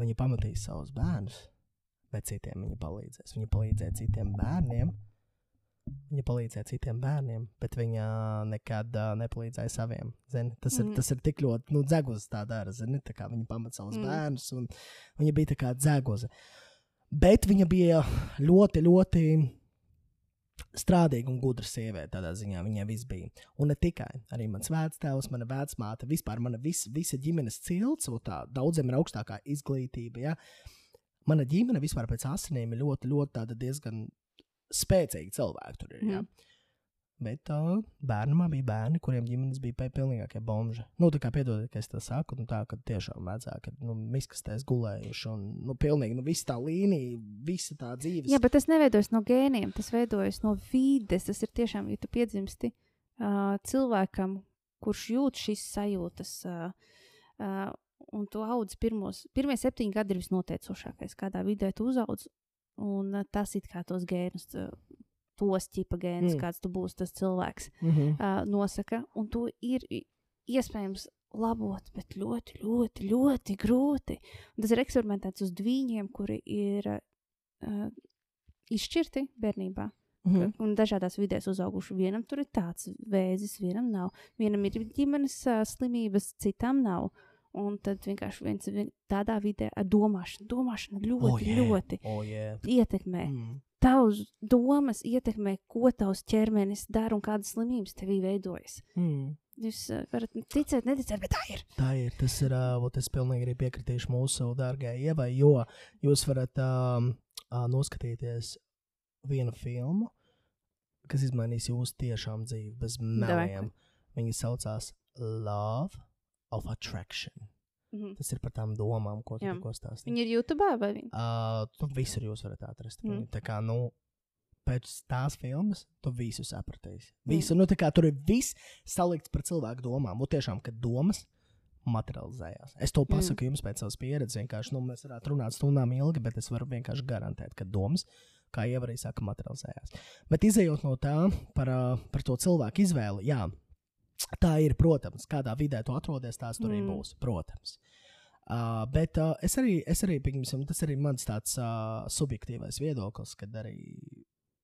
Viņa pamatīs savus bērnus, bet citiem viņa palīdzēs. Viņa palīdzēja citiem bērniem. Viņa palīdzēja citiem bērniem, bet viņa nekad uh, nepalīdzēja saviem. Zini, tas, mm. Ir, tas ir tik ļoti, nu, dzeguze tā dara. Zini, tā kā viņa pamat savus mm. Bērnus, un viņa bija tā kā dzeguze. Bet viņa bija ļoti, ļoti strādīga un gudra sieviete. Tādā ziņā viņai viss bija. Un ne tikai. Arī mans vectēvs, mana vecmāte, vispār mana vis, visa ģimenes cilts, un tā daudziem ir augstākā izglītība. Ja? Mana ģimene vispār pēc asinīm ir ļoti, ļoti tāda diezgan spēcīga cilvēka. Tur ir, ja? Mhm. Bet uh, bērnumā bija bērni, kuriem ģimenes bija pilnīgākie bomži. Nu, tā kā piedodiet, ka es tā saku, nu, tā, ka tiešām vecāki ir nu, miskastēs gulējuši. Un, nu, pilnīgi, nu, visa tā līnija, visa tā dzīves. Jā, bet tas neveidojas no gēniem, tas veidojas no vides. Tas ir tiešām, ja tu piedzimsti uh, cilvēkam, kurš jūt šīs sajūtas, uh, uh, un tu audz pirmos, pirmie septiņi gadi ir visnoteicošākais, kādā vidē tu uzaudz. Un uh, tas it kā tos gēnus, uh, tos ķipa gēnus, Mm. kāds tu būsi, tas cilvēks Mm -hmm. uh, nosaka. Un to ir iespējams labot, bet ļoti, ļoti, ļoti grūti. Un tas ir eksperimentēts uz dviņiem, kuri ir uh, izšķirti bērnībā. Mm -hmm. Un dažādās vidēs uzauguši. Vienam tur ir tāds vēzis, vienam nav. Vienam ir ģimenes uh, slimības, citam nav. Un tad vienkārši viens vien, tādā vidē ar domāšanu, domāšana ļoti, Oh, yeah. ļoti Oh, yeah. ietekmē. Mm. Tavs domas ietekmē, ko tavs ķermenis dara un kādas slimības tevī veidojas. Mm. Jūs uh, varat ticēt, neticēt, bet tā ir. Tā ir. Tas ir. Uh, es pilnīgi arī piekritīšu mūsu dārgajai ievai, jo jūs varat um, uh, noskatīties vienu filmu, kas izmainīs jūsu tiešām dzīvi bez meliem. Viņa saucās Love of Attraction. Mhm. Tas ir par tām domām, ko tu tikko stāstīji. Viņi ir YouTube vai viņi? Uh, tu visur jūs varat atrast. Mm. Mm. Tā kā, nu, pēc tās filmas, tu visu sapratīsi. Mm. Visu, nu, tā kā tur ir viss salikts par cilvēku domām. Un tiešām, kad domas materializējās. Es to pasaku mm. jums pēc savas pieredzes. Vienkārši, nu, mēs varētu runāt stundām ilgi, bet es varu vienkārši garantēt, ka domas, kā jau arī saka, materializējās. Bet izējot no tā par, par to cilvēku izvēli, jā, tā ir, protams, kādā vidē tu atrodies, tās tur arī Mm. būs. Protams. Uh, bet uh, es arī, es arī pieņemsim, tas arī mans tāds uh, subjektīvais viedoklis, kad arī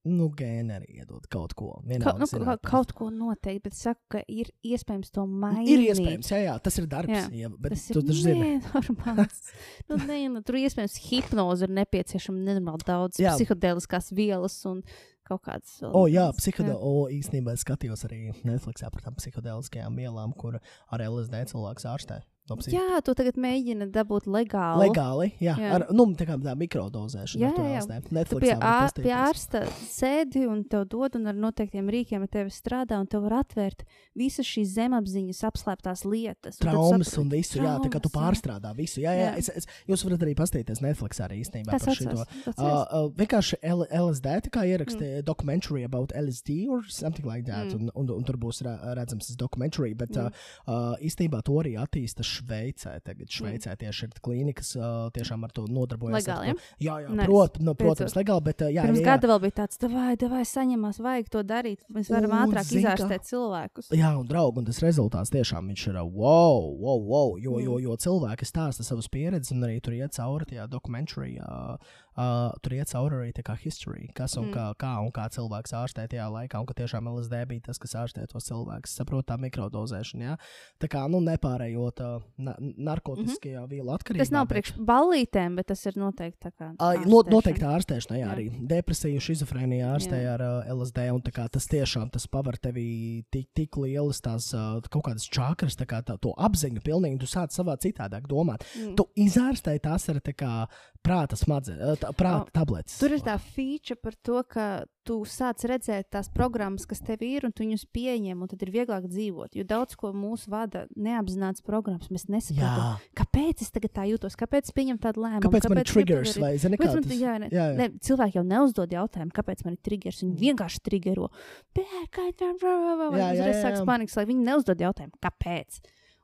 nu, gēni arī iedod kaut ko. Ka, nu, zināt, kaut, ko noteikti, bet saku, ka ir iespējams to mainīt. Ir iespējams, jā, jā, tas ir darbs. Jā, Jā, bet Tas tu ir nenormāls. nu, nē, nu, tur iespējams hipnoze ir nepieciešama nenormāli daudz Jā. psiholoģiskās vielas un kaut kādas. O, jā, lietas. psihodē, o, īstenībā es skatījos arī Netflixā par tām psiholoģiskajām vielām, kur ar LSD cilvēks ārstē. Psihi- Jā, tu tagad mēģini dabūt legāli. Legāli, jā, Jā. ar nu, tā kā tā mikrodozēšana. Jā, jā. vēlas, ne? Tu Netflixā pie, ā, pie ārsta sēdi un tev dod, un ar noteiktiem rīkiem ar tevi strādā, un tev var atvērt visas šīs zemapziņas apslēptās lietas. un Traumas un visu, jā, tā kā tu Traumas, jā. pārstrādā visu. Jā, jā, Jā. Es, es, jūs varat arī paskatīties Netflix arī īstenībā Tas par tas Uh, uh, vienkārši L LSD tā kā ierakstīja mm. documentary about LSD or something like that, Mm. un, un, un tur būs redzams tas documentary, bet Mm. uh, īstenībā to arī attīsta Šveicē. Tagad Šveicē tieši ir klīnikas, tiešām ar to nodarbojas. ar Legāli, to. Jā, jā, Nice. prot, nu, protams, legāli, bet jā, Pirms jā, jā. gada vēl bija tāds, vai, vai saņemās, vajag to darīt. Mēs varam Un, ātrāk zini, kā- izārstēt cilvēkus. Jā, un draugi, un tas rezultāts tiešām ir wow, wow, wow jo, jo, Mm. jo cilvēki stāsta savas pieredzes, un arī tur iet cauri tajā dokumentārijā. Uh, uh, tur iet cauri arī tā kā history, kas un Mm. kā, kā un kā cilvēks ārstē tajā laikā, un ka tiešām LSD bija tas, kas ārstē tos cilvēkus. Saprot, tā mikrodozēšana, jā. Tā kā, nu, nepārējot uh, na narkotiskajā mm -hmm. vielu atkarībā. Tas nav bet- priekš ballītēm, bet tas ir noteikti tā kā. Ā, no, ārstēšana. noteikti ārstēšanā, jā, Jā. arī depresija, schizofrēnija ārstē Jā. ar uh, LSD. un kā Tas tiešām tas paver tevi tik, tik lielas tās uh, kaut kādas čakras, tā kā tā, to apziņu pilnīgi. Tu sāc savā citādāk domāt. Mm. Tu izārstēji tās ar tā kā prāta smadzenes, prāta tabletes. Tur ir tā feature par to, ka tu sāc redzēt tās programmas, kas tev ir, un tu viņus pieņem, un tad ir vieglāk dzīvot. Jo daudz ko mūsu vada neapzināts programmas. Mēs nesaprotam, kāpēc es tagad tā jūtos, kāpēc es pieņemu tādu lēmumu. kāpēc man ir triggers vai zini, Kāpēc kā man, tas? jā, ne, jā, jā. Ne, cilvēki jau neuzdod jautājumu, kāpēc man ir triggers. Viņi Mm. vienkārši triggero. Tā, uzreiz sāks panikas, lai viņi neuzdod jautājumu, kāpēc.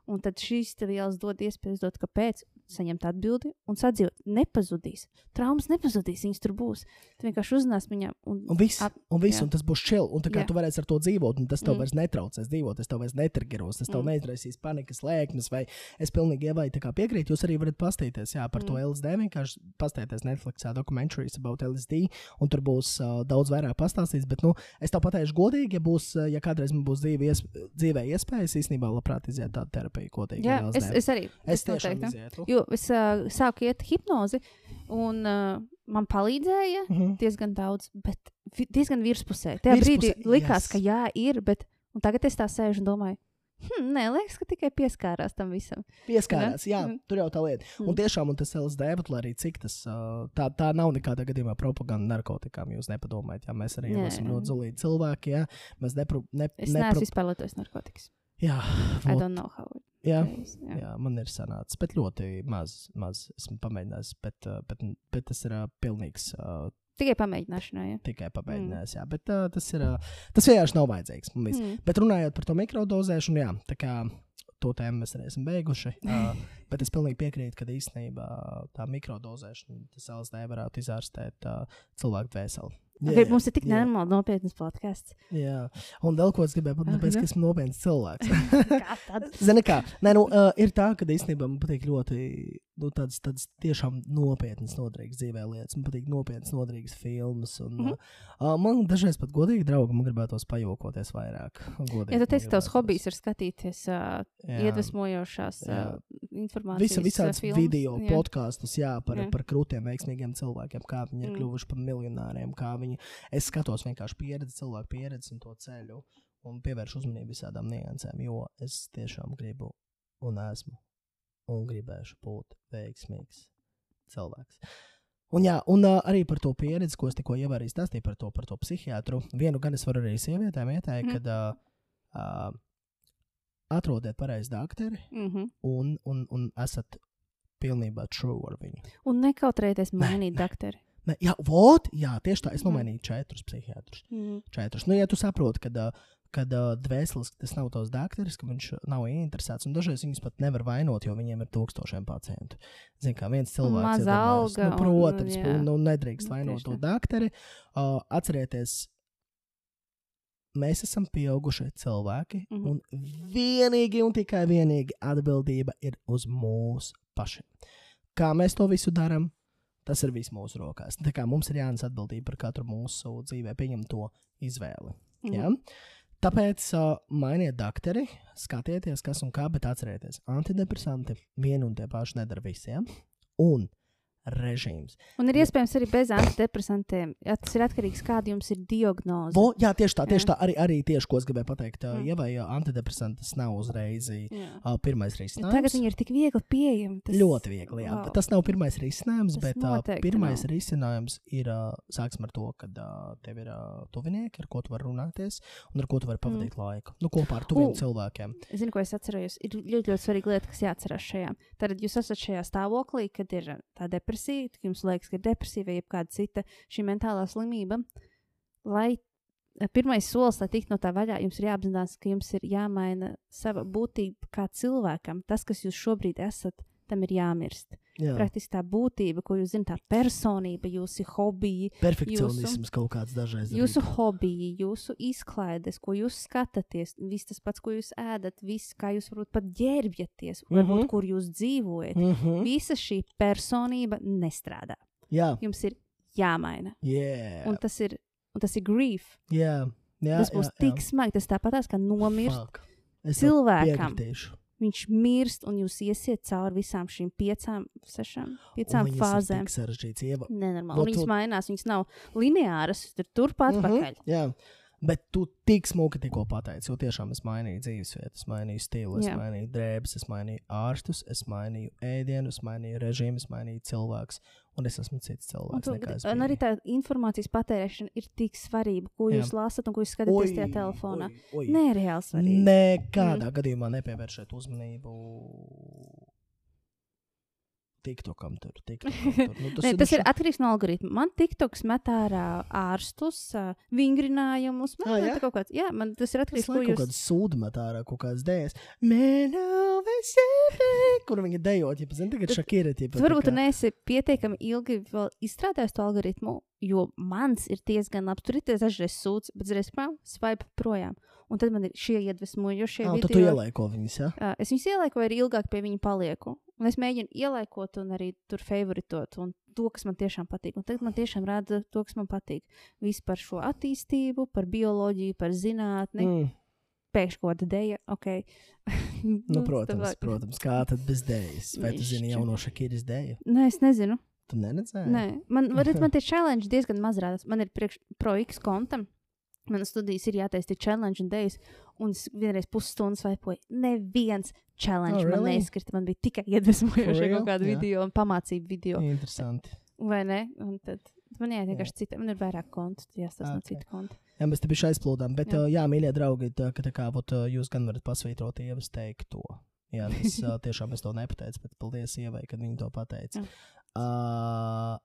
Un tad šīs tev vielas dod iespēju uzdot, kāpēc, saņemt atbildi un sadzīvot. Nepazudīs. Traumas nepazudīs, viņas tur būs. Tu vienkārši uzzināsi viņam. Un, Un viss, Ap- un, viss un tas būs chill. Un tā kā Jā. tu varēsi ar to dzīvot, un tas tev Mm. vairs netraucēs dzīvot, tas tev vairs netriggeros, tas tev Mm. neizraisīs panikas lēkmes. Vai es pilnīgi kā piekrītu, jūs arī varat pastīties jā, par mm. to. LSD. Vienkārši pastīties Netflixā dokumentācijas about LSD, un tur būs uh, daudz vairāk pastāstīts. Bet, nu, es tev pateikšu godīgi, ja, būs, ja kādreiz man būs dzīve, ies, dzīvē iespējas, īstenībā labprāt iziet tādu terapiju, ko teikt. jā, es, es arī. es tiešām noteikti. izietu. Jo es uh, sāku iet hipnozi, un uh, man palīdzēja Mhm. diezgan daudz, bet vi- diezgan virspusē. Tajā Virspusē, brīdī likās, yes. ka jā, ir, bet tagad es tā sēžu un domāju, hm, nē, liekas, ka tikai pieskārās tam visam. Pieskārās, jā, Mm. tur jau tā lieta. Un Mm. tiešām un tas LSD, bet arī cik tas, tā, tā nav nekādā gadījumā propaganda narkotikām. Jūs nepadomājat, jā, mēs arī Jā, esam ļoti zulīgi cilvēki, jā, mēs nepro, ne, Es nepro, neesmu vispār lietojis narkotikas. jā, I vot, don't know how. Jā, is, jā. jā, man ir sanācis, bet ļoti maz, maz esmu pamēģinājis, bet, uh, bet, bet tas ir uh, pilnīgs. Uh, Tikai pamēģināšanā. Jā. Tikai pamēģinājis, mm. jā, bet uh, tas ir. Uh, tas vienkārši nav vajadzīgs. Mm. Bet runājot par to mikrodozēšanu, jā, tā kā to tēmu mēs arī esam beiguši. Uh, bet es pilnīgi piekrītu, ka īstenībā tā mikrodozēšana, tas LSD varētu izārstēt uh, cilvēku dvēseli. Okay, mums ir tik jā, nopietnas podkāsts. Jā, un vēl ko es gribēju pateikt, tāpēc, ka esmu nopietns cilvēks. Zini, kā? Nē, nu, uh, ir tā, ka īstenībā man patīk ļoti nu, tādas, tādas tiešām nopietnas, noderīgas dzīvē lietas. Man patīk nopietnas, noderīgas filmas. Un, mm. -hmm. uh, man dažreiz pat godīgi draugi, man gribētos pajokoties vairāk. Godīgi, Ja tu teici, tavs hobijs ir skatīties uh, Jā. iedvesmojošās Jā. uh, informācijas, Visa, visādas filmas, video jā. podkāstus, jā, par, Jā. par krūtiem, veiksmīgiem cilvēkiem, kā viņi ir Mm. kļuvuši par miljonāriem, kā viņi. Es skatos vienkārši pieredzi, cilvēku pieredzi un to ceļu, un pievēršu uzmanību visādām niansēm, jo es tiešām gribu un esmu un gribēšu būt veiksmīgs cilvēks. Un, jā, un uh, arī par to pieredzi, ko es tikko ievērīju, stāstīju par to, par to psihiatru. Vienu gan es varu arī sievietēm ieteikt, mm. kad uh, atrodiet pareizi dakteri Mhm. un, un, un esat pilnībā true ar viņu. Un nekautrēties mainīt nē. dakteri. Ne, jā, vot, jā, tieši tā. Es Mhm. nomainīju četrus psihiatrus. Mhm. Četrus. Nu, ja tu saproti, ka, uh, kad uh, dvēseliski tas nav tavs dakteris, ka viņš nav ieinteresēts, un dažreiz viņus pat nevar vainot, jo viņiem ir tūkstošiem pacientu. Zini, kā viens cilvēks iedomājas, alga, Nu, protams, un, un, jā. un, nu, nedrīkst Nu, vainot to tā. dakteri. Uh, atcerieties, mēs esam pieaugušie cilvēki, mm. -hmm. un vienīgi un tikai vienīgi atbildība ir uz mūsu pašiem. Kā mēs to visu darām, tas ir viss mūsu rokās. Tā kā mums ir jānes atbildība par katru mūsu dzīvē, pieņemto izvēli. Mhm. Ja? Tāpēc uh, mainiet dakteri, skatieties, kas un kā, bet atcerieties, antidepresanti vienu un tie paši nedara visiem. Un režīms. Un ir iespējams arī bez antidepresantiem. Ja tas ir atkarīgs no kāda jums ir diagnoze. Vo, jā, tieši tā, tieši Jā. tā arī, arī tieši, ko es gribēju pateikt. Mm. Ja vai ā, antidepresantas nav uzreiz Jā. ā, pirmais risinājums. Tagad viņi ir tik viegli pieejami. Tas... Ļoti viegli, jā. Wow. Tas nav pirmais risinājums, Tas bet uh, pirmais nav. risinājums ir, uh, sāksim ar to, ka uh, tev ir uh, tuvinieki, ar ko tu vari runāties un ar ko tu vari pavadīt mm. laiku. Nu, kopā ar tuviem U. cilvēkiem. Zinu, ko es atceros. Ir ļoti, ļoti svarīga lieta, kas jāatcerās šajā. Tad jūs esat šajā stāvoklī, kad ir tā depresija, kad jums liekas, ka ir depresija vai kāda cita šī mentālā slimība. Lai ā, pirmais solis, lai tiktu no tā vaļā, jums ir jāapzinās, ka jums ir jāmaina sava būtība kā cilvēkam. Tas, kas jūs šobrīd esat, tam ir jāmirst. Jā, Praktiski tā būtība, ko jūs zināt, tā personība, jūsu hobiji, perfekcionisms kaut kāds dažreiz. Jūsu hobiji, jūsu izklaides, ko jūs skatāties, viss tas pats, ko jūs ēdat, viss, kā jūs varbūt pat ģērbjaties, varbūt Mhm. kur jūs dzīvojat. Mm -hmm. Visa šī personība nestrādā. Jā, Jums ir jāmaina. yeah. Un tas ir, un tas ir grief. jā, jā. Tas būs jā, tik jā. smagi, tas tāpatās kā nomirst Fuck. Es cilvēkam. piekritīšu. Viņš mirst, un jūs iesiet cauri visām šīm piecām, sešām, piecām Un ir fāzēm. tik sarežģīts. Ieva, Nenormāli. Viņas tu- mainās, viņas nav lineāras, tur turpat Mhm, pakaļ. Jā, bet tu tik smuki tikko pateici, jo tiešām es mainīju dzīvesvietu, es mainīju stilu, es Jā. mainīju drēbes, es mainīju ārstus, es mainīju ēdienu, es mainīju režīmu, es mainīju cilvēkus, un es esmu cits Un, cilvēks. tu, nekā es un arī tā informācijas patērēšana ir tik svarīga, ko Jā. jūs lasat un ko jūs skatāties tajā telefonā. oi. Nereāli svarīgi. Nekādā mm. gadījumā nepievēršēt uzmanību TikTokam tur. TikTokam tur. Nu, Tas, ne, tas ir nu atkarīgs no algoritma. Man TikToks met ārā ārstus, vingrinājumus. Man, Ah, jā? jā? kaut kāds, jā, man tas ir atkarīgs no laikam kaut jūsu. kāds sūdmet ārā, kaut kāds dēļas. Kur viņi dejot, ja zini, tagad šakīra. Tu varbūt tu neesi pietiekami ilgi vēl izstrādājis to algoritmu, jo mans ir diezgan labs. Tur ir tie dažreiz sūds, bet reiz pām swipe projām. Un tad man ir šie iedvesmojošie Ah, video. tu, ielaiko viņus, jā? Uh, es viņus ielieku, vai arī ilgāk pie viņa palieku. Un es mēģinu ielaikot un arī tur favoritot. Un to, kas man tiešām patīk. Un tagad man tiešām rāda to, kas man patīk. Viss par šo attīstību, par bioloģiju, par zinātni. Mm. Pēkšņi kaut kāda dēļa, ok. Nu, protams, tā- protams, kā tad bez dēļas? Vai tu zini jauno šakīras dēļu? Nē, es nezinu. Tu neredzēji? Nē, man, varat, man tie challenge diezgan maz rādās. Man ir priekš pro X kontam. Manas studijas ir jātaisa challenge un dēļas. Un es vienreiz pusstundas vaipoju. Neviens challenge Oh, oh, man really? neizkrita. Man bija tikai real? kaut kādi Jā. video un pamācību video. Interesanti. Vai ne? Un tad man jāiet vienkārši cita. Man ir vairāk kontu, jāstāsta no Ok. citu kontu. Jā, mēs te bijām aizplūdām, bet, jā, uh, jā mīļie draugi, tā, ka tā kā vot, uh, jūs gan varat pasvītrot ievas teikto. Jā, tas uh, tiešām es to nepateicu, bet paldies ievai, kad viņi to pateica. Jā. Uh,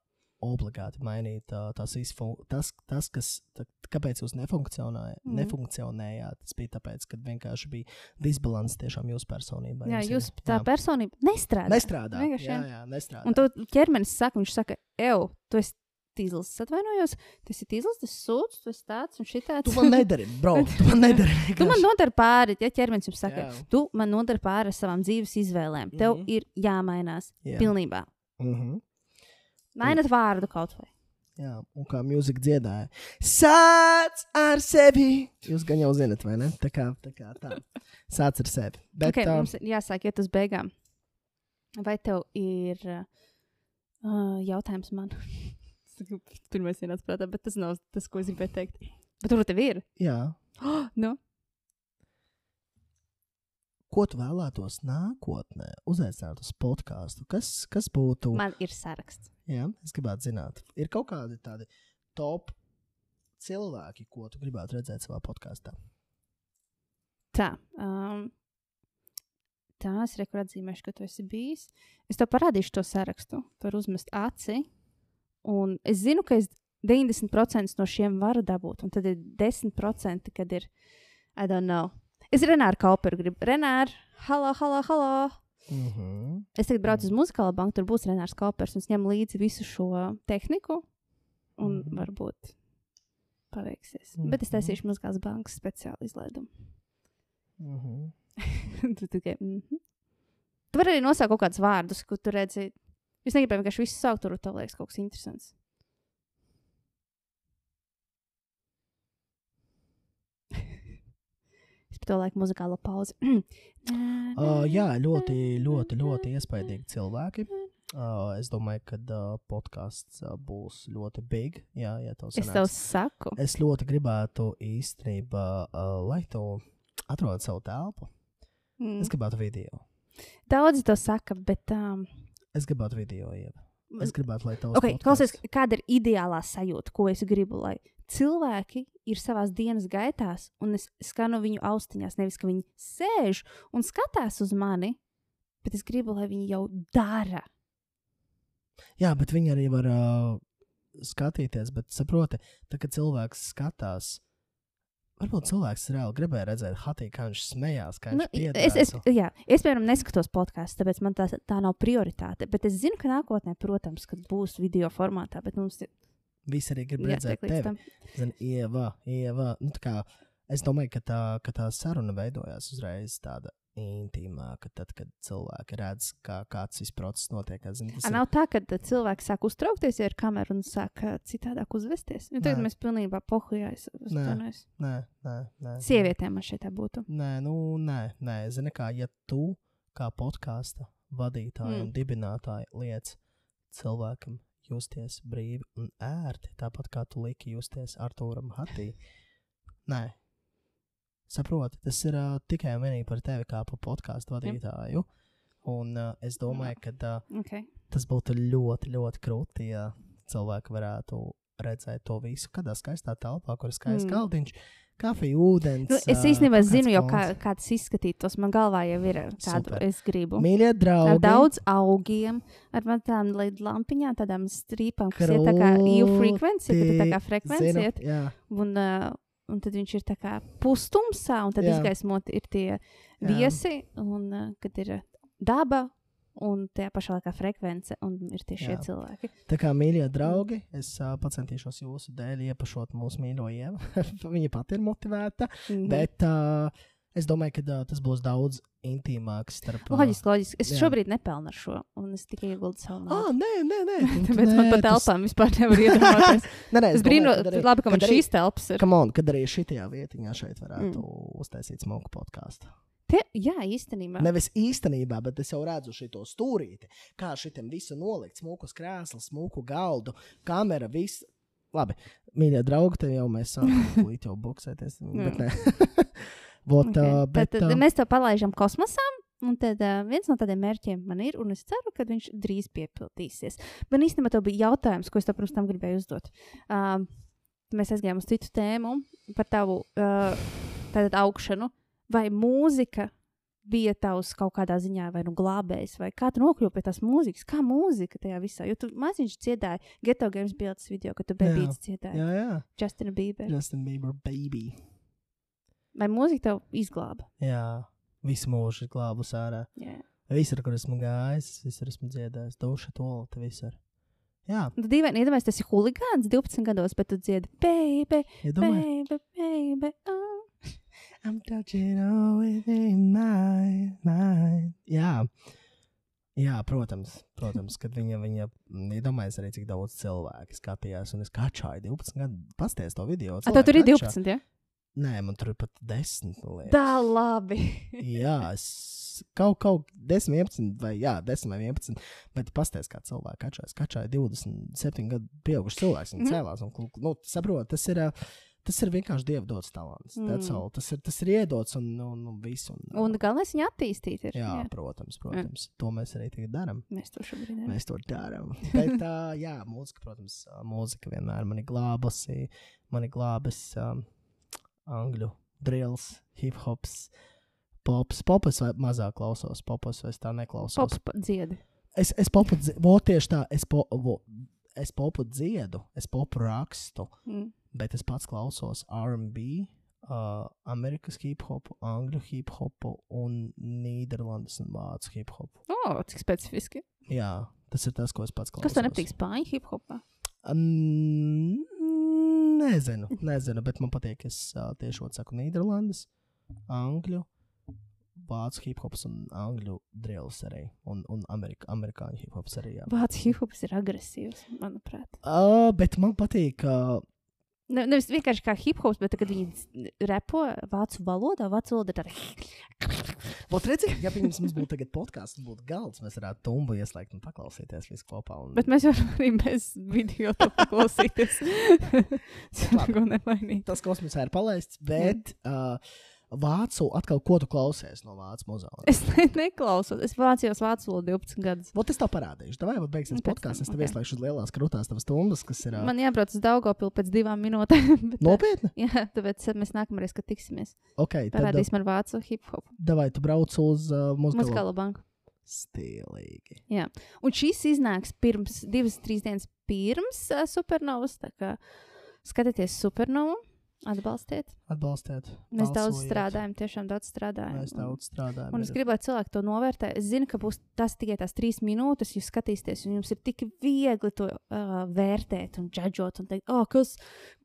obligāti mainīt uh, tās izfun... tas, tas, kas, tā, kāpēc jūs nefunkcionējāt, mm. nefunkcionējāt, tas bija tāpēc, ka vienkārši bija disbalans tiešām jūsu personībā. Jā, Jums ir- jūs tā jā. personība nestrādā. nestrādā. Vienkārši, Jā, jā. nestrādā. Un to ķermenis saka, viņš saka, evo, tu esi tīzlis, atvainojos, tas ir tīzlis, tas sūds, tu esi tāds un šitāds. Tu man nedari, bro. Tu man nedari. Tu man nodari pāri, ja ķermenis jums saka, Jā. tu man nodari pāri ar savām dzīves izvēlēm. Tev Mhm. ir jāmainās Jā. pilnībā. Mhm. Mainat vārdu kaut vai. Jā, un kā mūzika dziedāja. Sāc ar sevi! Jūs gan jau zinat, vai ne? Tā kā tā. Kā tā. Sāc ar sevi. Bet, Okay, uh, mums jāsāk iet uz beigām. Vai tev ir uh, jautājums man? Pirmais ienāca prātā, bet tas nav tas, ko es gribēju teikt. Bet tur tev ir. jā, Oh, nu, ko tu vēlētos nākotnē uzaicināt uz podkāstu? Kas, kas būtu? man ir saraksts. Jā, es gribētu zināt, ir kaut kādi tādi top cilvēki, ko tu gribētu redzēt savā podkāstā. Tā. Um, tā es reku atzīmēšu, ka tu esi bijis. Es tev parādīšu to sarakstu. Tur uzmest aci. Un es zinu, ka es 90% no šiem varu dabūt. Un tad ir 10%, kad ir. I don't know. Es Renāru Kauperu gribu. Renāru, halo, halo, halo! Mm -hmm. Es tagad braucu uz muzikālo banku, tur būs Renārs Kaupers un es ņem līdzi visu šo tehniku. Un Mhm. varbūt paveiksies. Mhm. Bet es taisīšu muzikālas bankas speciālu izlaidumu. Mm -hmm. tu tikai. Mm -hmm. Tu vari arī nosaukt kaut kādus vārdus, ko tu redzi. Es negribēju vienkārši visu saukt, tur tev liekas kaut kas interesants. Es pat to laiku muzikālo pauzi. Uh, jā, ļoti, ļoti, ļoti iespaidīgi cilvēki. Uh, es domāju, ka uh, podkāsts uh, būs ļoti big. Jā, ja tev Es sanāks. tev saku, Es ļoti gribētu īstenībā, uh, lai tu atrod savu telpu. mm. Es gribētu video. daudzi to saka, bet. Um, Es gribētu video. Ieva. Es gribētu, lai tavs Okay, klausies, kāda ir ideālā sajūta, ko es gribu, lai cilvēki ir savā dienas gaitās, un es skanu viņu austiņās. Nevis, ka viņi sēž un skatās uz mani, bet es gribu, lai viņi jau dara. Jā, bet viņi arī var uh, skatīties, bet saproti, tā, kad cilvēks skatās. Varbūt cilvēks reāli gribēja redzēt, Hatī, kā viņš smējās, kā Nu, viņš es, es, jā, es, piemēram, neskatos podkāstu, tāpēc man tā, tā nav prioritāte. Bet es zinu, ka nākotnē, protams, kad būs video formātā, bet mums Visi arī grib redzēt tam. Zini, Ieva, Ieva. Nu, kā, es domāju, ka tā, ka tā saruna veidojās uzreiz tāda intīmāka, tad, kad cilvēki redz, kā kāds šis process notiek. Tas A, ir- nav tā, ka cilvēki sāk uztraukties ja ar kameru un sāk citādāk uzvesties. Nu, tagad Nē. mēs pilnībā pohujāmies. Nē. Nē, nē, nē. Sievietēm man šeit tā būtu. Nē, nu, nē, nē. Zini, kā ja tu, kā podkāstu vadītāji. Mm. un dibinātāji, liec cilvēkam justies brīvi un ērti, tāpat kā tu liki justies Arthūram Hatī. Nē, saproti, tas ir uh, tikai un vienīgi par tevi kā par podkāstu vadītāju. Un uh, es domāju, ka uh, Okay. tas būtu ļoti, ļoti krūti, ja cilvēki varētu redzēt to visu kādā skaistā telpā, kur ir skaists Mm. galdiņš, kafija, ūdens. Nu, es īstenībā zinu, jau, kā, kā tas izskatītos. Man galvā jau ir tāda, Super. es gribu. Mīļie draugi, Ar daudz augiem, ar tādām lampiņām, tādām strīpām, kas ir tā kā EU frekvencija, kad ir tā kā frekvencija. iet, Jā, Un, uh, un tad viņš ir tā kā pustumsā, un tad Jā. izgaismoti ir tie Jā. viesi, un uh, kad ir daba. Un tajā pašā laikā frekvence, un ir tieši šie cilvēki. tā kā mīļie draugi, es uh, pacentīšos jūsu dēļ iepašot mūsu mīļo ievu. Viņa pati ir motivēta, Mhm. bet uh, es domāju, ka uh, tas būs daudz intīmāks starp. ā, Loģiski, loģiski. Es jā. šobrīd nepelnu ar šo, un es tikai ieguldu savu Ah, naudu. nē, nē, nē. tu- Tāpēc nē, man pat tas- telpām vispār nevar iedomāties. Nē, nē, Es domāju, brīnos, labi, ka man arī- šīs telpas ir. Come on, kad arī šitajā vietiņā šeit varētu Mm. mm. uztaisīt smoku podkāstu. Te, jā, īstenībā. Nevis īstenībā, bet es jau redzu šo stūrīti, kā šitam visu nolikt. Smuku krēslu, smuku galdu, kamera, viss. Labi, mīļie draugi, te jau mēs sākam līdz jau buksēties. Bet Vot, Okay. uh, bet, tad, tad mēs to palaidām kosmosā. Un tad uh, viens no tādiem mērķiem man ir, un es ceru, ka viņš drīz piepildīsies. Man īstenībā tas bija jautājums, ko es tev pirms tam gribēju uzdot. Uh, mēs aizgājām uz citu tēmu par tavu uh, augšanu. Vai mūzika bija tavs kaut kādā ziņā, vai nu glābējs, vai kā tu nokļuvi pie tās mūzikas? Kā mūzika tajā visā? Jo tu maziņš dziedāji, Geto Games tas video, kad tu bebīts dziedāji. jā, jā, Justina Bieber. Justin Bieber, baby. Vai mūzika tev izglāba? Jā, visu mūžu ir glābus ārā. Jā. Visur, kur esmu gājis, visur esmu dziedājis. Duša, tolta, visur. Jā, Tu dīvaini, iedomājies, tas ir huligāns 12 gados, bet tu dziedi, baby, iedomājieties. baby, baby. Oh. I'm touching all within my mind. Jā. Jā, protams, protams, kad viņa, viņa iedomājas arī, cik daudz cilvēku skatījās, un es kačāju 12 gadu, pasties to video. A, tev tur ir cilvēki kačā. 12, ja? Nē, man tur ir pat 10. liekas. Tā labi. Jā, es kaut, kaut 10, 11, vai jā, 10 vai 11. Bet pasties, kā cilvēki kačājas. Kačāja 27 gadu pieaugušs cilvēks. Viņš Mhm. cēlās un, nu, saprot, tas ir. ā, Tas ir vienkārši dievu dots talants. Mm. Mm. Tas, ir, tas ir iedots un, un, un viss. Un, Un galvenais viņa attīstīt ir. jā, jā, protams, protams. To mēs arī tagad darām. Mēs to šobrīd darām. Mēs to darām. Bet, uh, jā, mūzika, protams, mūzika vienmēr mani glābusi. Mani glābis um, angļu drills, hip hops, pops. Popas vai mazāk klausos, popas vai es tā neklausos. Pop dziedi. Es, es popu dziedu, tieši tā, es, po, vo, es popu dziedu, es popu rakstu, Mm. Bet es pats klausos RB. Uh, Amerikas hip hopu, angļu hip hopu un Nīderlandes un vācu hip hopu. O, oh, cik specifiski. Jā, tas ir tas, ko es pats klausos. Kas tev nepatīk spāņu hip hopā? Um, nezinu, nezinu, bet man patīk, es uh, tiešām saku Nīderlandes, angļu, vācu hip hops un angļu drills arī. Un, un Amerika, amerikāņu hip hops arī. Jā. Vācu hip hops ir agresīvs, manuprāt. Uh, bet man patīk, uh, Ne, nevis vienkārši kā hip hops, bet kad viņi repo vācu valodā, vācu valoda ir tāda. Ot, redzi, ja pirms mums būtu tagad podkāsts, būtu galds, mēs varētu tumbu ieslēgt un paklausīties visu kopā. Un... Bet mēs varam arī bez video to paklausīties. Tas neko nemainīt. Tas kosmosā ir palaists, bet uh, vācu atkal, ko tu klausies no vācu muzeja? Es ne, neklausos. Es mācījos vācu valodu 12 gadus. Vot es tev parādīšu. Vai jau beigsies podkāsts? Es tev ok. ieslēgšu uz lielās krūtās tavas stundas, kas ir. Uh, Man jābrauc uz Daugopilu pēc divām minūtēm. bet, Nopietni? Jā, tāpēc mēs nākamreiz, kad tiksimies, Ok, tad uh, parādīsim ar vācu hip hop. davai tu brauc uz uh, muzikālo. Banku. Stilīgi. Un šis iznāks pirms, divas, trīs dienas pirms uh, supernovas. Skatieties supernovu, atbalstiet. Atbalstiet. Mēs daudz balsojiet. strādājam, tiešām daudz strādājam. Mēs Un- daudz strādājam. Un es ir- gribu, lai cilvēki to novērtē. Es zinu, ka būs tas tikai tās trīs minūtes, jūs skatīsieties, un jums ir tik viegli to uh, vērtēt un džudžot un teikt, oh, kas,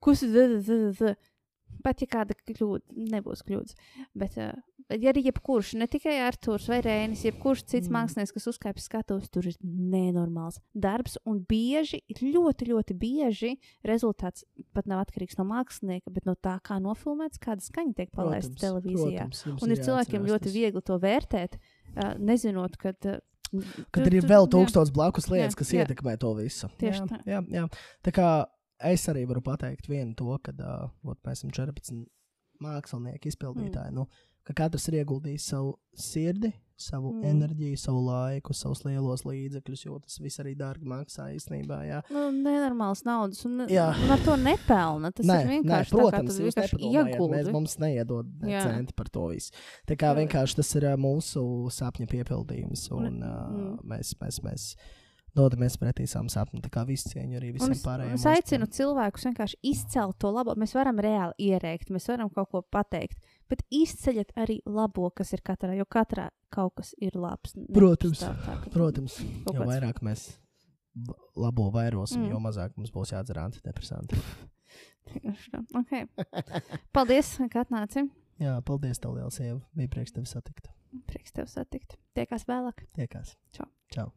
kas z- z- z-" Pat ja kāda kļūda, nebūs kļūdas. Bet, bet ja arī jebkurš, ne tikai Arthurs vai Rēnis, jebkurš cits Mm. mākslinieks, kas uzkāpj skatuves, tur ir nenormāls darbs. Un bieži, ļoti, ļoti bieži rezultāts pat nav atkarīgs no mākslinieka, bet no tā, kā nofilmēts, kāda skaņa tiek palaista televīzijā. protams, Un ir cilvēkiem jāatcerās ļoti tas. viegli to vērtēt, uh, nezinot, ka. Uh, Kad ir vēl tūkstots blakus lietas, Jā, kas jā. ietekmē to visu. Tieši jā, tā. jā, jā. Tā kā es arī varu pateikt vienu to, ka uh, ot, mēs esam 14 mākslinieki, izpildītāji. Mm. Nu, ka katrs ir ieguldījis savu sirdi, savu mm. Mm. enerģiju, savu laiku, savus lielos līdzekļus, jo tas viss arī dārgi maksā īstenībā. Jā, Nu, nenormāls naudas, un, Jā. un ar to nepelna. Tas nē, ir nē, vienkārši protams, tā, vienkārši nepadomājat, mēs mums neiedod ne centi par to visu. Tā kā Jā. vienkārši tas ir mūsu sapņu piepildījums, un Un- uh, mm. mēs, mēs, mēs dodamies pretī savam sapnim. Tā kā visu cieņu arī visiem es, pārējiem. es aicinu cilvēkus vienkārši izcelt to labo. Mēs varam reāli ierēkt, mēs varam kaut ko pateikt, bet izceļat arī labo, kas ir katrā, jo katrā kaut kas ir labs. Protams, Nepastāv tā, ka Protams, jo vairāk mēs labo vairosim, Mm. jo mazāk mums būs jādzer antidepresanti. Tieši tā. Okay. Paldies, ka atnāci. Jā, paldies, tev liels sieva. Bija prieks tevi satikt. Prieks tev satikt. Tiekās vēlāk. Tiekās. Čau. Čau.